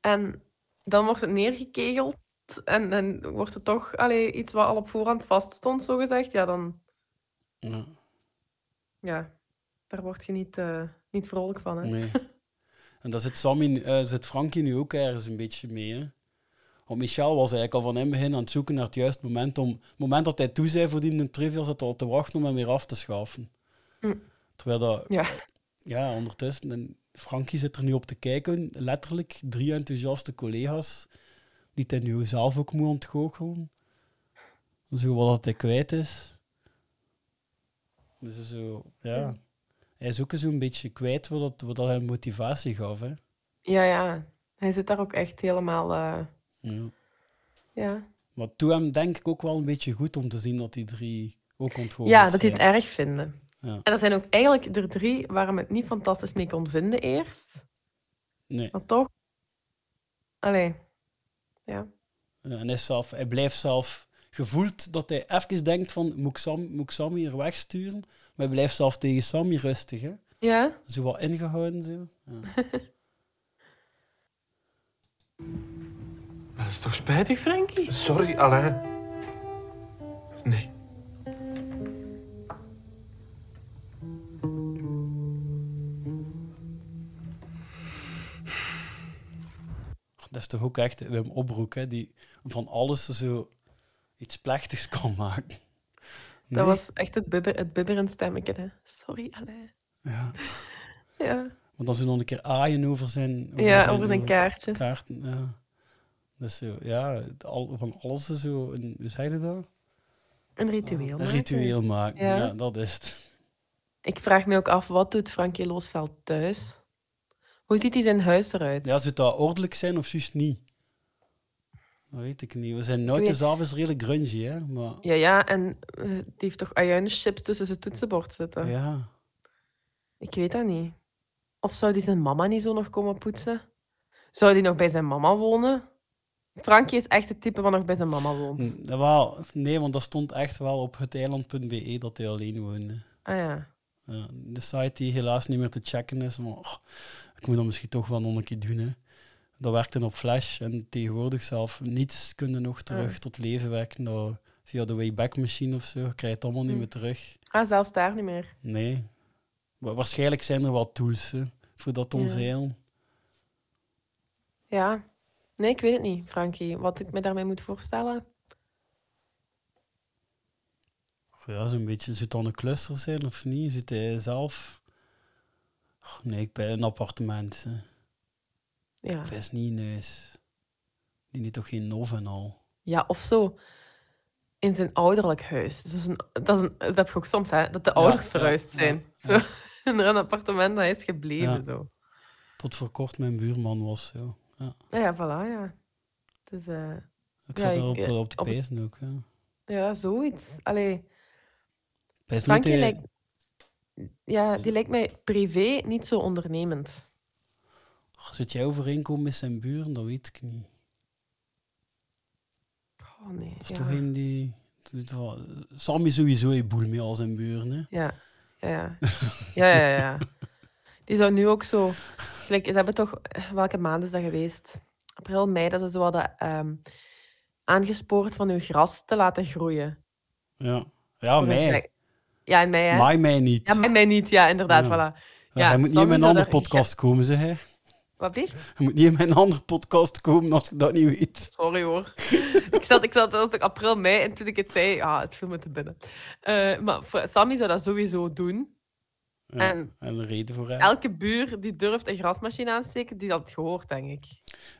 S5: en dan wordt het neergekegeld en dan wordt het toch allee, iets wat al op voorhand vaststond, zo gezegd, ja, dan
S4: Ja.
S5: ja, daar word je niet, eh, niet vrolijk van. Hè?
S4: Nee. [LAUGHS] En daar zit, Sammy, eh, zit Frankie nu ook ergens een beetje mee. Hè? Want Michel was eigenlijk al van in het begin aan het zoeken naar het juiste moment. Om, het moment dat hij toe zei voor die trivial, zat hij al te wachten om hem weer af te schaffen.
S5: Hm.
S4: Terwijl dat...
S5: Ja.
S4: Ja, ondertussen. En Frankie zit er nu op te kijken. Letterlijk drie enthousiaste collega's. Die hij nu zelf ook moet ontgoochelen. Zo wat dat hij kwijt is. Dus zo, ja. Hij is ook zo'n beetje kwijt wat, dat, wat dat hem motivatie gaf. Hè.
S5: Ja, ja. Hij zit daar ook echt helemaal... eh,
S4: Ja.
S5: ja.
S4: Maar toen hem denk ik ook wel een beetje goed om te zien dat die drie ook onthoofd
S5: Ja, dat die het erg vinden.
S4: Ja.
S5: En dat zijn ook eigenlijk er drie waar we het niet fantastisch mee kon vinden eerst.
S4: Nee.
S5: Maar toch. Allee. Ja.
S4: Ja, en hij, zelf, hij blijft zelf gevoeld dat hij even denkt van, moet ik Sam, moet ik Sam hier wegsturen? Maar hij blijft zelf tegen Sammy rustig, hè?
S5: Ja?
S4: Zo wat ingehouden, zo. Ja. [LAUGHS]
S3: Dat is toch spijtig, Frankie?
S14: Sorry, Alain. Nee.
S4: Dat is toch ook echt Wim Opbroek, hè? Die van alles zo iets plechtigs kan maken.
S5: Dat
S4: Nee?
S5: was echt het, bibber, het bibberend stemmetje. Hè. Sorry, Alain.
S4: Ja. [LAUGHS]
S5: Ja.
S4: Maar dan zo nog een keer aaien over zijn...
S5: Ja, over zijn kaartjes.
S4: Kaarten, ja. Dus zo, ja, al, van alles zo... Een, hoe zeg je dat?
S5: Een ritueel
S4: Een
S5: maken.
S4: ritueel maken,
S5: Ja.
S4: ja. dat is het.
S5: Ik vraag me ook af, wat doet Frankie Loosveld thuis? Hoe ziet hij zijn huis eruit?
S4: Ja, zou dat ordelijk zijn of juist niet? Dat weet ik niet. We zijn nooit af is redelijk grungy, hè? Maar
S5: Ja, ja, en die heeft toch ajuinenchips tussen zijn toetsenbord zitten?
S4: ja,
S5: Ik weet dat niet. Of zou die zijn mama niet zo nog komen poetsen? Zou die nog bij zijn mama wonen? Frankie is echt het type wat nog bij zijn mama woont.
S4: N- wel, nee, want dat stond echt wel op heteiland.be dat hij alleen woonde.
S5: Ah ja.
S4: Ja, de site die helaas niet meer te checken is, maar oh, ik moet dat misschien toch wel nog een keer doen. Hè. Dat werkte op Flash en tegenwoordig zelf niets kunnen nog terug
S5: Ah.
S4: tot leven wekken. Dat, via de Wayback Machine of zo, je krijgt het allemaal niet
S5: Hm.
S4: meer terug.
S5: Ah, zelfs daar niet meer.
S4: Nee. Wa- waarschijnlijk zijn er wel tools hè, voor dat te
S5: Ja.
S4: omzeilen.
S5: Ja. Nee, ik weet het niet, Frankie. Wat ik me daarmee moet voorstellen.
S4: Ja, zo'n beetje. Zou het dan een cluster zijn of niet? Zit hij zelf... Nee, ik ben een appartement. Hè.
S5: Ja.
S4: Niet huis. Die heeft toch geen nov en al?
S5: Ja, of zo. In zijn ouderlijk huis. Dus een, dat, is een, dat heb je ook soms, hè? Dat de ouders
S4: ja,
S5: verhuisd
S4: ja,
S5: zijn. Zo. [LAUGHS] En er een appartement dat is gebleven. Zo.
S4: Tot voor kort mijn buurman was. Ja.
S5: Ja, ja, voilà, ja. Dus, eh,
S4: Ik zat er op, op de pijzen ook. Ja.
S5: Ja, zoiets. Allee,
S4: Pijs
S5: Frankie
S4: niet,
S5: lijkt... Ja, die lijkt mij privé niet zo ondernemend.
S4: Zit jij overeenkomen met zijn buren? Dat weet ik niet.
S5: Oh nee,
S4: Dat is
S5: ja.
S4: toch een die... dat is sowieso een boel met al zijn buren, hè?
S5: Ja, ja, ja. ja, ja, ja. Die zou nu ook zo... Gelijk, ze hebben toch... Welke maand is dat geweest? April, mei, dat ze zo hadden ehm, aangespoord van uw gras te laten groeien.
S4: Ja, ja
S5: een
S4: mij.
S5: vlek- Ja, in mei, hè?
S4: Mij niet.
S5: Ja, mij, mij niet. Ja, inderdaad,
S4: Ja.
S5: voilà.
S4: Ja, hij moet niet in
S5: zou
S4: andere podcast komen, zeg hè.
S5: Wat blieft?
S4: Hij moet niet in mijn andere podcast komen als ik dat niet weet.
S5: Sorry hoor. [LAUGHS] ik zat, ik zat, dat was toch april, mei, en toen ik het zei, ja, het viel me te binnen. Eh, maar Sammy zou dat sowieso doen.
S4: Ja,
S5: En
S4: en een reden voor hem.
S5: elke buur die durft een grasmachine aansteken, die had het gehoord, denk ik.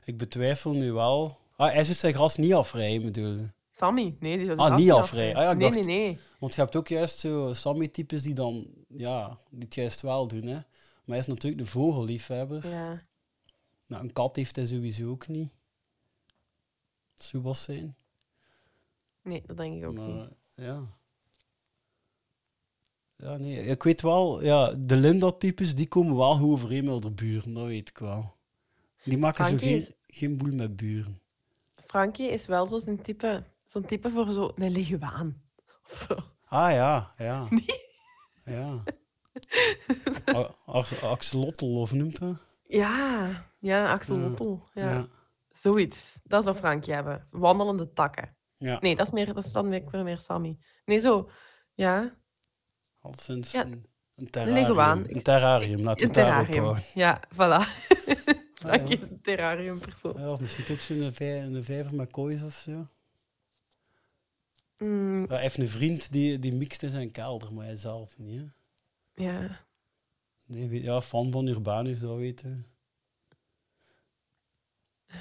S4: Ik betwijfel nu wel... Ah, hij zou zijn gras niet afrijden, bedoel je?
S5: Sammy, nee, die zou
S4: Ah, niet afrijden. Ah, ja, ik
S5: nee,
S4: dacht,
S5: nee, nee.
S4: Want je hebt ook juist zo Sammy-types die dan, ja, die het juist wel doen, hè. Maar hij is natuurlijk de vogelliefhebber.
S5: Ja.
S4: Nou, een kat heeft hij sowieso ook niet. Wel zijn.
S5: Nee, dat denk ik ook
S4: Maar,
S5: niet.
S4: ja. Ja, nee. Ik weet wel, ja, de Linda-types, die komen wel goed overeen met de buren, dat weet ik wel. Die maken zo geen,
S5: is-
S4: geen boel met buren.
S5: Frankie is wel zo zo'n type, zo'n type voor zo een leguaan. Of zo.
S4: Ah ja, ja. [LAUGHS] Ja. [LAUGHS] A- Ax- Axolotl, of noemt dat?
S5: Ja, ja,
S4: Ja.
S5: axolotl. Ja.
S4: Ja.
S5: Zoiets. Dat zou Frankie hebben. Wandelende takken.
S4: Ja.
S5: Nee, dat is, meer, dat is dan weer, meer Sammy. Nee, zo. Ja,
S4: Al sinds
S5: Ja.
S4: een, een
S5: een leguaan.
S4: terrarium. Een terrarium, het daarop
S5: terrarium.
S4: houden.
S5: Ja, voilà. [LAUGHS] Frankie
S4: ja.
S5: is een terrariumpersoon.
S4: Ja, of misschien ook zo'n vij- een vijver met koois of zo.
S5: Mm,
S4: hij heeft een vriend die, die mixt in zijn kelder, maar hij zelf niet. Hè?
S5: ja.
S4: Nee, ja, fan van Urbanus, dat weten.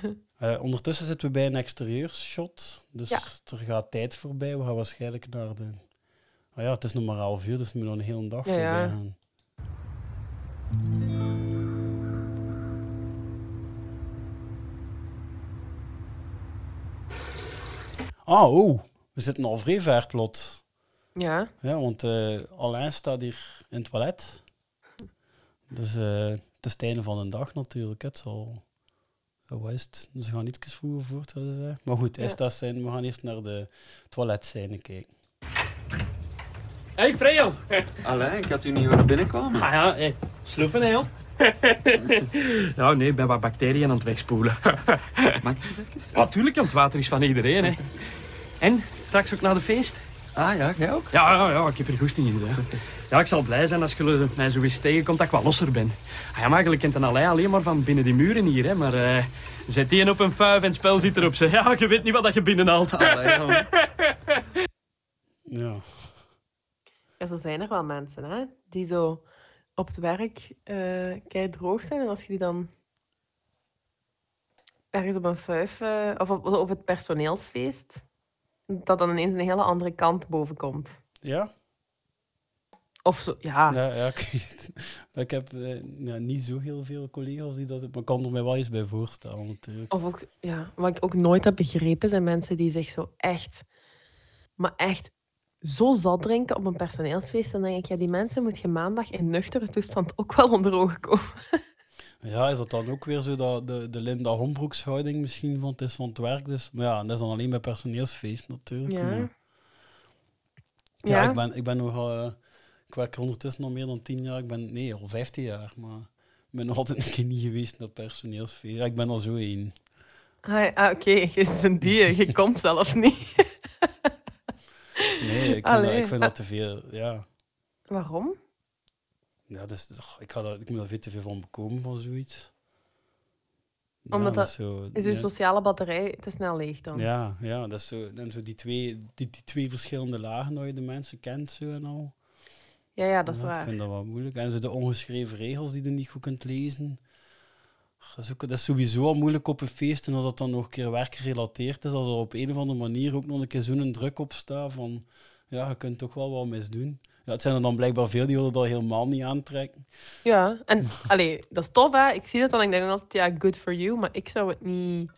S4: [LAUGHS] Eh ondertussen zitten we bij een exterieurshot. Dus
S5: Ja.
S4: er gaat tijd voorbij. We gaan waarschijnlijk naar de... Ah ja, het is nog maar half uur, dus we moeten nog een hele dag
S5: Ja,
S4: voorbij
S5: ja.
S4: gaan. Ah, oh. We zitten al vrij ver plot.
S5: Ja.
S4: Ja, want eh, Alain staat hier in het toilet. Dus eh, het is het einde van de dag natuurlijk. Het zal... Ja, wat is het? Dus we gaan iets vroeger voort, hadden ze. Maar goed,
S3: Ja.
S4: is dat zijn, we gaan eerst naar de toiletscène kijken.
S3: Hey, Freo. [LAUGHS]
S15: Allee, ik had u niet horen binnenkomen.
S3: Ah ja, hey, sloeven, joh. [LAUGHS] ja, nee, ik ben wat bacteriën aan het wegspoelen.
S15: Mag ik eens even?
S3: Ja, tuurlijk, want het water is van iedereen, hè. En, straks ook naar de feest?
S15: Ah ja, jij ook?
S3: Ja, ja, ja, ik heb er goesting in, hè. Ja, ik zal blij zijn als je mij zo eens tegenkomt dat ik wat losser ben. Ah, ja, maar eigenlijk kent een alleen alleen maar van binnen die muren hier, hè. Maar eh, zet die een op een fuif en het spel zit erop, zeg. Ja, je weet niet wat dat je binnenhaalt. [LAUGHS]
S4: Ja.
S5: Ja, zo zijn er wel mensen, hè, die zo op het werk eh kei droog zijn. En als je die dan ergens op een fuif, eh, of op, op het personeelsfeest, dat dan ineens een hele andere kant boven komt.
S4: Ja?
S5: Of zo, ja.
S4: Ja, ja [LAUGHS] ik, heb eh, ja, niet zo heel veel collega's die dat... Maar ik kan er mij wel eens bij voorstellen, natuurlijk.
S5: Of ook, ja, wat ik ook nooit heb begrepen, zijn mensen die zich zo echt, maar echt zo zat drinken op een personeelsfeest. Dan denk ik, ja, die mensen moet je maandag in nuchtere toestand ook wel onder ogen komen.
S4: Ja, is dat dan ook weer zo dat de, de Linda Hombroeks-houding misschien van het is van het werk? Dus, maar ja, dat is dan alleen bij personeelsfeest natuurlijk.
S5: Ja.
S4: maar-
S5: Ja.
S4: ja, ik, ben, ik ben nog... eh, ik werk er ondertussen al meer dan tien jaar. Ik ben, nee, al vijftien jaar. Maar ik ben nog altijd een keer niet geweest naar personeelsfeest. Ja, ik ben er zo één.
S5: Ah, ah, oké, [LAUGHS] je is een die, je komt zelfs niet.
S4: Nee, ik vind, dat, ik vind dat te veel. Ja,
S5: Waarom?
S4: Ja dus, ik, ga ik moet daar veel te veel van bekomen van zoiets. Ja,
S5: Omdat dat,
S4: is zo,
S5: is
S4: ja.
S5: sociale batterij te snel leeg dan.
S4: Ja, ja, dat is zo. En zo die twee, die, die twee verschillende lagen dat je de mensen kent zo en al.
S5: Ja, ja, dat is
S4: Ja,
S5: waar.
S4: Ik vind dat wel moeilijk. En zo de ongeschreven regels die je niet goed kunt lezen. Dat is, ook, dat is sowieso al moeilijk op een feest. En als dat dan nog een keer werkgerelateerd is, als er op een of andere manier ook nog een keer zo'n druk op staat van ja, je kunt toch wel wat misdoen. Ja, het zijn er dan blijkbaar veel die willen dat helemaal niet aantrekken.
S5: Ja, en [LAUGHS] allee, dat is tof, hè. Ik zie dat dan en ik denk altijd, ja, good for you. Maar ik zou het niet...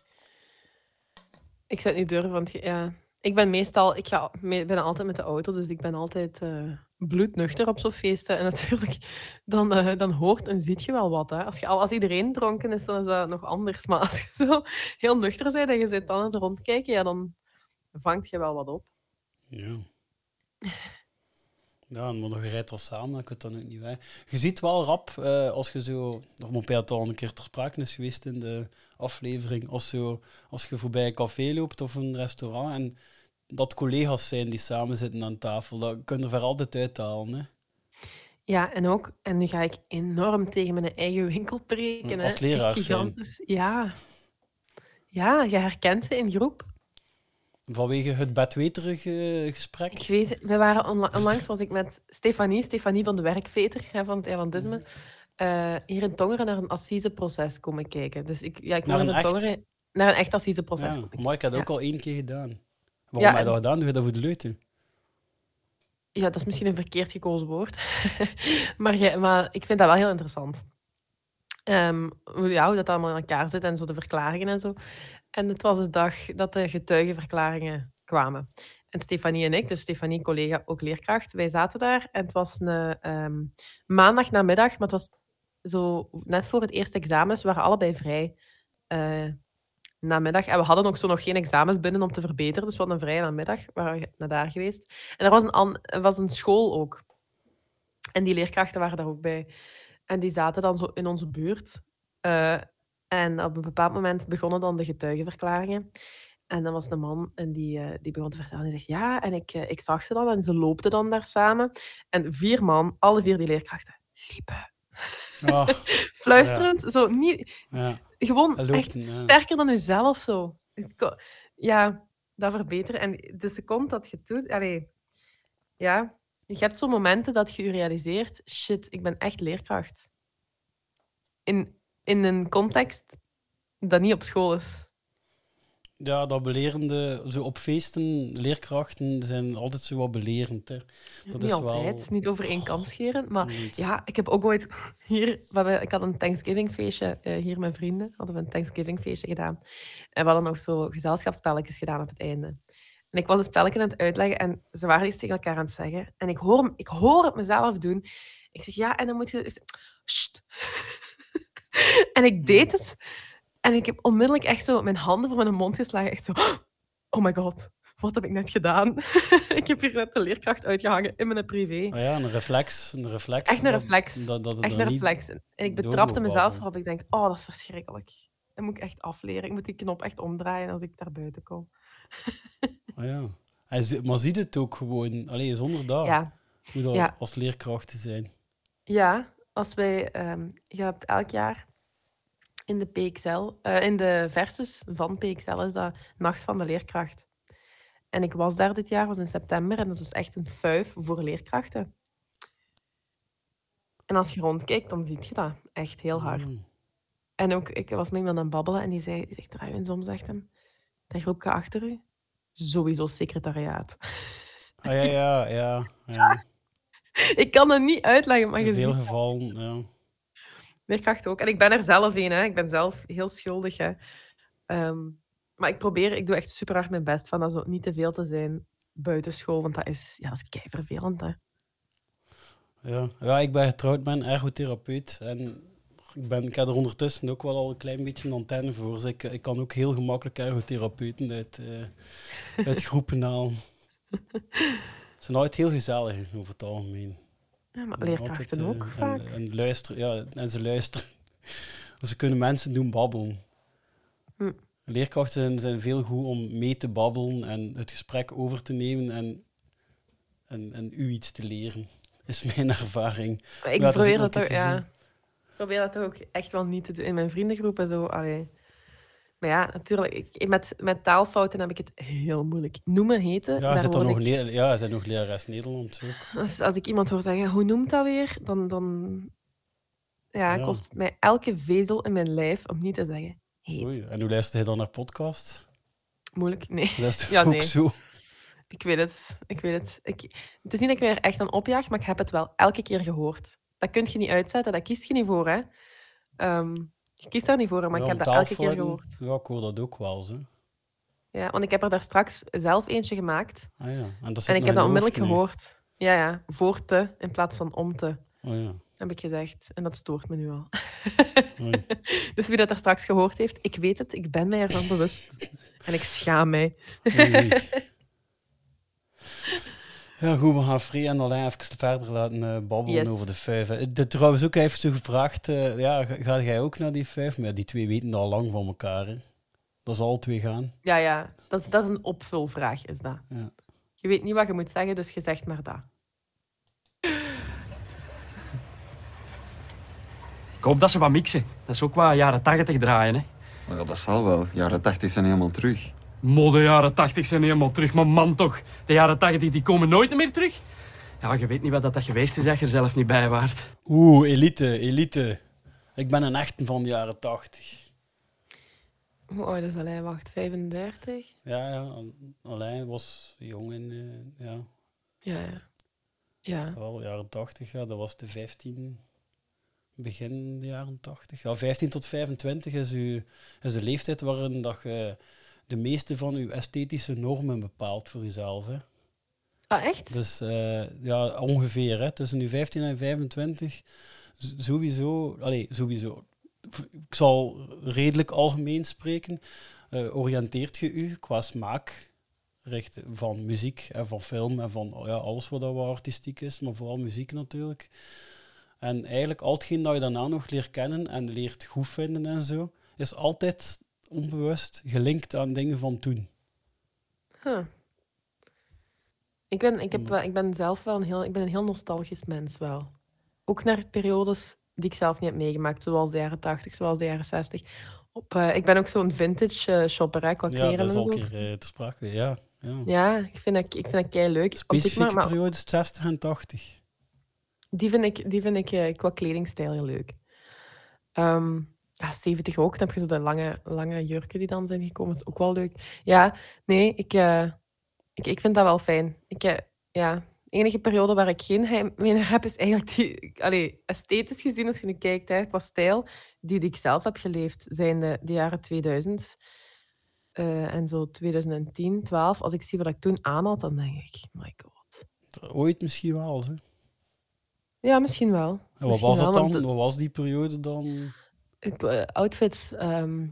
S5: Ik zou het niet durven, want ja... Ik ben meestal... Ik ga, ben altijd met de auto, dus ik ben altijd eh, bloednuchter op zo'n feesten. En [LAUGHS] natuurlijk, dan, eh, dan hoort en ziet je wel wat, hè. Als, je, al- als iedereen dronken is, dan is dat nog anders. Maar als je zo heel nuchter bent en je zit dan aan het rondkijken, ja, dan vangt je wel wat op.
S4: Ja. Ja, maar nog rijdt al samen, dan kun je dat ook niet weg. Je ziet wel rap, eh, als je zo... Of het al een keer ter sprake is geweest in de aflevering. Als, zo, als je voorbij een café loopt of een restaurant en dat collega's zijn die samen zitten aan tafel, dat kun je er ver altijd uithalen. Hè?
S5: Ja, en ook, en nu ga ik enorm tegen mijn eigen winkel preken.
S4: Als leraar zijn.
S5: gigantisch. Ja. Ja, je herkent ze in groep.
S4: Vanwege het bedweterige gesprek.
S5: Ik weet, we waren onla- onlangs was ik met Stefanie, Stefanie van de Werkveter hè, van het Eilandisme, eh, hier in Tongeren naar een assiseproces komen kijken. Dus ik, ja, ik
S4: Naar een
S5: in
S4: echt?
S5: Tongeren naar een echt assiseproces.
S4: Ja,
S5: komen
S4: maar ik heb dat ook
S5: Ja.
S4: al één keer gedaan. Waarom
S5: Ja,
S4: heb je dat gedaan? Doe je dat voor de leuten?
S5: Ja, dat is misschien een verkeerd gekozen woord. [LAUGHS] maar, jij- maar ik vind dat wel heel interessant. Hoe, ja, hoe dat allemaal in elkaar zit en zo de verklaringen en zo. En het was de dag dat de getuigenverklaringen kwamen. En Stefanie en ik, dus Stefanie, collega, ook leerkracht, wij zaten daar. En het was een ehm maandag namiddag, maar het was zo net voor het eerste examen, dus we waren allebei vrij eh, namiddag. En we hadden ook zo nog geen examens binnen om te verbeteren, dus we hadden een vrije namiddag, we waren naar daar geweest. En er was een, was een school ook. En die leerkrachten waren daar ook bij. En die zaten dan zo in onze buurt. Eh, en op een bepaald moment begonnen dan de getuigenverklaringen. En dan was de man en die, eh, die begon te vertellen. Die zegt, ja, en ik, eh, ik zag ze dan en ze loopten dan daar samen. En vier man, alle vier die leerkrachten, liepen.
S4: Ah, [LAUGHS]
S5: Fluisterend, zo niet...
S4: Ja.
S5: Gewoon
S4: loopt
S5: echt
S4: ja.
S5: sterker dan jezelf, zo. Ja, dat verbeteren. En de seconde dat je het doet... Allee, ja, je hebt zo momenten dat je je realiseert... Shit, ik ben echt leerkracht. In, in een context dat niet op school is.
S4: Ja, dat belerende, zo op feesten, leerkrachten zijn altijd zo wat belerend. Hè. Dat
S5: niet
S4: is
S5: altijd,
S4: wel...
S5: niet over één kam scheren. Maar
S4: Niet.
S5: ja, ik heb ook ooit hier... We ik had een Thanksgiving feestje eh, hier met vrienden. Hadden we een Thanksgiving feestje gedaan. En we hadden nog zo gezelschapsspelletjes gedaan op het einde. En ik was een spelletje aan het uitleggen en ze waren iets tegen elkaar aan het zeggen. En ik hoor, ik hoor het mezelf doen. Ik zeg, ja, en dan moet je... Sst. [LAUGHS] en ik deed het. En ik heb onmiddellijk echt zo mijn handen voor mijn mond geslagen. Echt zo, [GASPS] oh my god, wat heb ik net gedaan? [LAUGHS] ik heb hier net de leerkracht uitgehangen in mijn privé.
S4: Ah ja, een reflex. Een reflex
S5: Echt een
S4: dat-
S5: reflex.
S4: Dat, dat
S5: echt een reflex. En ik betrapte mezelf waarop ik denk, oh, dat is verschrikkelijk. Dat moet ik echt afleren. Ik moet die knop echt omdraaien als ik daar buiten kom.
S4: Ah ja. Maar ziet het ook gewoon, alleen zonder dat.
S5: Ja.
S4: Hoe dat
S5: Ja.
S4: als leerkracht te zijn.
S5: Ja, als wij, ehm, je hebt elk jaar in de PXL, eh, in de versus van PXL is dat Nacht van de Leerkracht. En ik was daar dit jaar, was in september, en dat is dus echt een fuif voor leerkrachten. En als je rondkijkt, dan zie je dat echt heel hard.
S4: Mm.
S5: En ook, ik was met iemand aan het babbelen en die zei, die zegt, je soms zegt hem, dat groepje achter u, sowieso secretariaat.
S4: Ah ja, ja, ja. ja. [LAUGHS] [LAUGHS]
S5: ik kan het niet uitleggen, maar je
S4: In veel gevallen, ja.
S5: Leerkracht ook. En ik ben er zelf een, hè. Ik ben zelf heel schuldig, hè. Ehm, maar ik probeer, ik doe echt super hard mijn best van dat zo niet te veel te zijn buitenschool, want dat is, ja, dat is kei vervelend, hè.
S4: Ja. ja, ik ben getrouwd een ergotherapeut. En ik, ben, ik heb er ondertussen ook wel al een klein beetje een antenne voor. Dus ik, ik kan ook heel gemakkelijk ergotherapeuten uit, eh uit [LAUGHS] groepen halen. [LAUGHS] Ze zijn altijd heel gezellig over het algemeen.
S5: Ja, maar
S4: En
S5: leerkrachten
S4: altijd,
S5: ook
S4: eh,
S5: vaak.
S4: En, en, luisteren, ja, en ze luisteren. [LAUGHS] ze kunnen mensen doen babbelen.
S5: Hm.
S4: Leerkrachten zijn, zijn veel goed om mee te babbelen en het gesprek over te nemen en, en, en u iets te leren, [LAUGHS] is mijn ervaring.
S5: Maar ik probeer dat ook, ja. probeer dat ook echt wel niet te doen in mijn vriendengroep en zo. Allee. Maar ja, natuurlijk, ik, met, met taalfouten heb ik het heel moeilijk. Noemen, heten,
S4: Ja, zit er nog,
S5: ik-
S4: ja, er zijn nog lerares Nederlands ook.
S5: Als, als ik iemand hoor zeggen, hoe noemt dat weer? Dan, dan ja,
S4: Ja.
S5: kost het mij elke vezel in mijn lijf om niet te zeggen. Heet.
S4: Oei, en hoe luister je dan naar podcasts?
S5: Moeilijk, [LAUGHS] nee.
S4: Dat is toch
S5: ja,
S4: ook
S5: nee.
S4: zo?
S5: Ik weet het. Ik weet het. Ik, het is niet dat ik er echt aan opjaag, maar ik heb het wel elke keer gehoord. Dat kun je niet uitzetten, dat kiest je niet voor, hè. Ehm, je kiest daar niet voor, maar
S4: Ja,
S5: ik heb dat elke keer gehoord.
S4: Ja, ik hoor dat ook wel. Zo.
S5: Ja, want ik heb er daar straks zelf eentje gemaakt.
S4: Ah, ja. En, dat
S5: En ik heb dat onmiddellijk
S4: hoofd
S5: gehoord. Ja, ja. Voor te in plaats van om te,
S4: Oh, ja.
S5: heb ik gezegd. En dat stoort me nu al. [LAUGHS] Dus wie dat daar straks gehoord heeft, ik weet het. Ik ben mij ervan bewust. En ik schaam mij. [LAUGHS]
S4: Ja, goed, we gaan Free en Alain even verder laten eh, babbelen
S5: Yes.
S4: over de vijf. hè. De, trouwens ook even zo gevraagd, eh, ja, ga ga jij ook naar die vijf? Maar die twee weten al lang van elkaar. Hè. Dat zal twee gaan.
S5: Ja, ja. Dat is, dat is een opvulvraag, is dat.
S4: Ja.
S5: Je weet niet wat je moet zeggen, dus je zegt maar dat.
S3: Ik hoop dat ze wat mixen. Dat is ook wat jaren 80 draaien, hè.
S15: Maar ja, dat zal wel. Jaren 80 zijn helemaal terug.
S3: Mo, de jaren 80 zijn helemaal terug. Maar man toch, de jaren 80 die komen nooit meer terug. Ja, je weet niet wat dat geweest is als je er zelf niet bij waart.
S4: Oeh, elite, elite. Ik ben een echte van de jaren tachtig.
S5: Hoe oud is Alain? Wacht, 35?
S4: Ja, ja. Alain was jong in, eh, ja,
S5: Ja, ja. Ja.
S4: wel jaren tachtig. Ja, dat was de 15, begin de jaren tachtig. Ja, 15 tot 25 is, uw, is de leeftijd waarin dat je de meeste van uw esthetische normen bepaalt voor jezelf. Hè.
S5: Ah, echt?
S4: Dus eh, ja, ongeveer. Hè, tussen nu 15 en 25. z- Sowieso, allee, sowieso. Ik zal redelijk algemeen spreken. eh, oriënteert je u qua smaak recht van muziek en van film en van ja, alles wat dat wat artistiek is, maar vooral muziek natuurlijk. En eigenlijk al hetgeen dat je daarna nog leert kennen en leert goed vinden en zo, is altijd onbewust gelinkt aan dingen van toen.
S5: Huh. Ik, ben, ik, heb, ik ben zelf wel een heel, ik ben een heel nostalgisch mens wel. Ook naar periodes die ik zelf niet heb meegemaakt, zoals de jaren 80, zoals de jaren 60. Op, eh, ik ben ook zo'n vintage eh, shopper, hè, qua
S4: Ja,
S5: kleren
S4: dat is al een keer eh, te sprake. Ja, ja.
S5: Ja, ik vind dat, ik vind dat kei leuk.
S4: Specifieke
S5: maar,
S4: periodes 60 en 80.
S5: Die vind ik, die vind ik qua kledingstijl heel leuk. Ehm, ja, 70 ook. Dan heb je zo de lange, lange jurken die dan zijn gekomen. Dat is ook wel leuk. Ja, nee, ik, eh, ik, ik vind dat wel fijn. Ik, eh, ja, de enige periode waar ik geen heimwee naar heb, is eigenlijk die... Allee, esthetisch gezien, als je nu kijkt, hè, qua stijl, die, die ik zelf heb geleefd, zijn de, de jaren 2000. eh, en zo 2010, 12, als ik zie wat ik toen aan had, dan denk ik, my god.
S4: Ooit misschien wel, hè.
S5: Ja, misschien wel.
S4: En wat
S5: Misschien
S4: was het dan? Wat was die periode dan?
S5: Eh, outfits. ehm,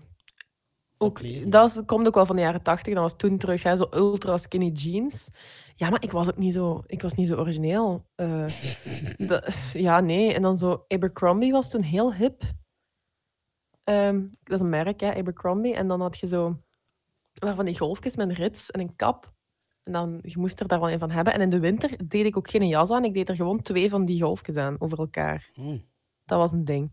S5: ook, dat komt ook wel van de jaren tachtig. Dat was toen terug, hè, zo ultra skinny jeans. Ja, maar ik was ook niet zo, ik was niet zo origineel. Eh, [LAUGHS] ja, nee. En dan zo Abercrombie was toen heel hip. Ehm, dat is een merk, hè, Abercrombie. En dan had je zo waarvan die golfjes met een rits en een kap. En dan, je moest er daar wel een van hebben. En in de winter deed ik ook geen jas aan. Ik deed er gewoon twee van die golfjes aan, over elkaar. Dat was een ding.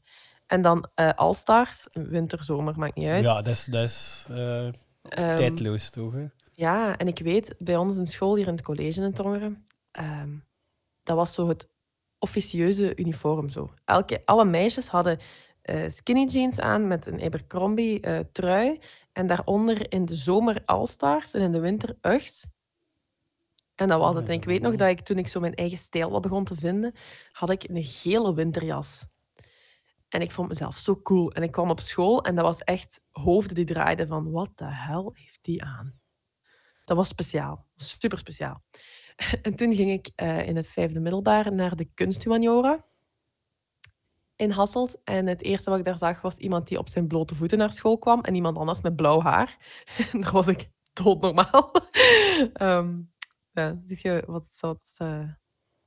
S5: En dan eh All-Stars, winter, zomer, maakt niet uit.
S4: Ja, dat is, dat is eh, tijdloos, toch? Hè?
S5: Ja, en ik weet, bij ons in school, hier in het college in Tongeren, ehm, dat was zo het officieuze uniform. Zo. Elke, alle meisjes hadden eh, skinny jeans aan met een Abercrombie trui. En daaronder in de zomer All-Stars en in de winter Uggs. En dat was het. En ik weet nog dat ik toen ik zo mijn eigen stijl wat begon te vinden, had ik een gele winterjas. En ik vond mezelf zo cool. En ik kwam op school en dat was echt hoofden die draaiden van wat de hel heeft die aan? Dat was speciaal. Super speciaal. [LAUGHS] En toen ging ik eh, in het vijfde middelbaar naar de kunsthumaniora in Hasselt. En het eerste wat ik daar zag was iemand die op zijn blote voeten naar school kwam en iemand anders met blauw haar. [LAUGHS] En was ik doodnormaal. [LAUGHS] Ehm ja, zie je wat, wat, eh,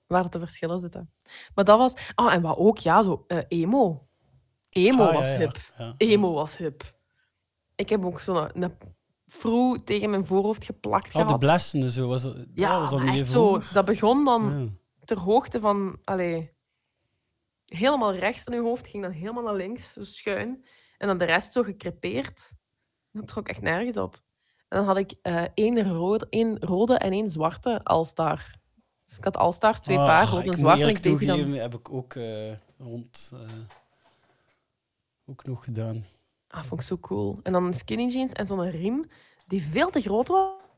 S5: waar de verschillen zitten. Maar dat was... Oh, en wat ook, ja, zo eh, emo. Emo
S4: Ah,
S5: was
S4: ja.
S5: hip.
S4: Ja,
S5: Emo was hip. Ik heb ook zo'n een froe tegen mijn voorhoofd geplakt
S4: Oh, de
S5: gehad.
S4: blessende zo. Was, dat-
S5: Ja,
S4: was dat
S5: echt
S4: even
S5: zo.
S4: hoog?
S5: Dat begon dan ter hoogte van... Allee, helemaal rechts in uw hoofd, ging dan helemaal naar links, zo schuin. En dan de rest zo gecrepeerd. Dat trok echt nergens op. En dan had ik eh één, rode, één rode en één zwarte All-Star. Dus ik had All-Stars, twee
S4: Ah,
S5: paar,
S4: ik
S5: rood en zwart. En ik deed die dan...
S4: heb ik ook eh, rond... eh, ook nog gedaan.
S5: Ah, vond ik zo cool. En dan skinny jeans en zo'n riem die veel te groot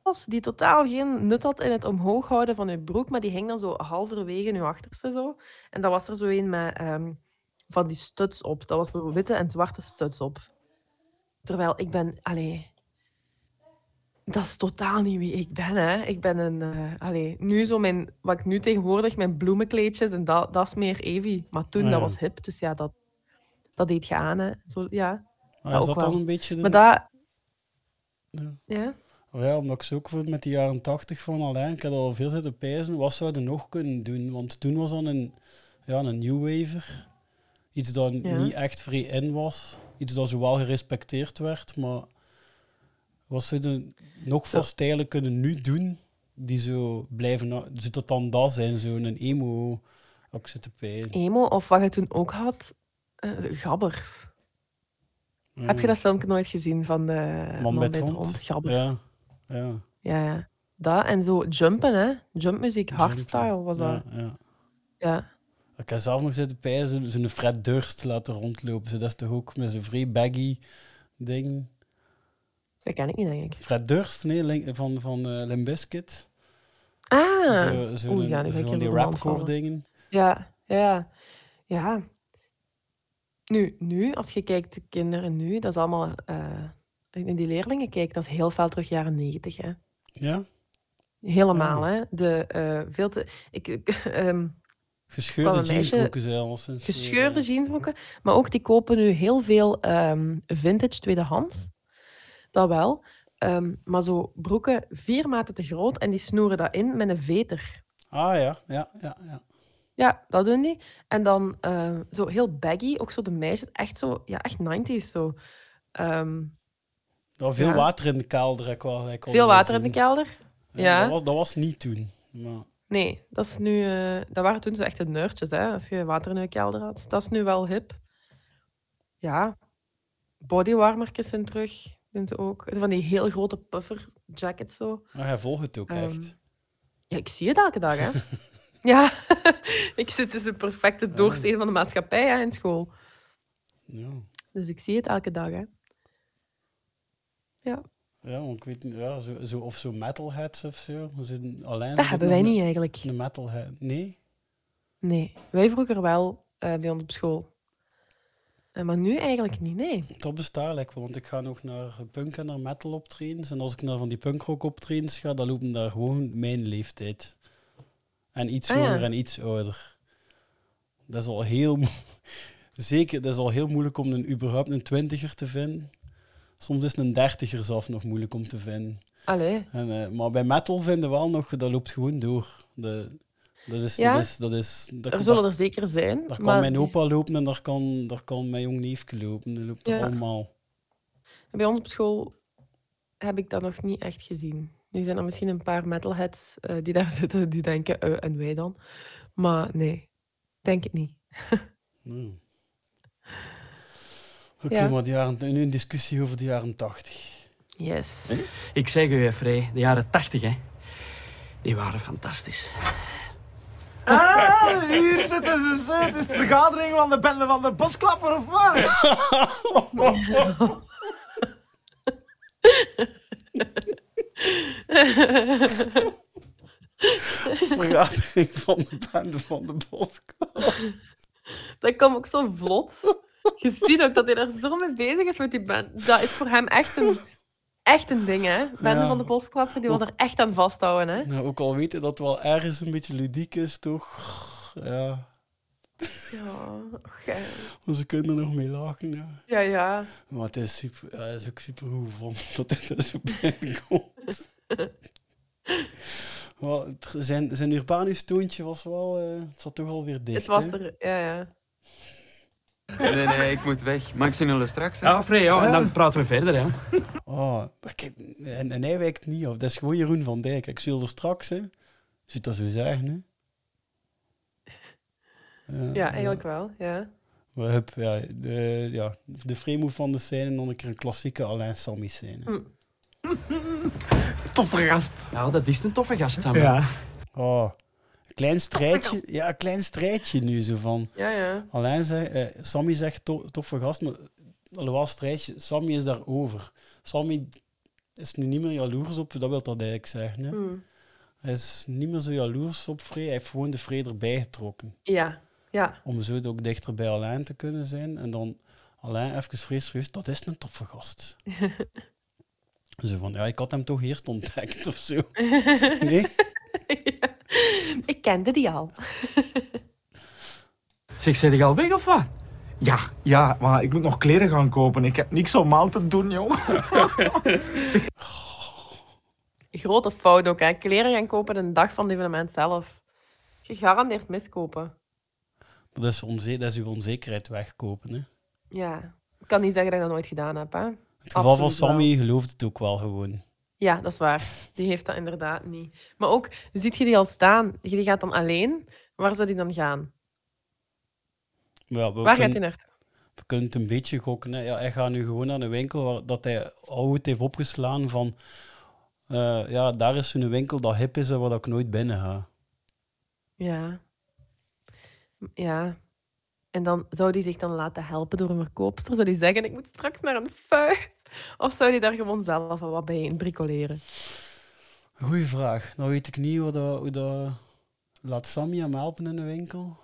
S5: was, die totaal geen nut had in het omhoog houden van je broek, maar die hing dan zo halverwege in je achterste zo. En dan was er zo een met ehm, van die studs op. Dat was zo witte en zwarte studs op. Terwijl ik ben, allee, dat is totaal niet wie ik ben, hè. Ik ben een, eh allee, nu zo mijn, wat ik nu tegenwoordig, mijn bloemenkleedjes en dat, dat is meer Evie. Maar toen,
S4: Ah,
S5: dat
S4: ja.
S5: was hip, dus ja, dat, dat deed je aan, hè. Zo, ja, dat
S4: is dat dan een beetje de-
S5: Maar dat...
S4: Ja.
S5: Ja?
S4: Oh ja, omdat ik zo ook voor- met de jaren tachtig van alleen, ik had al veel zitten pijzen, wat zouden we nog kunnen doen? Want toen was dan een, ja, een new waver. Iets dat
S5: Ja.
S4: niet echt free in was. Iets dat zowel gerespecteerd werd, maar wat zouden nog van stijlen kunnen nu doen die zo blijven... Zou dat dan dat zijn, zo'n emo... Ook zitten pijzen.
S5: Emo, of wat je toen ook had, eh, gabbers. Heb je dat filmpje nooit gezien van de man, bij het hond? Gabbers.
S4: Ja, ja.
S5: Ja, ja. Dat en zo jumpen, hè. Jumpmuziek, hardstyle was dat.
S4: Ja, ja.
S5: Ja.
S4: Ik heb zelf nog zitten pijzen, zo'n Fred Durst laten rondlopen. Zo, dat is toch ook met zo'n vrij baggy ding.
S5: Dat ken ik niet, denk ik.
S4: Fred Durst, nee, van, van eh Limp Bizkit.
S5: Ah!
S4: Zo, zo
S5: Oeh, ja, nu ik
S4: die rapcore dingen.
S5: Ja, ja, ja. Nu, nu, als je kijkt, de kinderen nu, dat is allemaal... eh in die leerlingen kijkt, dat is heel veel terug jaren negentig, hè.
S4: Ja?
S5: Helemaal, hè. De, eh, veel te... Ik, ik, [LAUGHS] ehm,
S4: Gescheurde
S5: kwam een meisje-
S4: jeansbroeken zelfs. en zo,
S5: Gescheurde
S4: ja.
S5: jeansbroeken. Maar ook die kopen nu heel veel ehm, vintage tweedehands. Dat wel. Ehm, maar zo broeken vier maten te groot en die snoeren dat in met een veter.
S4: Ah ja, ja, ja. ja.
S5: Ja, dat doen die. En dan eh, zo heel baggy, ook zo de meisjes. Echt zo, ja, echt 90s zo. Ehm,
S4: Er was veel
S5: Ja.
S4: water in de kelder. Ik wel, ik
S5: veel
S4: wel
S5: water in de
S4: zien.
S5: kelder. Ja.
S4: Dat, was, dat was niet toen. Maar,
S5: Nee, dat is nu... eh, dat waren toen zo echte nerdjes, hè. Als je water in je kelder had. Dat is nu wel hip. Ja. Bodywarmertjes zijn terug. Doen ze ook. Van die heel grote puffer jackets zo.
S4: maar hij volgt het ook
S5: Ehm,
S4: echt.
S5: Ja, ik zie het elke dag, hè. [LAUGHS] ja. [LAUGHS] ik zit in de perfecte doorsnede van de maatschappij hè, in school.
S4: Ja.
S5: Dus ik zie het elke dag, hè. Ja.
S4: Ja, want ik weet niet, ja, zo, zo, of zo metalheads of zo. Alleen
S5: Dat hebben wij niet eigenlijk.
S4: Een metalhead. Nee?
S5: Nee, wij vroeger wel eh, bij ons op school. Eh, maar nu eigenlijk niet, nee.
S4: Dat bestaat lekker, want ik ga nog naar punk en naar metal optredens. En als ik naar van die punkrock optredens ga, dan lopen daar gewoon mijn leeftijd. En iets
S5: Ah, ja.
S4: jonger en iets ouder. Dat is al heel... [LAUGHS] Zeker, dat is al heel moeilijk om een, überhaupt een twintiger te vinden. Soms is een dertiger zelf nog moeilijk om te vinden.
S5: Allee.
S4: En, eh, maar bij metal vinden we wel nog, dat loopt gewoon door. De, dat is,
S5: Ja?
S4: dat is, dat is, dat,
S5: Er
S4: daar-
S5: zullen er zeker zijn.
S4: Daar kan mijn opa lopen en daar kan, daar kan mijn jong neefje lopen. Dat loopt er allemaal.
S5: Bij ons op school heb ik dat nog niet echt gezien. Nu zijn er misschien een paar metalheads eh, die daar [LAUGHS] zitten, die denken, eh, en wij dan. Maar nee, denk het niet. [LAUGHS]
S4: Hmm. Oké,
S5: Ja.
S4: maar de jaren, nu een discussie over de jaren tachtig.
S5: Yes.
S3: Ik zeg u, Frey, de jaren tachtig, hè. Die waren fantastisch.
S11: Ah, hier zitten ze. Het is de vergadering van de bende van de bosklapper, of wat? [LAUGHS]
S4: Vergadering van de bende van de Bosklap.
S5: Dat komt ook zo vlot. Je ziet ook dat hij er zo mee bezig is met die band. Dat is voor hem echt een, echt een ding, hè. Bende
S4: Ja.
S5: van de Bosklapper, die wil er echt aan vasthouden, hè.
S4: Nou, ook al weten dat het wel ergens een beetje ludiek is, toch? Ja.
S5: Ja, ja.
S4: Ze kunnen er nog mee lachen, ja.
S5: Ja, ja.
S4: Maar het is, super, ja, het is ook super goed van dat dit er zo binnenkomt. [LAUGHS] Maar het- zijn, zijn Urbanus-toontje was wel... eh, het zat toch alweer dicht,
S5: Het was
S4: hè?
S5: er, ja, ja.
S15: Nee, nee, ik moet weg. Maar ik zie jullie straks. Hè?
S3: Ja, Frey, ja, en dan praten we verder, hè.
S4: Oh, kijk, en, en hij wijkt niet af. Dat is gewoon Jeroen van Dijk. Ik zul er straks, hè. Zit dat zo zeggen, hè? Ja,
S5: Ja, eigenlijk wel, ja.
S4: Maar hup, ja, de, ja, de frame van de scène en dan een keer een klassieke Alain Sammy scène.
S5: Hm. [LAUGHS]
S11: Toffe gast.
S3: Nou, dat is een toffe gast, Sam.
S11: Ja.
S4: Oh, een klein strijdje. Ja, een klein strijdje nu zo van.
S5: Ja, ja.
S4: Alain zei, eh, Sammy zegt to- toffe gast, maar alhoewel een strijdje, Sammy is daarover. Sammy is nu niet meer jaloers op, dat wil dat eigenlijk zeggen. Hè?
S5: Hm.
S4: Hij is niet meer zo jaloers op Frey, hij heeft gewoon de Frey erbij getrokken.
S5: Ja, ja.
S4: Om zo ook dichter bij Alain te kunnen zijn. En dan Alain even vrees serieus, dat is een toffe gast. [LAUGHS] Zo van, ja, ik had hem toch eerst ontdekt of zo. [LAUGHS] Nee?
S5: Ik kende die al. [LAUGHS]
S3: Zeg, zit ik al weg of wat?
S11: Ja, ja, maar ik moet nog kleren gaan kopen. Ik heb niks om aan te doen, joh.
S5: Grote fout ook, hè. Kleren gaan kopen de dag van het evenement zelf. Gegarandeerd miskopen.
S4: Dat is, onze, dat is uw onzekerheid wegkopen. Hè?
S5: Ja. Ik kan niet zeggen dat ik dat nooit gedaan heb, hè.
S4: Het geval van
S5: Absoluut.
S4: Sammy gelooft het ook wel gewoon.
S5: Ja, dat is waar. Die heeft dat inderdaad niet. Maar ook, ziet je die al staan? Die gaat dan alleen. Waar zou die dan gaan?
S4: Ja,
S5: Waar gaat hij naartoe?
S4: We kunnen het een beetje gokken. Hè. Ja, hij gaat nu gewoon naar een winkel waar dat hij al goed heeft opgeslaan van... eh, ja, daar is zo'n winkel dat hip is en waar dat ik nooit binnen ga.
S5: Ja. Ja. En dan zou die zich dan laten helpen door een verkoopster? Zou die zeggen, ik moet straks naar een fuik? Of zou die daar gewoon zelf wat bij in bricoleren?
S4: Goeie vraag. Nou weet ik niet hoe dat... Hoe dat... Laat Sammy hem helpen in de winkel?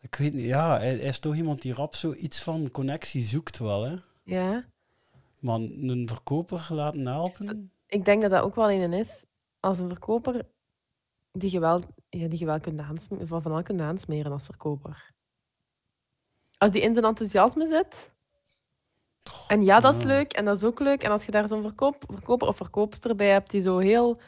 S4: Ik weet niet. Ja, hij, hij is toch iemand die rap zoiets van connectie zoekt wel, hè?
S5: Ja.
S4: Maar een verkoper laten helpen?
S5: Ik denk dat dat ook wel een is. Als een verkoper die je wel, ja, die je wel kunt aansmeren, van, van al kunt aansmeren als verkoper. Als die in zijn enthousiasme zit. En ja, dat is leuk en dat is ook leuk. En als je daar zo'n verkoop, verkoper of verkoopster bij hebt die zo heel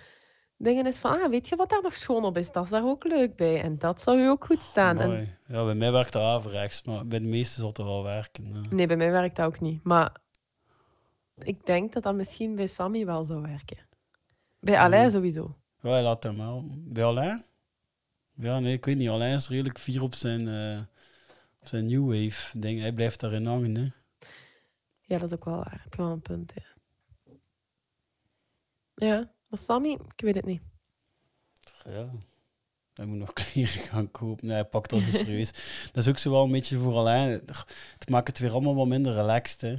S5: dingen is van, ah, weet je wat daar nog schoon op is? Dat is daar ook leuk bij. En dat zou je ook goed staan. En.
S4: Ja, bij mij werkt dat averechts, maar bij de meesten zal het wel werken. ja.
S5: nee, bij mij werkt dat ook niet. Maar ik denk dat dat misschien bij Sammy wel zou werken. Bij Alain sowieso.
S4: Ja, hij laat hem wel. Bij Alain? Ja, nee, ik weet niet. Alain is redelijk fier op zijn, eh, op zijn New Wave ding. Hij blijft daarin hangen, hè.
S5: Ja, dat is ook wel waar. Heb je wel een punt, ja. Ja, maar Sammy, ik weet het niet.
S4: Ja. Hij moet nog [LAUGHS] kleren gaan kopen. Nee, hij pakt dat niet serieus. [LAUGHS] Dat is ook zo wel een beetje voor Alain. Het maakt het weer allemaal wat minder relaxed, hè.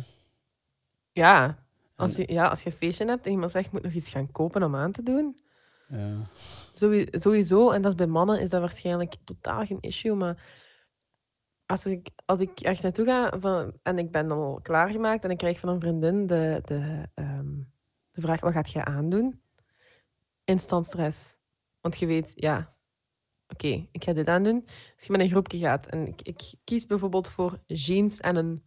S5: Ja, als je, ja, als je een feestje hebt en iemand zegt, ik moet nog iets gaan kopen om aan te doen. Sowieso, en dat is bij mannen is dat waarschijnlijk totaal geen issue, maar als ik, als ik echt naartoe ga van, en ik ben dan al klaargemaakt en ik krijg van een vriendin de, de, ehm, de vraag: wat gaat je aandoen? Instant stress. Want je weet, ja, oké, ik ga dit aandoen. Als je met een groepje gaat en ik, ik kies bijvoorbeeld voor jeans en een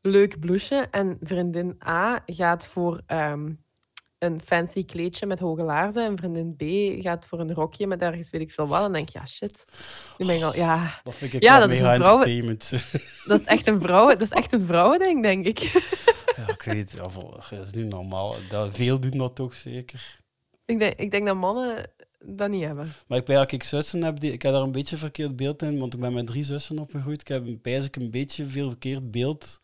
S5: leuk blouseje en vriendin A gaat voor ehm, een fancy kleedje met hoge laarzen en vriendin B gaat voor een rokje met ergens weet ik veel wat, dan denk ja, shit. Nu ben ik al, ja,
S4: Dat vind ik
S5: ja dat is een vrouwen... [LAUGHS] Dat is echt een vrouwen, dat is echt een vrouwending, denk ik. [LAUGHS]
S4: Ja, ik weet, ja, dat is nu normaal. Dat, veel doen dat toch zeker.
S5: ik, denk, ik denk dat mannen dat niet hebben.
S4: Maar ik ben dat ik zussen heb, die, ik heb daar een beetje verkeerd beeld in, want ik ben met drie zussen opgegroeid. Ik heb een, pijs een beetje veel verkeerd beeld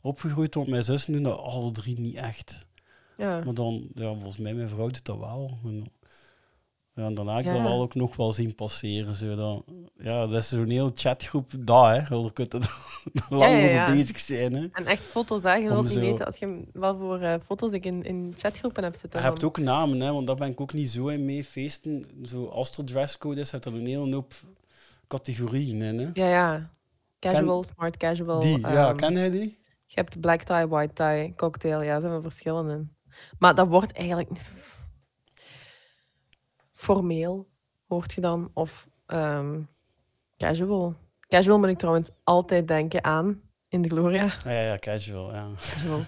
S4: opgegroeid, want mijn zussen doen dat alle drie niet echt.
S5: Ja.
S4: Maar dan, ja, volgens mij, mijn vrouw doet dat wel. En, ja, en daarna heb ik dat wel ook nog wel zien passeren. Zo. Dat, ja, dat is zo'n heel chatgroep daar, hè. Daar kun je er [LAUGHS] lang over bezig zijn, hè.
S5: En echt foto's, hè. Je wilt niet
S4: zo-
S5: weten als je wel voor eh, foto's ik in, in chatgroepen heb zitten.
S4: Je hebt ook namen, hè, want daar ben ik ook niet zo in mee. Feesten, zo als er dresscode is, heb je er een hele hoop categorieën in. Hè.
S5: Ja, ja. Casual,
S4: Ken-
S5: smart casual.
S4: Die, ja,
S5: ehm,
S4: ken jij die?
S5: Je hebt black tie, white tie, cocktail. Ja, er zijn wel verschillen in. Maar dat wordt eigenlijk... Formeel, hoort je dan. Of ehm, casual. Casual moet ik trouwens altijd denken aan in de Gloria.
S4: Ah, ja, ja, casual, ja.
S5: Casual.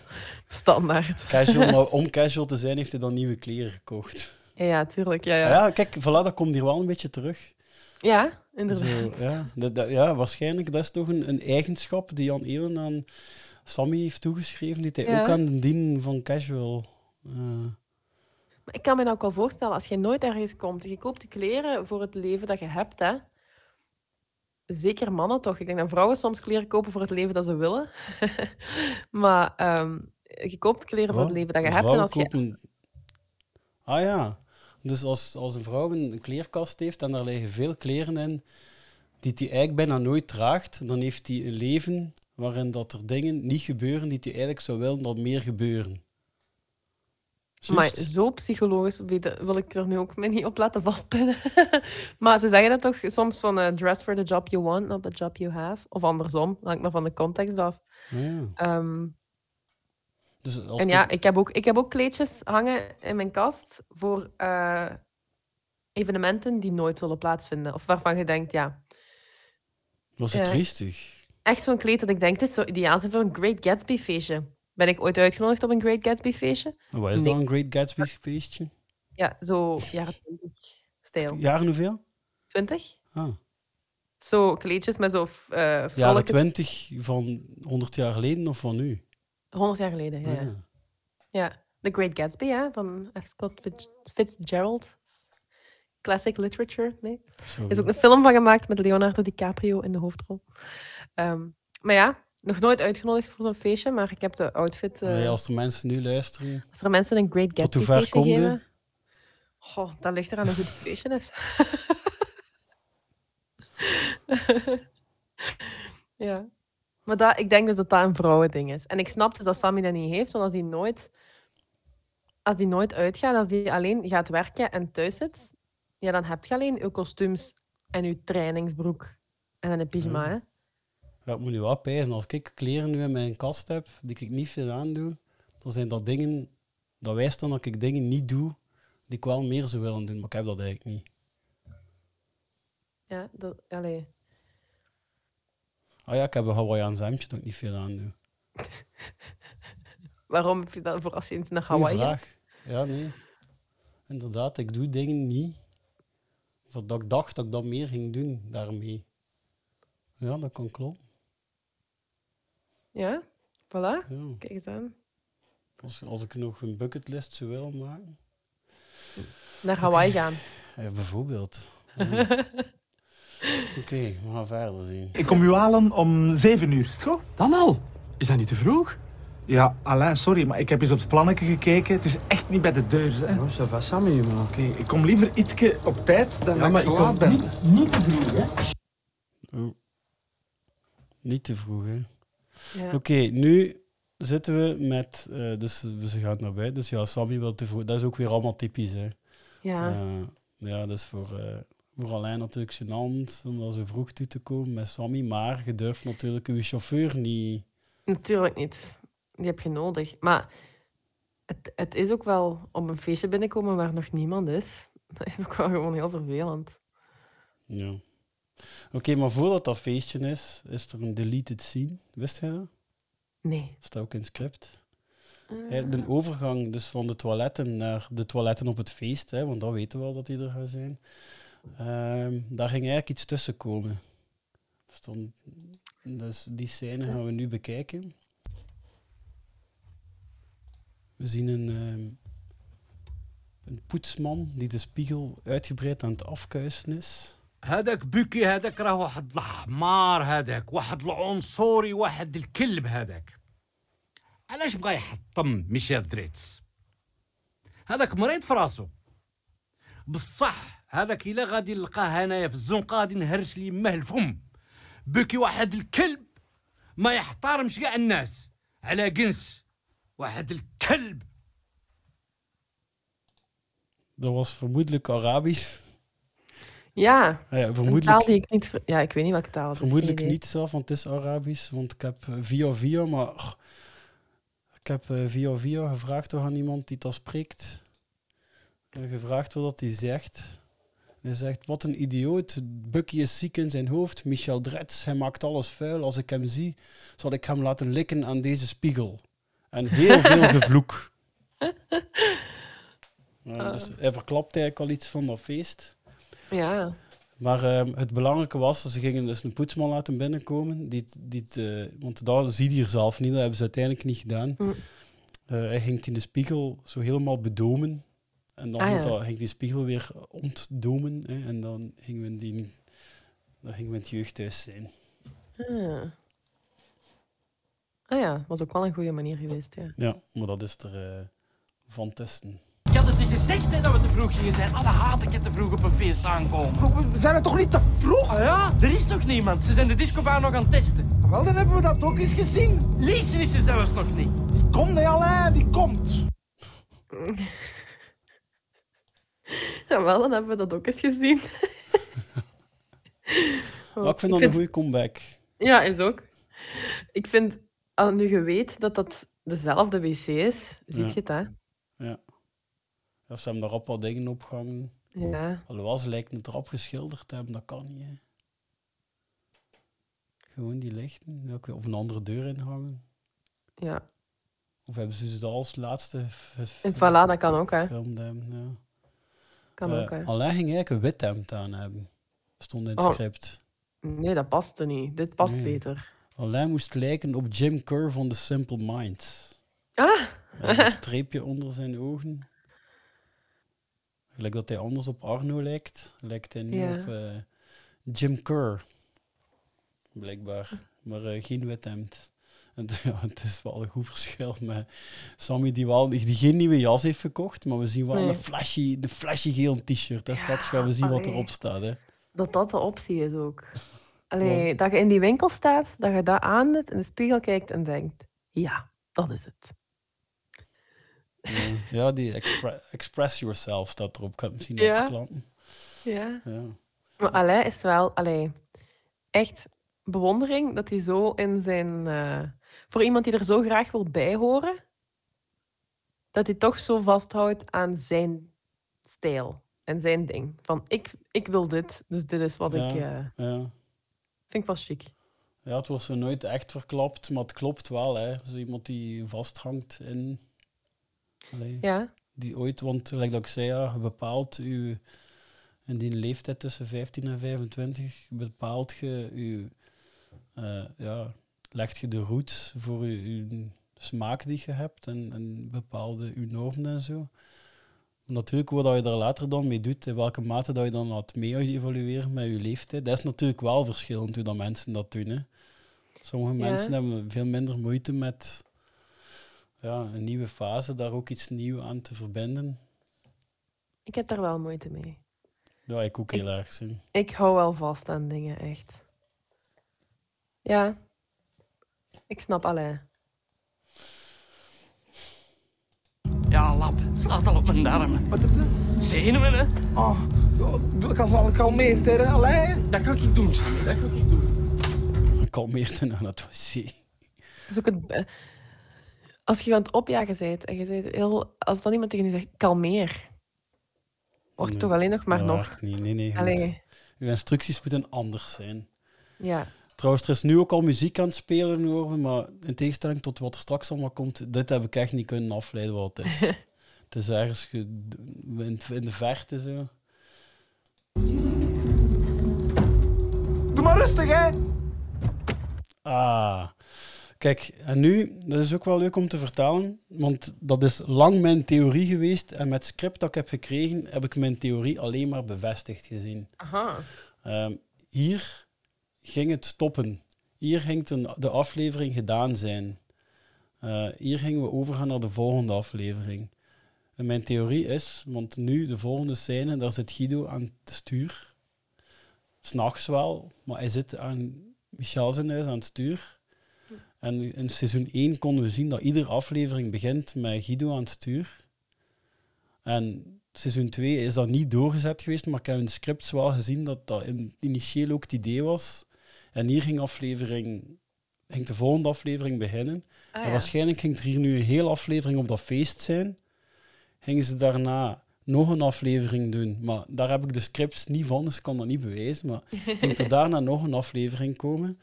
S5: Standaard.
S4: Casual, maar [LAUGHS] om casual te zijn, heeft hij dan nieuwe kleren gekocht.
S5: Ja, ja, tuurlijk. Ja,
S4: Ja,
S5: ja.
S4: kijk, voilà, dat komt hier wel een beetje terug.
S5: ja inderdaad.
S4: Zo, ja, dat, dat- ja, waarschijnlijk, dat is toch een, een eigenschap die Jan Elen aan Sammy heeft toegeschreven, die hij
S5: Ja.
S4: ook aan de dienen van casual... eh,
S5: Maar ik kan me nou ook wel voorstellen, als je nooit ergens komt, je koopt je kleren voor het leven dat je hebt, hè. Zeker mannen toch. Ik denk dat vrouwen soms kleren kopen voor het leven dat ze willen. [LAUGHS] maar ehm, je koopt kleren voor het
S4: Wat?
S5: leven dat je hebt. En als je...
S4: Ah ja, dus als, als een vrouw een kleerkast heeft en daar liggen veel kleren in die hij eigenlijk bijna nooit draagt, dan heeft hij een leven waarin dat er dingen niet gebeuren die hij eigenlijk zou willen dat meer gebeuren.
S5: Maar zo psychologisch weet- wil ik er nu ook mee niet op laten vastpinnen. [LAUGHS] maar ze zeggen dat toch soms van eh, dress for the job you want, not the job you have. Of andersom, hangt maar van de context af.
S4: Ja.
S5: Ehm,
S4: Dus als
S5: en
S4: ik-
S5: ja, ik heb, ook, ik heb ook kleedjes hangen in mijn kast voor eh, evenementen die nooit zullen plaatsvinden. Of waarvan je denkt, ja,
S4: Dat is het
S5: eh,
S4: triestig.
S5: echt zo'n kleed dat ik denk, dit zou ideaal zijn voor een Great Gatsby feestje. Ben ik ooit uitgenodigd op een Great Gatsby feestje?
S4: Wat is
S5: Nee.
S4: dat, een Great Gatsby feestje?
S5: Ja, zo jaren 20 stijl.
S4: Jaren hoeveel?
S5: 20?
S4: Ah.
S5: Zo kleedjes met zo uh,
S4: Jaren
S5: vrolijke...
S4: 20 van 100 jaar geleden of van nu?
S5: 100 jaar geleden, ja.
S4: Ah.
S5: ja. The Great Gatsby, ja, van F. Scott Fitz- Fitzgerald. Classic literature, nee. Er is ook een film van gemaakt met Leonardo DiCaprio in de hoofdrol. Ehm, maar ja, nog nooit uitgenodigd voor zo'n feestje, maar ik heb de outfit... eh,
S4: als er mensen nu luisteren...
S5: Als er mensen een Great Gatsby feestje geven... Goh, dat ligt eraan hoe goed het feestje is. [LAUGHS] ja. Maar dat, ik denk dus dat dat een vrouwending is. En ik snap dus dat Sammy dat niet heeft, want als hij nooit, als die nooit uitgaat, als hij alleen gaat werken en thuis zit, ja, dan heb je alleen je kostuums en je trainingsbroek en een pyjama.
S4: Ja. Ja, ik moet nu wel pijzen. Als ik kleren nu in mijn kast heb, die ik niet veel aandoe, dan zijn dat dingen... Dat wijst dan dat ik dingen niet doe die ik wel meer zou willen doen, maar ik heb dat eigenlijk niet.
S5: Ja, dat, allee.
S4: Ah ja, ik heb een Hawaiiaans hemdje dat ik niet veel aandoe. [LAUGHS]
S5: Waarom heb je dat voor als je naar Hawaii
S4: vraag. Ja, nee. Inderdaad, ik doe dingen niet. Of dat ik dacht dat ik dat meer ging doen daarmee. Ja, dat kan kloppen.
S5: Ja, voilà.
S4: Ja.
S5: Kijk eens aan.
S4: Als, als ik nog een bucketlist zou willen maken.
S5: Naar Hawaii gaan.
S4: Ja, bijvoorbeeld. [LAUGHS] Ja. Oké, we gaan verder zien.
S11: Ik kom u halen om zeven uur, is het goed?
S3: Dan al? Is dat niet te vroeg?
S11: Ja, Alain, sorry, maar ik heb eens op het plannetje gekeken. Het is echt niet bij de deur, hè.
S3: Oh, ça va, Sammy, man.
S11: Oké, ik kom liever ietsje op tijd dan
S3: Ja,
S11: dat
S3: maar
S11: ik te laat ben.
S3: niet- niet te vroeg, hè.
S4: Oh. Niet te vroeg, hè?
S5: Ja.
S4: Oké, nu zitten we met... eh, dus we gaan naar buiten. Dus ja, Sammy wil te vroeg. Dat is ook weer allemaal typisch, hè?
S5: Ja.
S4: Eh, ja, dat is voor, eh, voor Alain natuurlijk gênant om daar zo vroeg toe te komen met Sammy. Maar je durft natuurlijk je chauffeur niet...
S5: Natuurlijk niet. Die heb je nodig. Maar het, het is ook wel op een feestje binnenkomen waar nog niemand is. [LAUGHS] Dat is ook wel gewoon heel vervelend.
S4: Ja. Oké, maar voordat dat feestje is, is er een deleted scene. Wist jij dat?
S5: Nee.
S4: Staat ook in het script. Eigenlijk De overgang dus van de toiletten naar de toiletten op het feest, hè, want dat weten we al dat die er gaan zijn. Ehm, daar ging eigenlijk iets tussen komen. Dan, dus die scène gaan we nu bekijken. We zien een, ehm, een poetsman die de spiegel uitgebreid aan het afkuisen is.
S16: هذاك بوكي هذاك راه واحد الحمار هذاك واحد العنصري واحد الكلب هذاك. علاش بغى يحطم ميشيل دريتس؟ هذاك مريض في راسو. بصح هذاك إلا غادي نلقاه هنايا في الزنقه غادي نهرش لي يماه الفم بوكي واحد الكلب ما يحترمش كاع الناس. على جنس واحد الكلب.
S4: Dat was vermoedelijk Arabisch.
S5: Ja,
S4: Ah ja,
S5: een taal die ik niet... Ja, ik weet niet welke taal het is.
S4: Vermoedelijk niet zelf, want het is Arabisch. Want ik heb eh, via via, maar ik heb eh, via via gevraagd toch aan iemand die dat spreekt. En gevraagd wat hij zegt. Hij zegt, wat een idioot. Bucky is ziek in zijn hoofd. Michel Dretz, hij maakt alles vuil. Als ik hem zie, zal ik hem laten likken aan deze spiegel. En heel veel [LAUGHS] gevloek. [LAUGHS] Dus hij verklapt eigenlijk al iets van dat feest.
S5: Ja.
S4: Maar ehm, het belangrijke was, ze gingen dus een poetsman laten binnenkomen. Die, die, eh, want dat zie je er zelf niet, dat hebben ze uiteindelijk niet gedaan.
S5: Hm.
S4: Eh, hij ging in de spiegel zo helemaal bedomen. En dan
S5: Ah,
S4: ging
S5: ja.
S4: dat- ging die spiegel weer ontdomen. Hè, en dan gingen we in die, dan gingen we in het jeugdhuis zijn.
S5: Ah. ah ja, was ook wel een goede manier geweest, ja.
S4: Ja, maar dat is er eh, van testen.
S3: Had het je gezegd hè, dat we te vroeg gingen zijn. Alle haat ik het te vroeg op een feest aankomen.
S14: Zijn we toch niet te vroeg?
S3: Ah ja, er is toch niemand. Ze zijn de discobaan nog aan het testen.
S14: Wel, dan hebben we dat ook eens gezien.
S3: Lezen is er zelfs nog niet.
S14: Die komt, hè, Alain, die komt.
S5: Ja, wel, dan hebben we dat ook eens gezien. [LAUGHS]
S4: Maar ik vind dat een goede comeback.
S5: Ja, is ook. Ik vind, al nu je weet dat dat dezelfde wc is, zie
S4: Ja.
S5: je het, hè?
S4: Ja. Ja, ze hebben daarop wat dingen opgehangen.
S5: Ja.
S4: Alhoewel, ze lijken het erop geschilderd te hebben, dat kan niet. Hè. Gewoon die lichten, op een andere deur inhangen.
S5: Ja.
S4: Of hebben ze dat als laatste
S5: voilà, dat kan ook, hè.
S4: hebben, ja.
S5: Kan
S4: Eh,
S5: ook, hè.
S4: Alain ging eigenlijk een wit hemd aan hebben. Stond in het
S5: Oh.
S4: script.
S5: Nee, dat paste niet. Dit past
S4: Nee.
S5: beter.
S4: Alain moest lijken op Jim Kerr van The Simple Minds.
S5: Ah!
S4: Een [LAUGHS] streepje onder zijn ogen. Gelijk dat hij anders op Arno lijkt, lijkt hij nu
S5: Ja.
S4: op eh, Jim Kerr. Blijkbaar. Maar eh, geen wit hemd. [LAUGHS] En ja, het is wel een goed verschil met Sammy die, wel, die geen nieuwe jas heeft gekocht, maar we zien wel
S5: Nee.
S4: een flashy, een flashy geel t-shirt. En straks gaan we zien wat erop staat. Hè.
S5: Dat dat de optie is ook. Allee, dat je in die winkel staat, dat je dat aandoet, in de spiegel kijkt en denkt, ja, dat is het.
S4: Ja, ja, die expre- Express Yourself staat erop. Ik ga het misschien
S5: Ja.
S4: even.
S5: Ja.
S4: Ja.
S5: Maar Alain is wel, echt bewondering dat hij zo in zijn... eh, voor iemand die er zo graag wil bij horen, dat hij toch zo vasthoudt aan zijn stijl en zijn ding. Van, ik, ik wil dit, dus dit is wat ik...
S4: Ja,
S5: eh,
S4: ja.
S5: vind ik wel chic.
S4: Ja, het wordt zo nooit echt verklapt, maar het klopt wel. Hè. Zo iemand die vasthangt in... Allee,
S5: Ja.
S4: Die ooit, want gelijk dat ik zei, ja, je bepaalt u in die leeftijd tussen 15 en 25, bepaalt je je, eh, ja, legt je de roots voor je, smaak die je hebt en, en bepaalde je normen en zo. Natuurlijk, wat je daar later dan mee doet, in welke mate dat je dan laat mee evalueren met je leeftijd, dat is natuurlijk wel verschillend hoe dat mensen dat doen. Hè. Sommige
S5: Ja.
S4: mensen hebben veel minder moeite met ja, een nieuwe fase, daar ook iets nieuws aan te verbinden.
S5: Ik heb daar wel moeite mee.
S4: Ja, ik ook heel erg. Zie.
S5: Ik hou wel vast aan dingen, echt. Ja. Ik snap Alain.
S3: Ja, lap. Slaat al op mijn darmen.
S14: Wat heb je?
S3: Zenuwen, hè?
S14: Oh,
S11: Ik had al kalmeerd, hè? Allee.
S3: Dat ga ik doen, Sammy. Dat ga ik doen.
S4: Kalmeert naar het wc. [LAUGHS]
S5: Dat is ook het, be- als je aan het opjagen bent en je bent heel, als dan iemand tegen je zegt, kalmeer, wordt het toch alleen nog maar
S4: dat
S5: nog.
S4: niet. Nee, nee. moet- Uw instructies moeten anders zijn.
S5: Ja.
S4: Trouwens, er is nu ook al muziek aan het spelen, hoor, maar in tegenstelling tot wat er straks allemaal komt, dit heb ik echt niet kunnen afleiden wat het is. [LAUGHS] het is ergens ge- in, in de verte zo.
S11: Doe maar rustig, hè?
S4: Ah, kijk, en nu, dat is ook wel leuk om te vertellen, want dat is lang mijn theorie geweest en met het script dat ik heb gekregen, heb ik mijn theorie alleen maar bevestigd gezien.
S5: Aha.
S4: Ehm, hier ging het stoppen. Hier ging de, de aflevering gedaan zijn. Eh, hier gingen we overgaan naar de volgende aflevering. En mijn theorie is, want nu de volgende scène, daar zit Guido aan het stuur. S'nachts wel, maar hij zit aan Michel zijn huis aan het stuur. En in seizoen 1 konden we zien dat iedere aflevering begint met Guido aan het stuur. En seizoen 2 is dat niet doorgezet geweest, maar ik heb in de scripts wel gezien dat dat in, initieel ook het idee was. En hier ging, aflevering, ging de volgende aflevering beginnen.
S5: Ah,
S4: en waarschijnlijk ging er hier nu een hele aflevering op dat feest zijn. Gingen ze daarna nog een aflevering doen. Maar daar heb ik de scripts niet van, dus ik kan dat niet bewijzen. Maar [LAUGHS] ging er daarna nog een aflevering komen.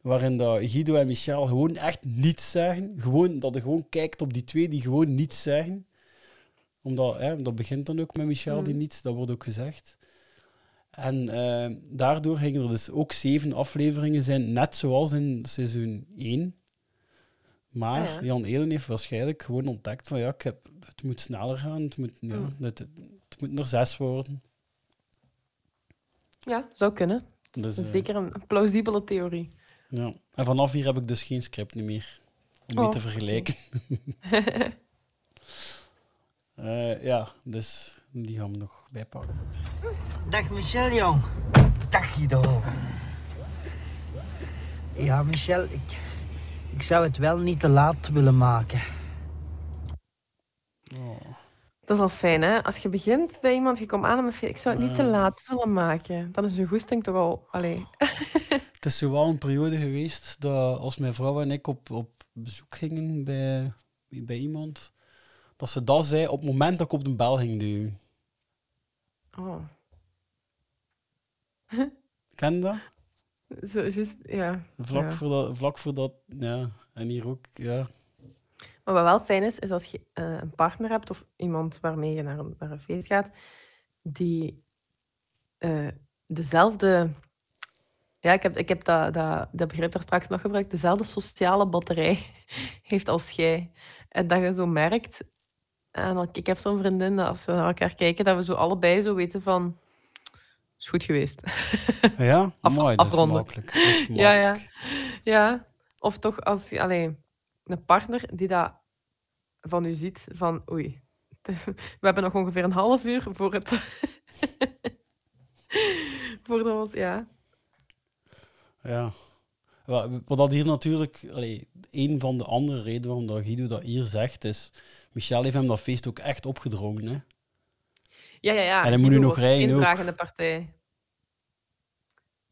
S4: Waarin dat Guido en Michel gewoon echt niets zeggen. Gewoon, dat je gewoon kijkt op die twee die gewoon niets zeggen omdat, hè, dat begint dan ook met Michel, die
S5: Mm.
S4: niets, dat wordt ook gezegd. En eh, daardoor gingen er dus ook zeven afleveringen zijn, net zoals in seizoen 1. Maar
S5: Ah, ja.
S4: Jan Elen heeft waarschijnlijk gewoon ontdekt van ja, ik heb, het moet sneller gaan, het moet, ja,
S5: Mm.
S4: het, het moet er zes worden.
S5: Ja, zou kunnen. Dat
S4: Dus,
S5: is
S4: eh,
S5: zeker een plausibele theorie.
S4: Ja. En vanaf hier heb ik dus geen script meer om mee
S5: Oh,
S4: te vergelijken. [LAUGHS] Eh, ja, dus die gaan we nog bijpakken.
S13: Dag Michel, jong.
S17: Dag Guido.
S13: Ja, Michel, ik, ik zou het wel niet te laat willen maken.
S5: Dat is al fijn, hè? Als je begint bij iemand, je komt aan met... Ik zou het niet te
S4: Ja.
S5: laat willen maken. Dan is je goesting toch al... Allee. [LAUGHS]
S4: Het is zo wel een periode geweest dat als mijn vrouw en ik op, op bezoek gingen bij, bij iemand, dat ze dat zei op het moment dat ik op de bel ging duwen.
S5: Oh. [LAUGHS]
S4: Ken je dat?
S5: Zo, juist, ja.
S4: Vlak,
S5: ja.
S4: Voordat, vlak voordat, ja. En hier ook, ja.
S5: Maar wat wel fijn is, is als je eh, een partner hebt of iemand waarmee je naar een, naar een feest gaat, die eh, dezelfde... Ja, ik heb, ik heb dat, dat, dat begrip daar straks nog gebruikt. Dezelfde sociale batterij [LAUGHS] heeft als jij. En dat je zo merkt... En ik heb zo'n vriendin, dat als we naar elkaar kijken, dat we zo allebei zo weten van... is goed geweest.
S4: Ja? [LAUGHS]
S5: Af-
S4: Mooi, dat is
S5: afronden.
S4: Dat is
S5: Ja, ja. ja. Of toch als je allee, een partner die dat van u ziet van oei. [LAUGHS] We hebben nog ongeveer een half uur voor het. [LAUGHS] voor ons, ja.
S4: Ja. Wa- Wat dat hier natuurlijk, allee, een van de andere redenen waarom dat Guido dat hier zegt, is Michel heeft hem dat feest ook echt opgedrongen. Hè?
S5: Ja, ja, ja.
S4: En hij moet nu nog rijden
S5: geen
S4: ook.
S5: vragende partij.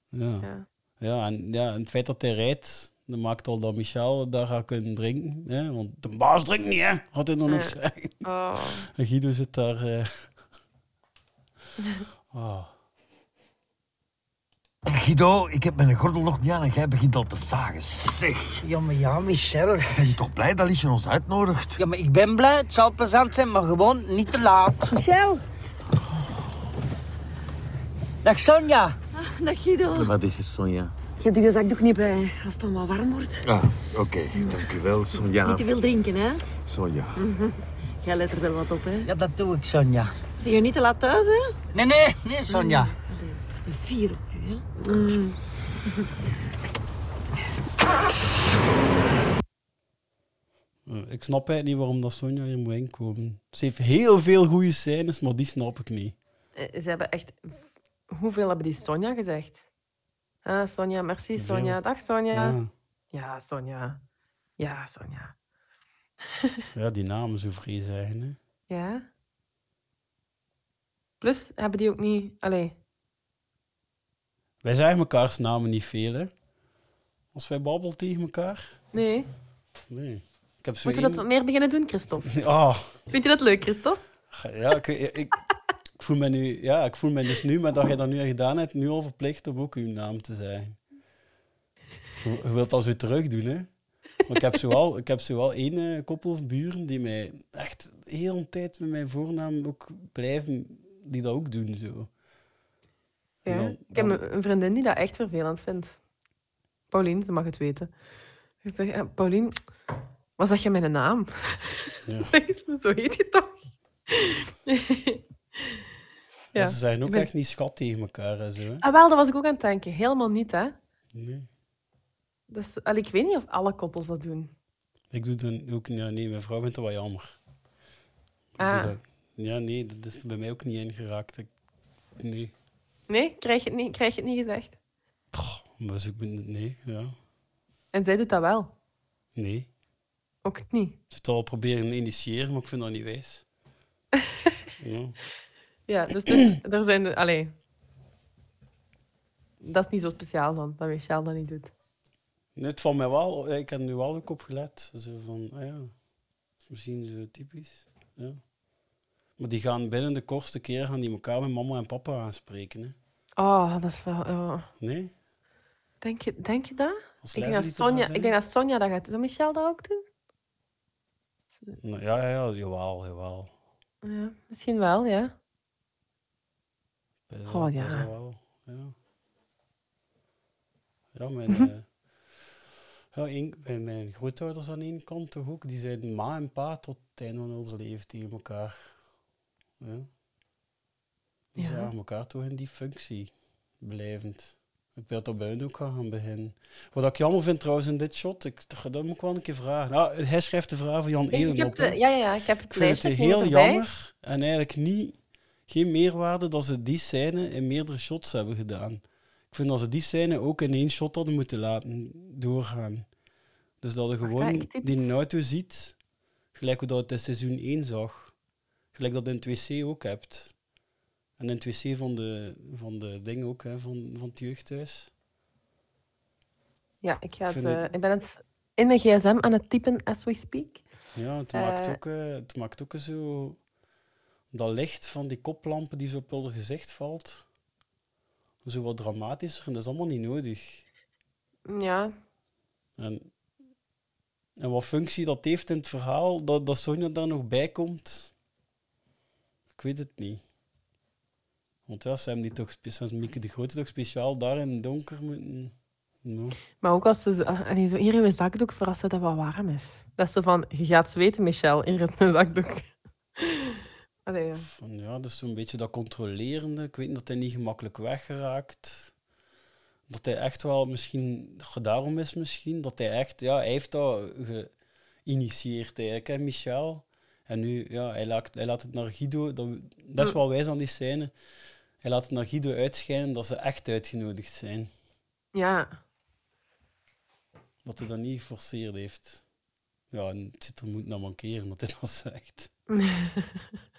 S4: Ja.
S5: Ja.
S4: Ja, en, ja, en het feit dat hij rijdt, dat maakt al dat Michel daar gaat kunnen drinken. Hè? Want de baas drinkt niet, hè? Had hij dan nog
S5: Ja.
S4: zeggen.
S5: Oh.
S4: En Guido zit daar... eh, oh. [LAUGHS]
S17: Guido, ik heb mijn gordel nog niet aan en jij begint al te zagen. Zeg.
S13: Ja, maar ja, Michel.
S17: Zijn je toch blij dat Liesje ons uitnodigt?
S13: Ja, maar ik ben blij. Het zal plezant zijn, maar gewoon niet te laat.
S10: Michel.
S13: Dag Sonja.
S10: Ah, dag Guido.
S12: Wat is er, Sonja?
S10: Je hebt je zakdoek niet bij als het dan wat warm wordt.
S12: Ah, oké. Dank u wel, Sonja.
S10: Niet te veel drinken, hè?
S12: Sonja. [LAUGHS]
S10: Jij let er wel wat op, hè?
S13: Ja, dat doe ik, Sonja.
S10: Zie je niet te laat thuis, hè?
S13: Nee, nee, nee, Sonja.
S10: Ik ben fier op u, hè? Mm.
S4: Ik snap eigenlijk niet waarom dat Sonja hier moet inkomen. Ze heeft heel veel goede scènes, maar die snap ik niet.
S5: Eh, Ze hebben echt... Hoeveel hebben die Sonja gezegd? Ah, Sonja, merci Sonja. Dag Sonja.
S4: Ja.
S5: Ja, Sonja. Ja, Sonja.
S4: Ja, die namen zo vrees eigen. Hè.
S5: Ja? Plus, hebben die ook niet... Allee,
S4: Wij zeggen mekaars namen niet veel, hè. Als wij babbelen tegen elkaar.
S5: nee.
S4: Nee. Ik heb zo
S5: Moeten we
S4: één-
S5: dat wat meer beginnen doen, Christophe? [LAUGHS]
S4: Ah,
S5: Vind je dat leuk, Christophe?
S4: ja, ik, ik, ik, voel me nu... Ja, ik voel me dus nu, maar dat jij dat nu gedaan hebt, nu al verplicht om ook uw naam te zeggen. Je, je wilt dat zo terug doen, hè. Maar ik heb zoal, ik heb zoal één eh, koppel of buren die mij echt de hele tijd met mijn voornaam ook blijven, die dat ook doen, zo.
S5: Ja.
S4: dan-
S5: Ik heb een een vriendin die dat echt vervelend vindt. Paulien, ze mag het weten. Ik zeg, eh, Paulien, wat zeg je mijn naam?
S4: Ja. [LAUGHS]
S5: Zo heet je toch?
S4: Ja. Ze zijn ook
S5: ben-
S4: echt niet schat tegen elkaar en zo. Hè?
S5: Ah, wel, dat was ik ook aan het denken. Helemaal niet, hè?
S4: Nee.
S5: Dus, allee, ik weet niet of alle koppels dat doen.
S4: Ik doe dan ook... Ja, nee, mijn vrouw vindt dat wel jammer.
S5: Ah.
S4: dat- ja, nee, dat is bij mij ook niet ingeraakt. Ik, nee.
S5: Nee? Krijg je het niet, krijg je het niet gezegd?
S4: Maar dus ik ben... Nee, ja.
S5: En zij doet dat wel.
S4: Nee.
S5: Ook niet.
S4: Ze het al proberen te initiëren, maar ik vind dat niet wijs. [LAUGHS] ja.
S5: Ja, dus, dus [CLEARS THROAT] er zijn... De, allee. Dat is niet zo speciaal dan, dat Michel dat niet doet.
S4: Nee, het valt mij wel... Ik heb nu wel ook op gelet. Zo van, ah ja, misschien zo typisch. Ja. Maar die gaan binnen de kortste keer gaan die elkaar met mama en papa aanspreken. Hè.
S5: Oh, dat is wel... oh.
S4: Nee?
S5: Denk, je, denk je dat?
S4: Als
S5: Ik denk dat, Sonja, ik denk dat Sonja dat gaat doen. Zou Michel dat ook doen?
S4: Nou, Ja, ja, ja, jawel, jawel.
S5: Ja, misschien wel, ja. Oh, ja.
S4: wel, ja. Ja, mijn, eh, ja, één- bij mijn grootouders aan één kant toch ook. Die zeiden ma en pa tot het einde van hun leven tegen elkaar. Ja. Die
S5: Ja.
S4: zagen elkaar toch in die functie blijvend. Ik weet dat bij hun ook gaan beginnen. Wat ik jammer vind trouwens in dit shot, ik, dat moet ik wel een keer vragen. Nou, hij schrijft de vraag van Jan Elen
S5: heb
S4: op.
S5: de, ja, ja, ja, ik heb het
S4: Ik vind het heel jammer en eigenlijk niet, geen meerwaarde dat ze die scène in meerdere shots hebben gedaan. Ik vind dat ze die scène ook in één shot hadden moeten laten doorgaan. Dus dat je gewoon die auto ziet, gelijk hoe dat het in seizoen 1 zag. Gelijk dat je in het wc ook hebt. En in het wc van de, van de dingen ook, hè, van, van het jeugdhuis.
S5: Ja, ik, ga
S4: Ik
S5: het, eh,
S4: het-
S5: ik ben het in de gsm aan het typen as we speak.
S4: Ja, het maakt,
S5: Eh,
S4: ook, eh, het maakt ook zo... Dat licht van die koplampen die zo op hun gezicht valt. Zo wat dramatischer. En dat is allemaal niet nodig.
S5: Ja,
S4: En, en wat functie dat heeft in het verhaal, dat, dat Sonja daar nog bij komt, ik weet het niet. Want ja, ze hebben die toch, Mieke de Grote, toch speciaal daar in het donker moeten... No.
S5: maar ook als ze... ah, allee, zo hier in je zakdoek voor als het wat warm is. Dat is zo van, je gaat zweten, Michel. Hier is een zakdoek. Allee, ja.
S4: Van, ja, dus zo'n beetje dat controlerende. Ik weet niet dat hij niet gemakkelijk weggeraakt. Dat hij echt wel misschien, daarom is misschien, dat hij echt, ja, hij heeft dat geïnitieerd eigenlijk, hè, Michel. En nu, ja, hij laat, hij laat het naar Guido, dat, dat is wel wijs aan die scène. Hij laat het naar Guido uitschijnen dat ze echt uitgenodigd zijn.
S5: Ja.
S4: Dat hij dat niet geforceerd heeft. Ja, en het zit er moet naar mankeren dat hij dat zegt. [LAUGHS]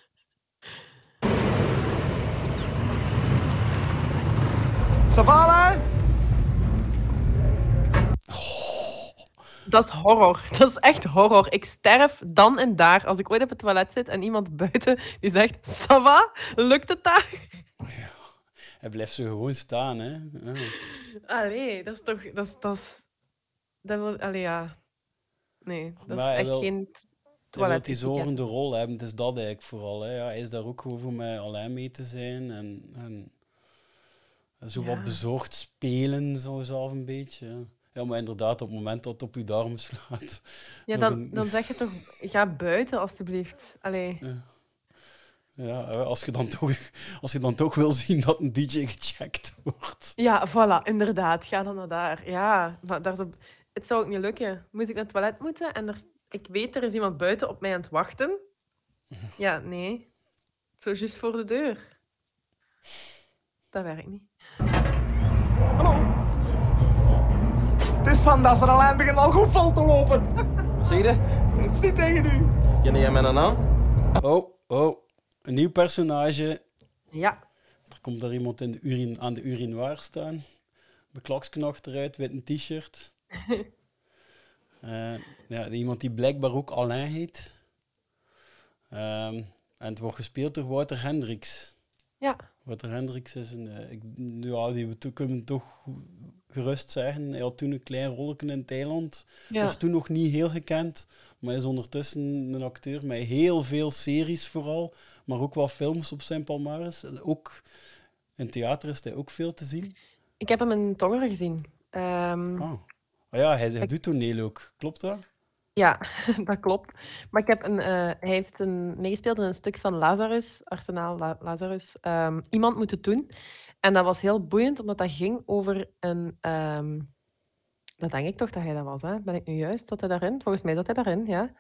S11: Savannah?
S5: Dat is horror. [LAUGHS] Dat is echt horror. Ik sterf dan en daar als ik ooit op het toilet zit en iemand buiten die zegt: Ça va? Lukt het daar?
S4: Hij blijft zo gewoon staan, hè. Ja.
S5: Allee, dat is toch. Dat is. Dat is dat wil, allee, ja. Nee, dat
S4: Maar
S5: is
S4: hij
S5: echt
S4: wil-
S5: geen
S4: Hij
S5: toilet.
S4: die zorgende rol hebben, het is dat eigenlijk vooral. Hè. Ja, hij is daar ook gewoon voor mij alleen mee te zijn en, en zo
S5: Ja.
S4: wat bezorgd spelen, zo zelf een beetje. ja. Ja, maar inderdaad, op het moment dat het op je darm slaat.
S5: Ja, dan, dan zeg je toch: ga buiten alstublieft. Allee.
S4: Ja, hè, als je, dan toch, als je dan toch wil zien dat een DJ gecheckt wordt.
S5: Ja, voilà, inderdaad. Ga dan naar daar. Ja, maar daar op... het zou ook niet lukken. Moest ik naar het toilet moeten en er... ik weet, er is iemand buiten op mij aan het wachten. Ja, nee. Zo juist voor de deur. Dat werkt niet.
S11: Is van dat ze de lijn begint al goed vol te lopen.
S18: Wat zeg je?
S11: Het is niet tegen u.
S18: Ken jij mijn naam?
S4: Oh, oh. Een nieuw personage.
S5: Ja.
S4: Er komt daar iemand in de urine, aan de urinoir staan. Mijn klaksken achteruit, wit een t-shirt. [LAUGHS] Eh, ja, iemand die blijkbaar ook Alain heet. Ehm, en het wordt gespeeld door Wouter Hendricks.
S5: Ja.
S4: Wouter Hendricks is een... eh, ik, ja, die we kunnen toch gerust zeggen. Hij had toen een klein rolletje in Thailand.
S5: Ja.
S4: Was toen nog niet heel gekend. Maar is ondertussen een acteur met heel veel series vooral. Maar ook wel films op zijn palmares. Ook in theater is hij ook veel te zien.
S5: Ik heb hem in Tongeren gezien.
S4: Oh ja, hij, hij doet toneel ook. Klopt dat?
S5: Ja, [LAUGHS] dat klopt. Maar ik heb een, eh, hij heeft een, meegespeeld in een stuk van Lazarus, Arsenaal La- Lazarus, ehm, Iemand moet het doen. En dat was heel boeiend, omdat dat ging over een... ehm, dat denk ik toch dat hij dat was, hè? Ben ik nu juist? Dat hij daarin? Volgens mij dat hij daarin, ja.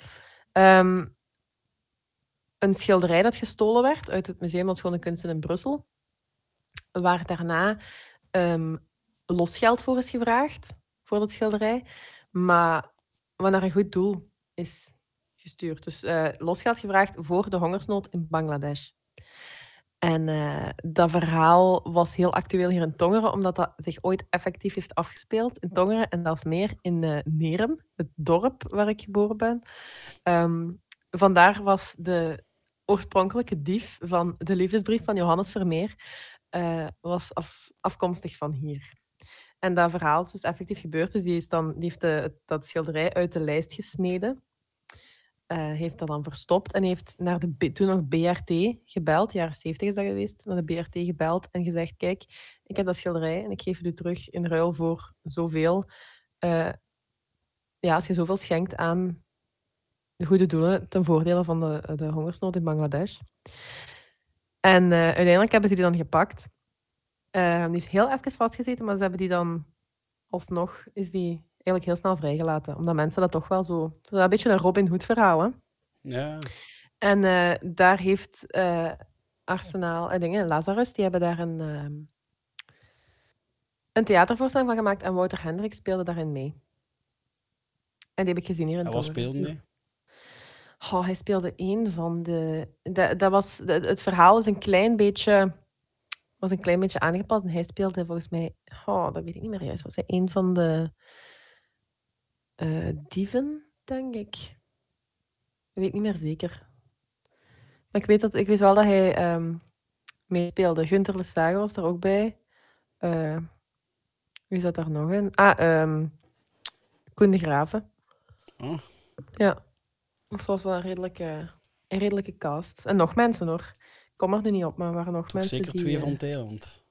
S5: Ehm, een schilderij dat gestolen werd uit het Museum van Schone Kunsten in Brussel, waar daarna ehm, losgeld voor is gevraagd, voor dat schilderij. Maar wat naar een goed doel is gestuurd. Dus eh, losgeld gevraagd voor de hongersnood in Bangladesh. En eh, dat verhaal was heel actueel hier in Tongeren, omdat dat zich ooit effectief heeft afgespeeld in Tongeren. En dat meer in eh Nerum, het dorp waar ik geboren ben. Ehm, vandaar was de oorspronkelijke dief van de liefdesbrief van Johannes Vermeer eh, was af- afkomstig van hier. En dat verhaal is dus effectief gebeurd. Dus die, is dan, heeft dat schilderij uit de lijst gesneden. Eh, heeft dat dan verstopt en heeft naar de toen nog BRT gebeld. Jaren 70 is dat geweest. Naar de BRT gebeld en gezegd: Kijk, ik heb dat schilderij en ik geef het u terug in ruil voor zoveel. Eh, ja, als je zoveel schenkt aan de goede doelen ten voordele van de, de hongersnood in Bangladesh. En eh, uiteindelijk hebben ze die dan gepakt. Die heeft heel even vastgezeten, maar ze hebben die dan alsnog is die eigenlijk heel snel vrijgelaten. Omdat mensen dat toch wel zo... zo Een beetje een Robin Hood verhaal, hè?
S4: Ja.
S5: En eh, daar heeft eh, Arsenaal en dingen, Lazarus, die hebben daar een, ehm, een theatervoorstelling van gemaakt en Wouter Hendricks speelde daarin mee. En die heb ik gezien hier in
S4: En wat speelde hij?
S5: Oh, hij speelde een van de... Dat, dat was, de- het verhaal is een klein beetje, was een klein beetje aangepast. En hij speelde volgens mij... Oh, dat weet ik niet meer juist. Was hij een van de eh, dieven, denk ik? Ik weet niet meer zeker. Maar ik weet, dat, ik weet wel dat hij ehm meespeelde. Gunther Lesage was er ook bij. Eh, wie zat daar nog in? Ah, ehm Koen de Graven.
S4: Oh.
S5: Ja. Dat was wel een redelijke, een redelijke cast. En nog mensen hoor. Ik kom er nu niet op, maar er waren nog
S4: Toch
S5: mensen
S4: zeker
S5: die...
S4: twee
S5: eh,
S4: van Thailand.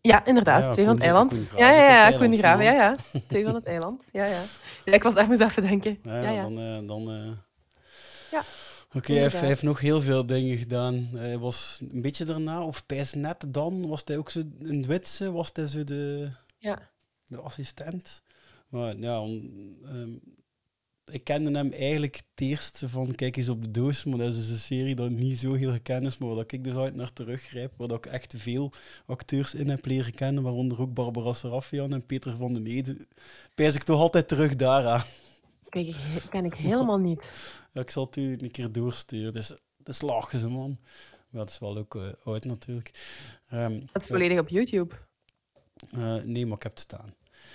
S5: Ja, inderdaad.
S4: Ja,
S5: twee van het eiland. Ja, ja, ja. Koen de Graaf, ja, ja. Twee van het eiland. Ja, ja. ja ik was echt moest even denken.
S4: Ja,
S5: Ja, ja.
S4: dan... eh, dan eh,
S5: Ja,
S4: Oké, hij, heeft- hij
S5: inderdaad.
S4: heeft nog heel veel dingen gedaan. Hij was een beetje daarna, of pijs net dan, was hij ook zo het Witse, was hij zo de,
S5: Ja.
S4: de assistent. Maar ja, ehm, ik kende hem eigenlijk het eerst van Kijk eens op de doos, maar dat is dus een serie dat niet zo heel gekend is, maar waar ik dus uit naar teruggrijp, waar ik echt veel acteurs in heb leren kennen, waaronder ook Barbara Sarafian en Peter van den Ede. Pijs ik toch altijd terug daaraan.
S5: Kijk, ik ken ik helemaal niet. [LAUGHS]
S4: Ja, ik zal het u een keer doorsturen. Dus, dat is lachen ze, man. Maar dat is wel ook eh, oud natuurlijk. Ehm,
S5: Dat volledig op YouTube.
S4: eh, nee, maar ik heb het staan.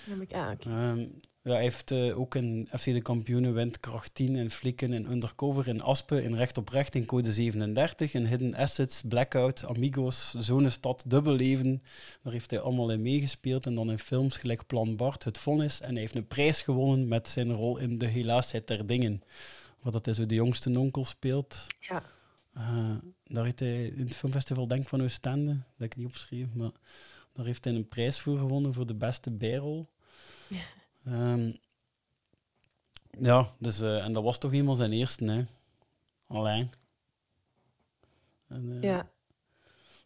S5: Heb ik, ah.
S4: Ehm, ja, hij heeft eh, ook in FC de Kampioenen Windkracht 10 in Flikken, in Undercover, in Aspen, in Recht op Recht, in Code 37, in Hidden Assets, Blackout, Amigos, Zonestad, Dubbelleven. Daar heeft hij allemaal in meegespeeld. En dan in films gelijk Plan Bart, Het Vonnis. En hij heeft een prijs gewonnen met zijn rol in De Helaasheid der Dingen. Waar dat hij zo de jongste onkel speelt.
S5: Ja.
S4: Eh, daar heeft hij in het filmfestival Denk van Oostende, dat ik niet opschreef, maar daar heeft hij een prijs voor gewonnen voor de beste bijrol.
S5: Ja.
S4: Ehm, ja, dus, eh, en dat was toch eenmaal zijn eerste, hè. Alleen. En, eh,
S5: Ja.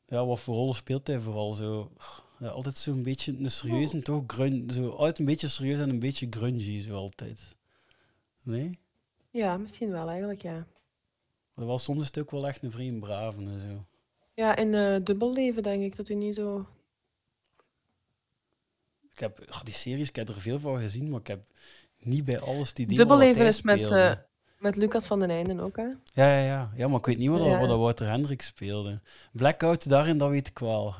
S4: Ja, wat voor rollen speelt hij vooral zo? Ja, altijd zo'n beetje een serieuze, toch? Grun, zo, altijd een beetje serieus en een beetje grungy, zo altijd. Nee?
S5: Ja, misschien wel eigenlijk, ja.
S4: Dat was soms is het ook wel echt een vreemd brave en zo.
S5: Ja, in eh dubbelleven denk ik dat hij niet zo...
S4: Ik heb die series, ik heb er veel van gezien, maar ik heb niet bij alles die idee
S5: Dubbelleven
S4: hij
S5: is met,
S4: speelde.
S5: eh, Met Lucas van den Einde ook, hè?
S4: Ja, ja, ja. ja, maar ik weet niet wat,
S5: Ja.
S4: wat dat Wouter Hendricks speelde. Blackout, daarin, dat weet ik wel.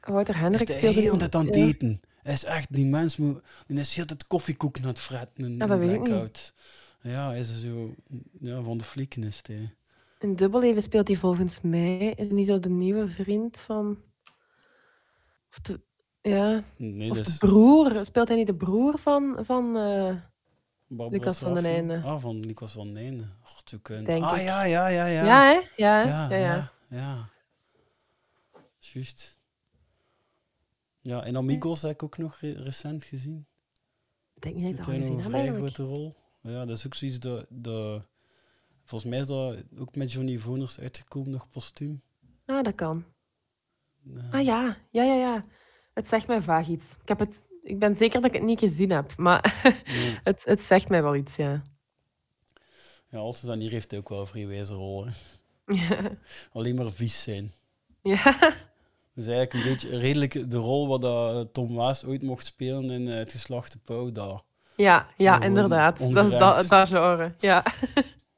S5: Wouter
S4: Hij
S5: Hendricks
S4: is de
S5: speelde...
S4: hele tijd aan het
S5: ja.
S4: eten. Hij is echt, die mens moet, die is heel het koffiekoek aan het fretten in,
S5: Ja,
S4: in
S5: dat niet.
S4: Blackout. Ja, hij is zo ja, van de flieken is hij.
S5: In Dubbelleven speelt hij volgens mij... Is hij niet zo de nieuwe vriend van... Of de... Ja...
S4: Nee,
S5: of de broer. Speelt hij niet de broer van... van
S4: Barbara
S5: Lucas van den. Einde?
S4: Ah, van Lucas van den Einde. God, zo kunt.
S5: Denk
S4: ah,
S5: ik.
S4: ja, ja, ja, ja.
S5: Ja, hè? Ja,
S4: ja,
S5: Ja, ja.
S4: Juist. Ja, en Amigos heb ik ook nog re- recent gezien.
S5: Ik denk niet dat ik dat al gezien heb,
S4: een grote rol. Ja, dat is ook zoiets dat, dat... Volgens mij is dat ook met Johnny Voners uitgekomen, nog postuum.
S5: Ah, dat kan. Ah ja, ja, ja, ja. Het zegt mij vaag iets. Ik, heb het, ik ben zeker dat ik het niet gezien heb, maar [LAUGHS] het, het zegt mij wel iets, ja.
S4: Ja, als dan hier heeft ook wel een vrij wijze rol. Hè.
S5: Ja. [LAUGHS]
S4: Alleen maar vies zijn.
S5: Ja.
S4: Dat is eigenlijk een beetje redelijk de rol wat dat Tom Waas ooit mocht spelen in eh, Het Geslachte Pauw. daar.
S5: Ja, ja
S4: Gewoon
S5: inderdaad. Dat is dat, dat genre, ja.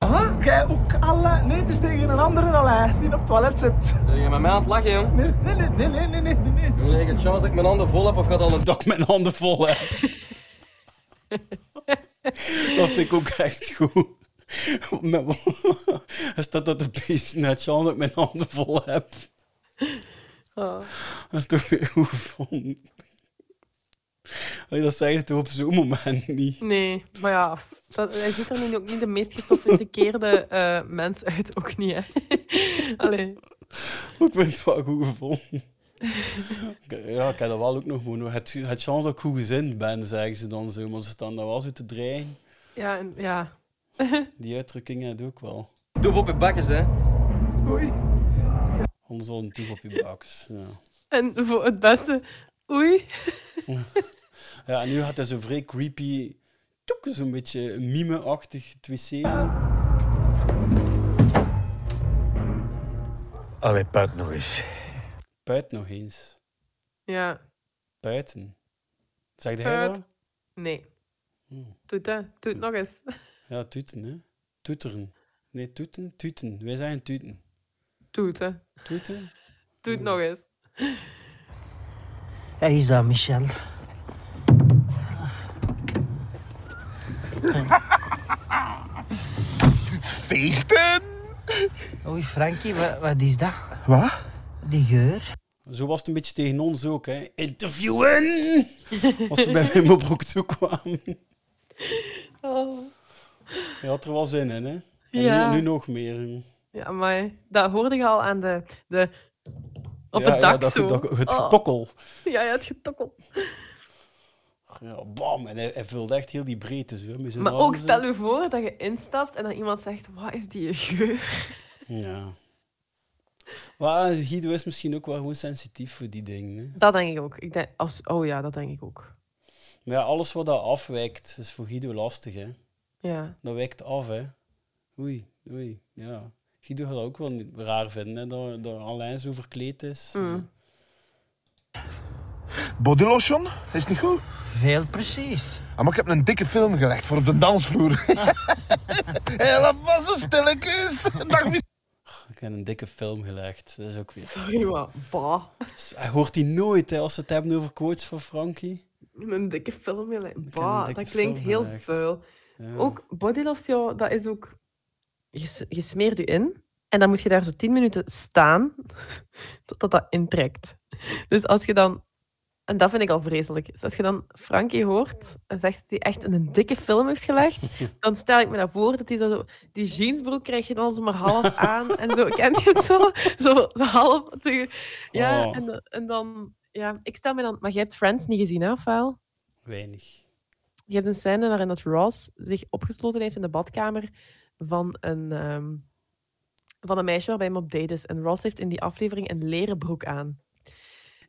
S11: Aha, jij ook alle. Nee, het is tegen een andere alle die op het toilet zit.
S15: Zijn jij met mij aan het lachen, jong?
S11: Nee, nee, nee, nee, nee, nee, nee. nee.
S15: Jongen, ik heb chance dat ik mijn handen vol heb of gaat al een... [LAUGHS]
S4: Dat ik mijn handen vol heb. [LAUGHS] dat vind ik ook echt goed. Met- Hij staat dat de beest net chance dat ik mijn handen vol heb.
S5: Oh.
S4: Dat is toch weer goed gevonden. Allee, dat zeg je toch op zo'n moment niet?
S5: Nee, maar ja, dat, hij ziet er nu ook niet de meest gesofisticeerde eh, mens uit, ook niet, hè. [LAUGHS] Allee.
S4: Ik vind het wel goed gevonden. Ja, ik heb dat wel ook nog moeten. Het, het chance dat ik goed gezind ben, zeggen ze dan zo. Maar ze staan daar wel zo te dreigen.
S5: Ja, en- ja. [LAUGHS]
S4: Die uitdrukking heb ik ook wel.
S15: Doe op je bakkes, hè.
S11: Oei.
S4: Anders al een toef op je bakjes. Ja.
S5: En voor het beste, oei. [LAUGHS]
S4: ja, en nu gaat hij zo vrij creepy, toek, zo'n beetje mime-achtig het wc.
S17: Allee, puit nog eens.
S4: Buiten nog eens.
S5: Ja.
S4: Buiten. Zeg jij
S5: Puit.
S4: dat?
S5: Nee.
S4: Hmm.
S5: Het nog eens. [LAUGHS]
S4: Ja, toeten, hè. Toeteren. Nee, toeten, toeten. Wij zeggen toeten.
S5: Hè.
S4: Toeten?
S5: Doe het nog eens.
S13: Ja, hier is dat, Michel.
S11: Feesten!
S13: Oei, Frankie, wat, wat is dat?
S11: Wat?
S13: Die geur.
S4: Zo was het een beetje tegen ons ook, hè. Interviewen! Als we bij mijn mobrok toe kwamen.
S5: Oh.
S4: Je had er wel zin in, hè. En
S5: Ja.
S4: nu, nu nog meer.
S5: Ja, maar dat hoorde je al aan de... de op
S4: Ja,
S5: het
S4: ja,
S5: dak
S4: dat-
S5: zo.
S4: dat- het
S5: Oh.
S4: getokkel.
S5: Ja, ja, het getokkel.
S4: Ja, bam. En hij, hij vulde echt heel die breedte zo. met zijn
S5: Maar ook stel je voor dat je instapt en dat iemand zegt, wat is die geur?
S4: Ja. Maar Guido is misschien ook wel gewoon sensitief voor die dingen. Hè.
S5: Dat denk ik ook. Ik denk, als, oh ja, dat denk ik ook.
S4: Maar ja, alles wat dat afwijkt, is voor Guido lastig, hè.
S5: Ja.
S4: Dat wijkt af, hè. Oei, oei, ja. Guido gaat dat ook wel raar vinden, hè, dat, dat Alain zo verkleed is.
S5: Mm.
S14: Bodylotion? Is niet goed?
S13: Veel precies.
S14: Ah, maar ik heb een dikke film gelegd voor op de dansvloer. [LAUGHS] Hé, dat was zo stilletjes. Dag,
S4: Ik heb een dikke film gelegd, dat is ook weer...
S5: Sorry, maar bah.
S4: Hij hoort die nooit, hè, als we het hebben over quotes van Frankie.
S5: Een dikke film gelegd. Bah, dat klinkt heel
S4: gelegd.
S5: vuil.
S4: Ja.
S5: Ook bodylotion, dat is ook... Je, je smeert je in en dan moet je daar zo 10 minuten staan [LAUGHS] totdat dat intrekt. Dus als je dan... En dat vind ik al vreselijk. Dus als je dan Frankie hoort en zegt dat hij echt een dikke film heeft gelegd, [LAUGHS] dan stel ik me dat voor dat hij dat zo... Die jeansbroek krijg je dan zo maar half aan en zo. Ken je het zo? Zo half... Ja,
S4: Oh.
S5: en, dan- en dan... Ja, ik stel me dan... Maar jij hebt Friends niet gezien, hè, of wel?
S4: Weinig.
S5: Je hebt een scène waarin dat Ross zich opgesloten heeft in de badkamer van een, ehm, van een meisje waarbij hij op date is. En Ross heeft in die aflevering een leren broek aan.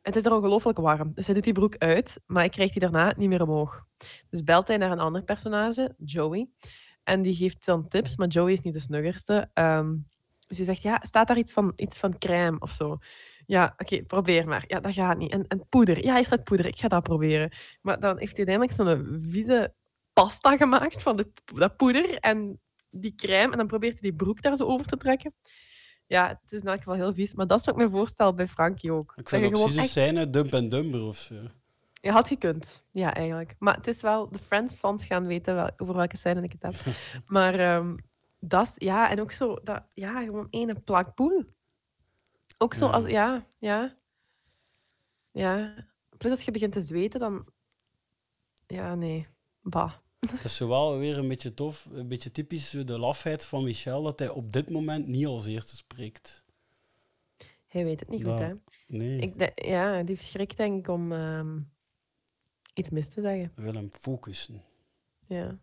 S5: Het is er ongelooflijk warm. Dus hij doet die broek uit, maar hij krijgt die daarna niet meer omhoog. Dus belt hij naar een ander personage, Joey. En die geeft dan tips, maar Joey is niet de snuggerste. Ehm, dus hij zegt, ja, staat daar iets van, iets van crème of zo? Ja, oké, probeer maar. Ja, dat gaat niet. En, poeder. Ja, hier staat poeder. Ik ga dat proberen. Maar dan heeft hij uiteindelijk zo'n vieze pasta gemaakt van de, dat poeder. En die crème en dan probeert hij die broek daar zo over te trekken. Ja, het is in elk geval heel vies. Maar dat is wat ik me voorstel bij Frankie ook.
S4: Ik
S5: Dat
S4: vind ook precies
S5: echt-
S4: scène Dump en Dumber of zo.
S5: Je had gekund. Ja, eigenlijk. Maar het is wel... De Friends-fans gaan weten wel, over welke scène ik het heb. [LAUGHS] maar ehm, dat is... Ja, en ook zo... Dat, ja, gewoon ene plak poel. Ook zo
S4: Ja.
S5: als... Ja, ja. Ja. Plus als je begint te zweten, dan... Ja, nee. Bah. [LAUGHS]
S4: Het is zo wel weer een beetje tof, een beetje typisch de lafheid van Michel, dat hij op dit moment niet als eerste spreekt.
S5: Hij weet het niet goed,
S4: Dat-
S5: hè?
S4: Nee,
S5: Ik de- ja, die schrikt denk ik om ehm, iets mis te zeggen.
S4: hij wil hem focussen.
S5: Ja.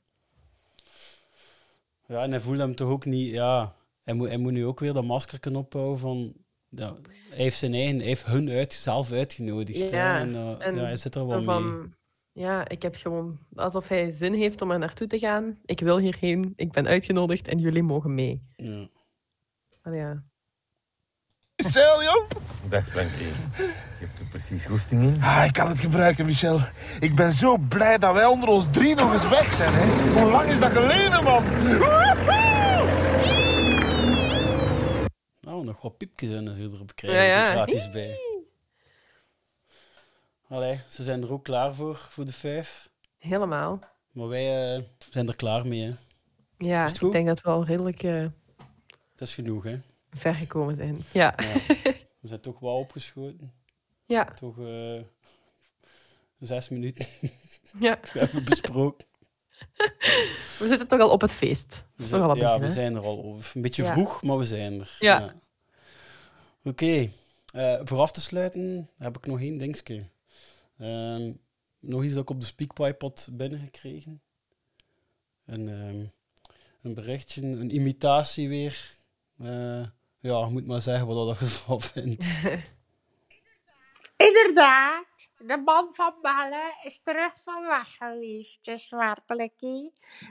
S4: Ja, en hij voelt hem toch ook niet, ja, hij moet, hij moet nu ook weer dat masker ophouden van, ja, hij heeft zijn eigen, hij heeft hun uit, zelf uitgenodigd. hè,
S5: Ja,
S4: en, eh,
S5: en
S4: ja, hij zit er wel mee.
S5: van, Ja, ik heb gewoon alsof hij zin heeft om er naartoe te gaan. Ik wil hierheen, ik ben uitgenodigd en jullie mogen mee.
S4: Ja.
S5: Maar ja.
S14: Michel, joh.
S18: Dag Frankie. Je hebt er precies goesting in.
S14: Ah, ik kan het gebruiken, Michel. Ik ben zo blij dat wij onder ons drie nog eens weg zijn, hè. Hoe lang is dat geleden, man?
S4: Nou, nog wat piepjes en zo erop krijgen
S5: Ja,
S4: we
S5: ja.
S4: er gratis bij. Allee, ze zijn er ook klaar voor, voor de vijf.
S5: Helemaal.
S4: Maar wij eh, zijn er klaar mee, hè.
S5: Ja, ik denk dat we al redelijk eh,
S4: Het is genoeg, hè.
S5: ver gekomen zijn. Ja.
S4: Ja. We zijn toch wel opgeschoten.
S5: Ja.
S4: Toch eh, zes minuten.
S5: Ja. [LAUGHS]
S4: We hebben besproken.
S5: We zitten toch al op het feest. Dat is toch al een
S4: ja,
S5: begin,
S4: we zijn er al over. Een beetje
S5: Ja.
S4: vroeg, maar we zijn er.
S5: Ja.
S4: Oké. Eh, voor af te sluiten heb ik nog één dingetje. Ehm, nog iets dat ik op de Speakpipe had binnengekregen. Een, ehm, een berichtje, een imitatie weer. Eh, ja, moet maar zeggen wat dat ervan vindt. [LAUGHS]
S19: Inderdaad, de man van Melle is terug van weg geweest. Dus werkelijk.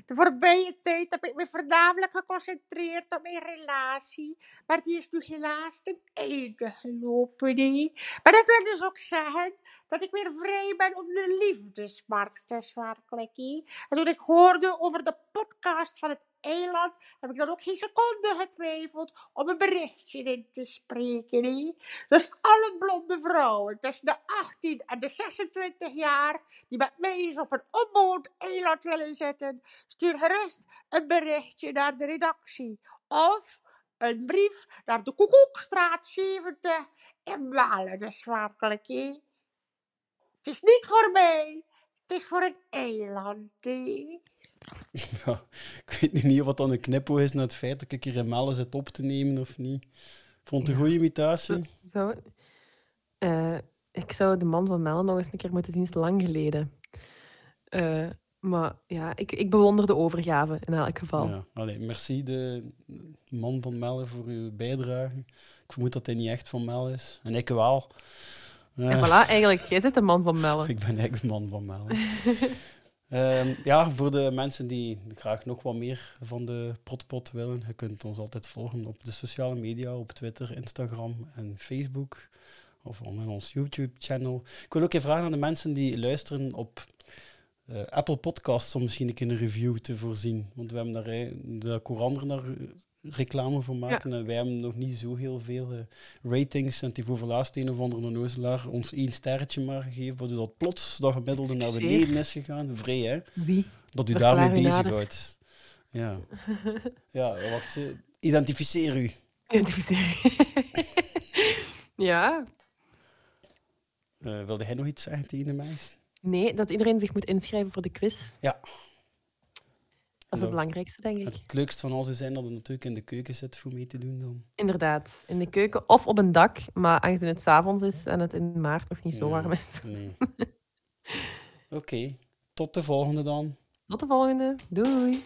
S19: De voorbije tijd heb ik me voornamelijk geconcentreerd op mijn relatie. Maar die is nu helaas ten einde gelopen. Maar dat wil dus ook zeggen dat ik weer vrij ben op de liefdesmarkt. Werkelijk. hè. En toen ik hoorde over de podcast van het eiland, heb ik dan ook geen seconde getwijfeld om een berichtje in te spreken. Dus alle blonde vrouwen tussen de 18 en de 26 jaar die met mij eens op een onbewoond eiland willen zitten, stuur gerust een berichtje naar de redactie. Of een brief naar de Koekoekstraat 70 in Walen. Dus. Het is niet voor mij, het is voor een eiland. [LAUGHS]
S4: ja, ik weet niet of het dan een knippo is naar het feit dat ik hier in Melle zit op te nemen of niet. Ik vond het een goede imitatie.
S5: Zo. Eh, ik zou de man van Mel nog eens een keer moeten zien, is lang geleden. Eh, maar ja, ik, ik bewonder de overgave in elk geval.
S4: Ja, allee, merci de man van Melle voor uw bijdrage. Ik vermoed dat hij niet echt van Melle is. En ik wel.
S5: En voilà, eigenlijk, jij zit de man van Melle.
S4: Ik ben echt de man van Melle. [LAUGHS] Ehm, ja, voor de mensen die graag nog wat meer van de Protpot willen, je kunt ons altijd volgen op de sociale media, op Twitter, Instagram en Facebook. Of on ons YouTube-channel. Ik wil ook even vragen aan de mensen die luisteren op eh, Apple Podcasts om misschien een keer een review te voorzien. Want we hebben daar, eh, ook anderen naar reclame voor maken. En wij hebben nog niet zo heel veel eh, ratings. En die voor laatst een of andere nozelaar ons één sterretje maar gegeven, waardoor dat plots dat gemiddelde naar beneden is gegaan. Vrij, hè?
S5: Wie?
S4: Dat u daarmee
S5: u
S4: bezighoudt. Ja. [LAUGHS] ja, wacht. ze- Identificeer u.
S5: Identificeer. [LAUGHS] ja.
S4: Eh, wilde hij nog iets zeggen tegen de meisjes?
S5: Nee, dat iedereen zich moet inschrijven voor de quiz.
S4: Ja.
S5: Dat is het belangrijkste, denk ik.
S4: Het leukste van alles zou zijn dat het natuurlijk in de keuken zit voor mee te doen dan.
S5: Inderdaad, in de keuken of op een dak. Maar aangezien het s'avonds is en het in maart nog niet zo
S4: Ja,
S5: warm is.
S4: Nee. [LAUGHS] Oké, tot de volgende dan.
S5: Tot de volgende. Doei.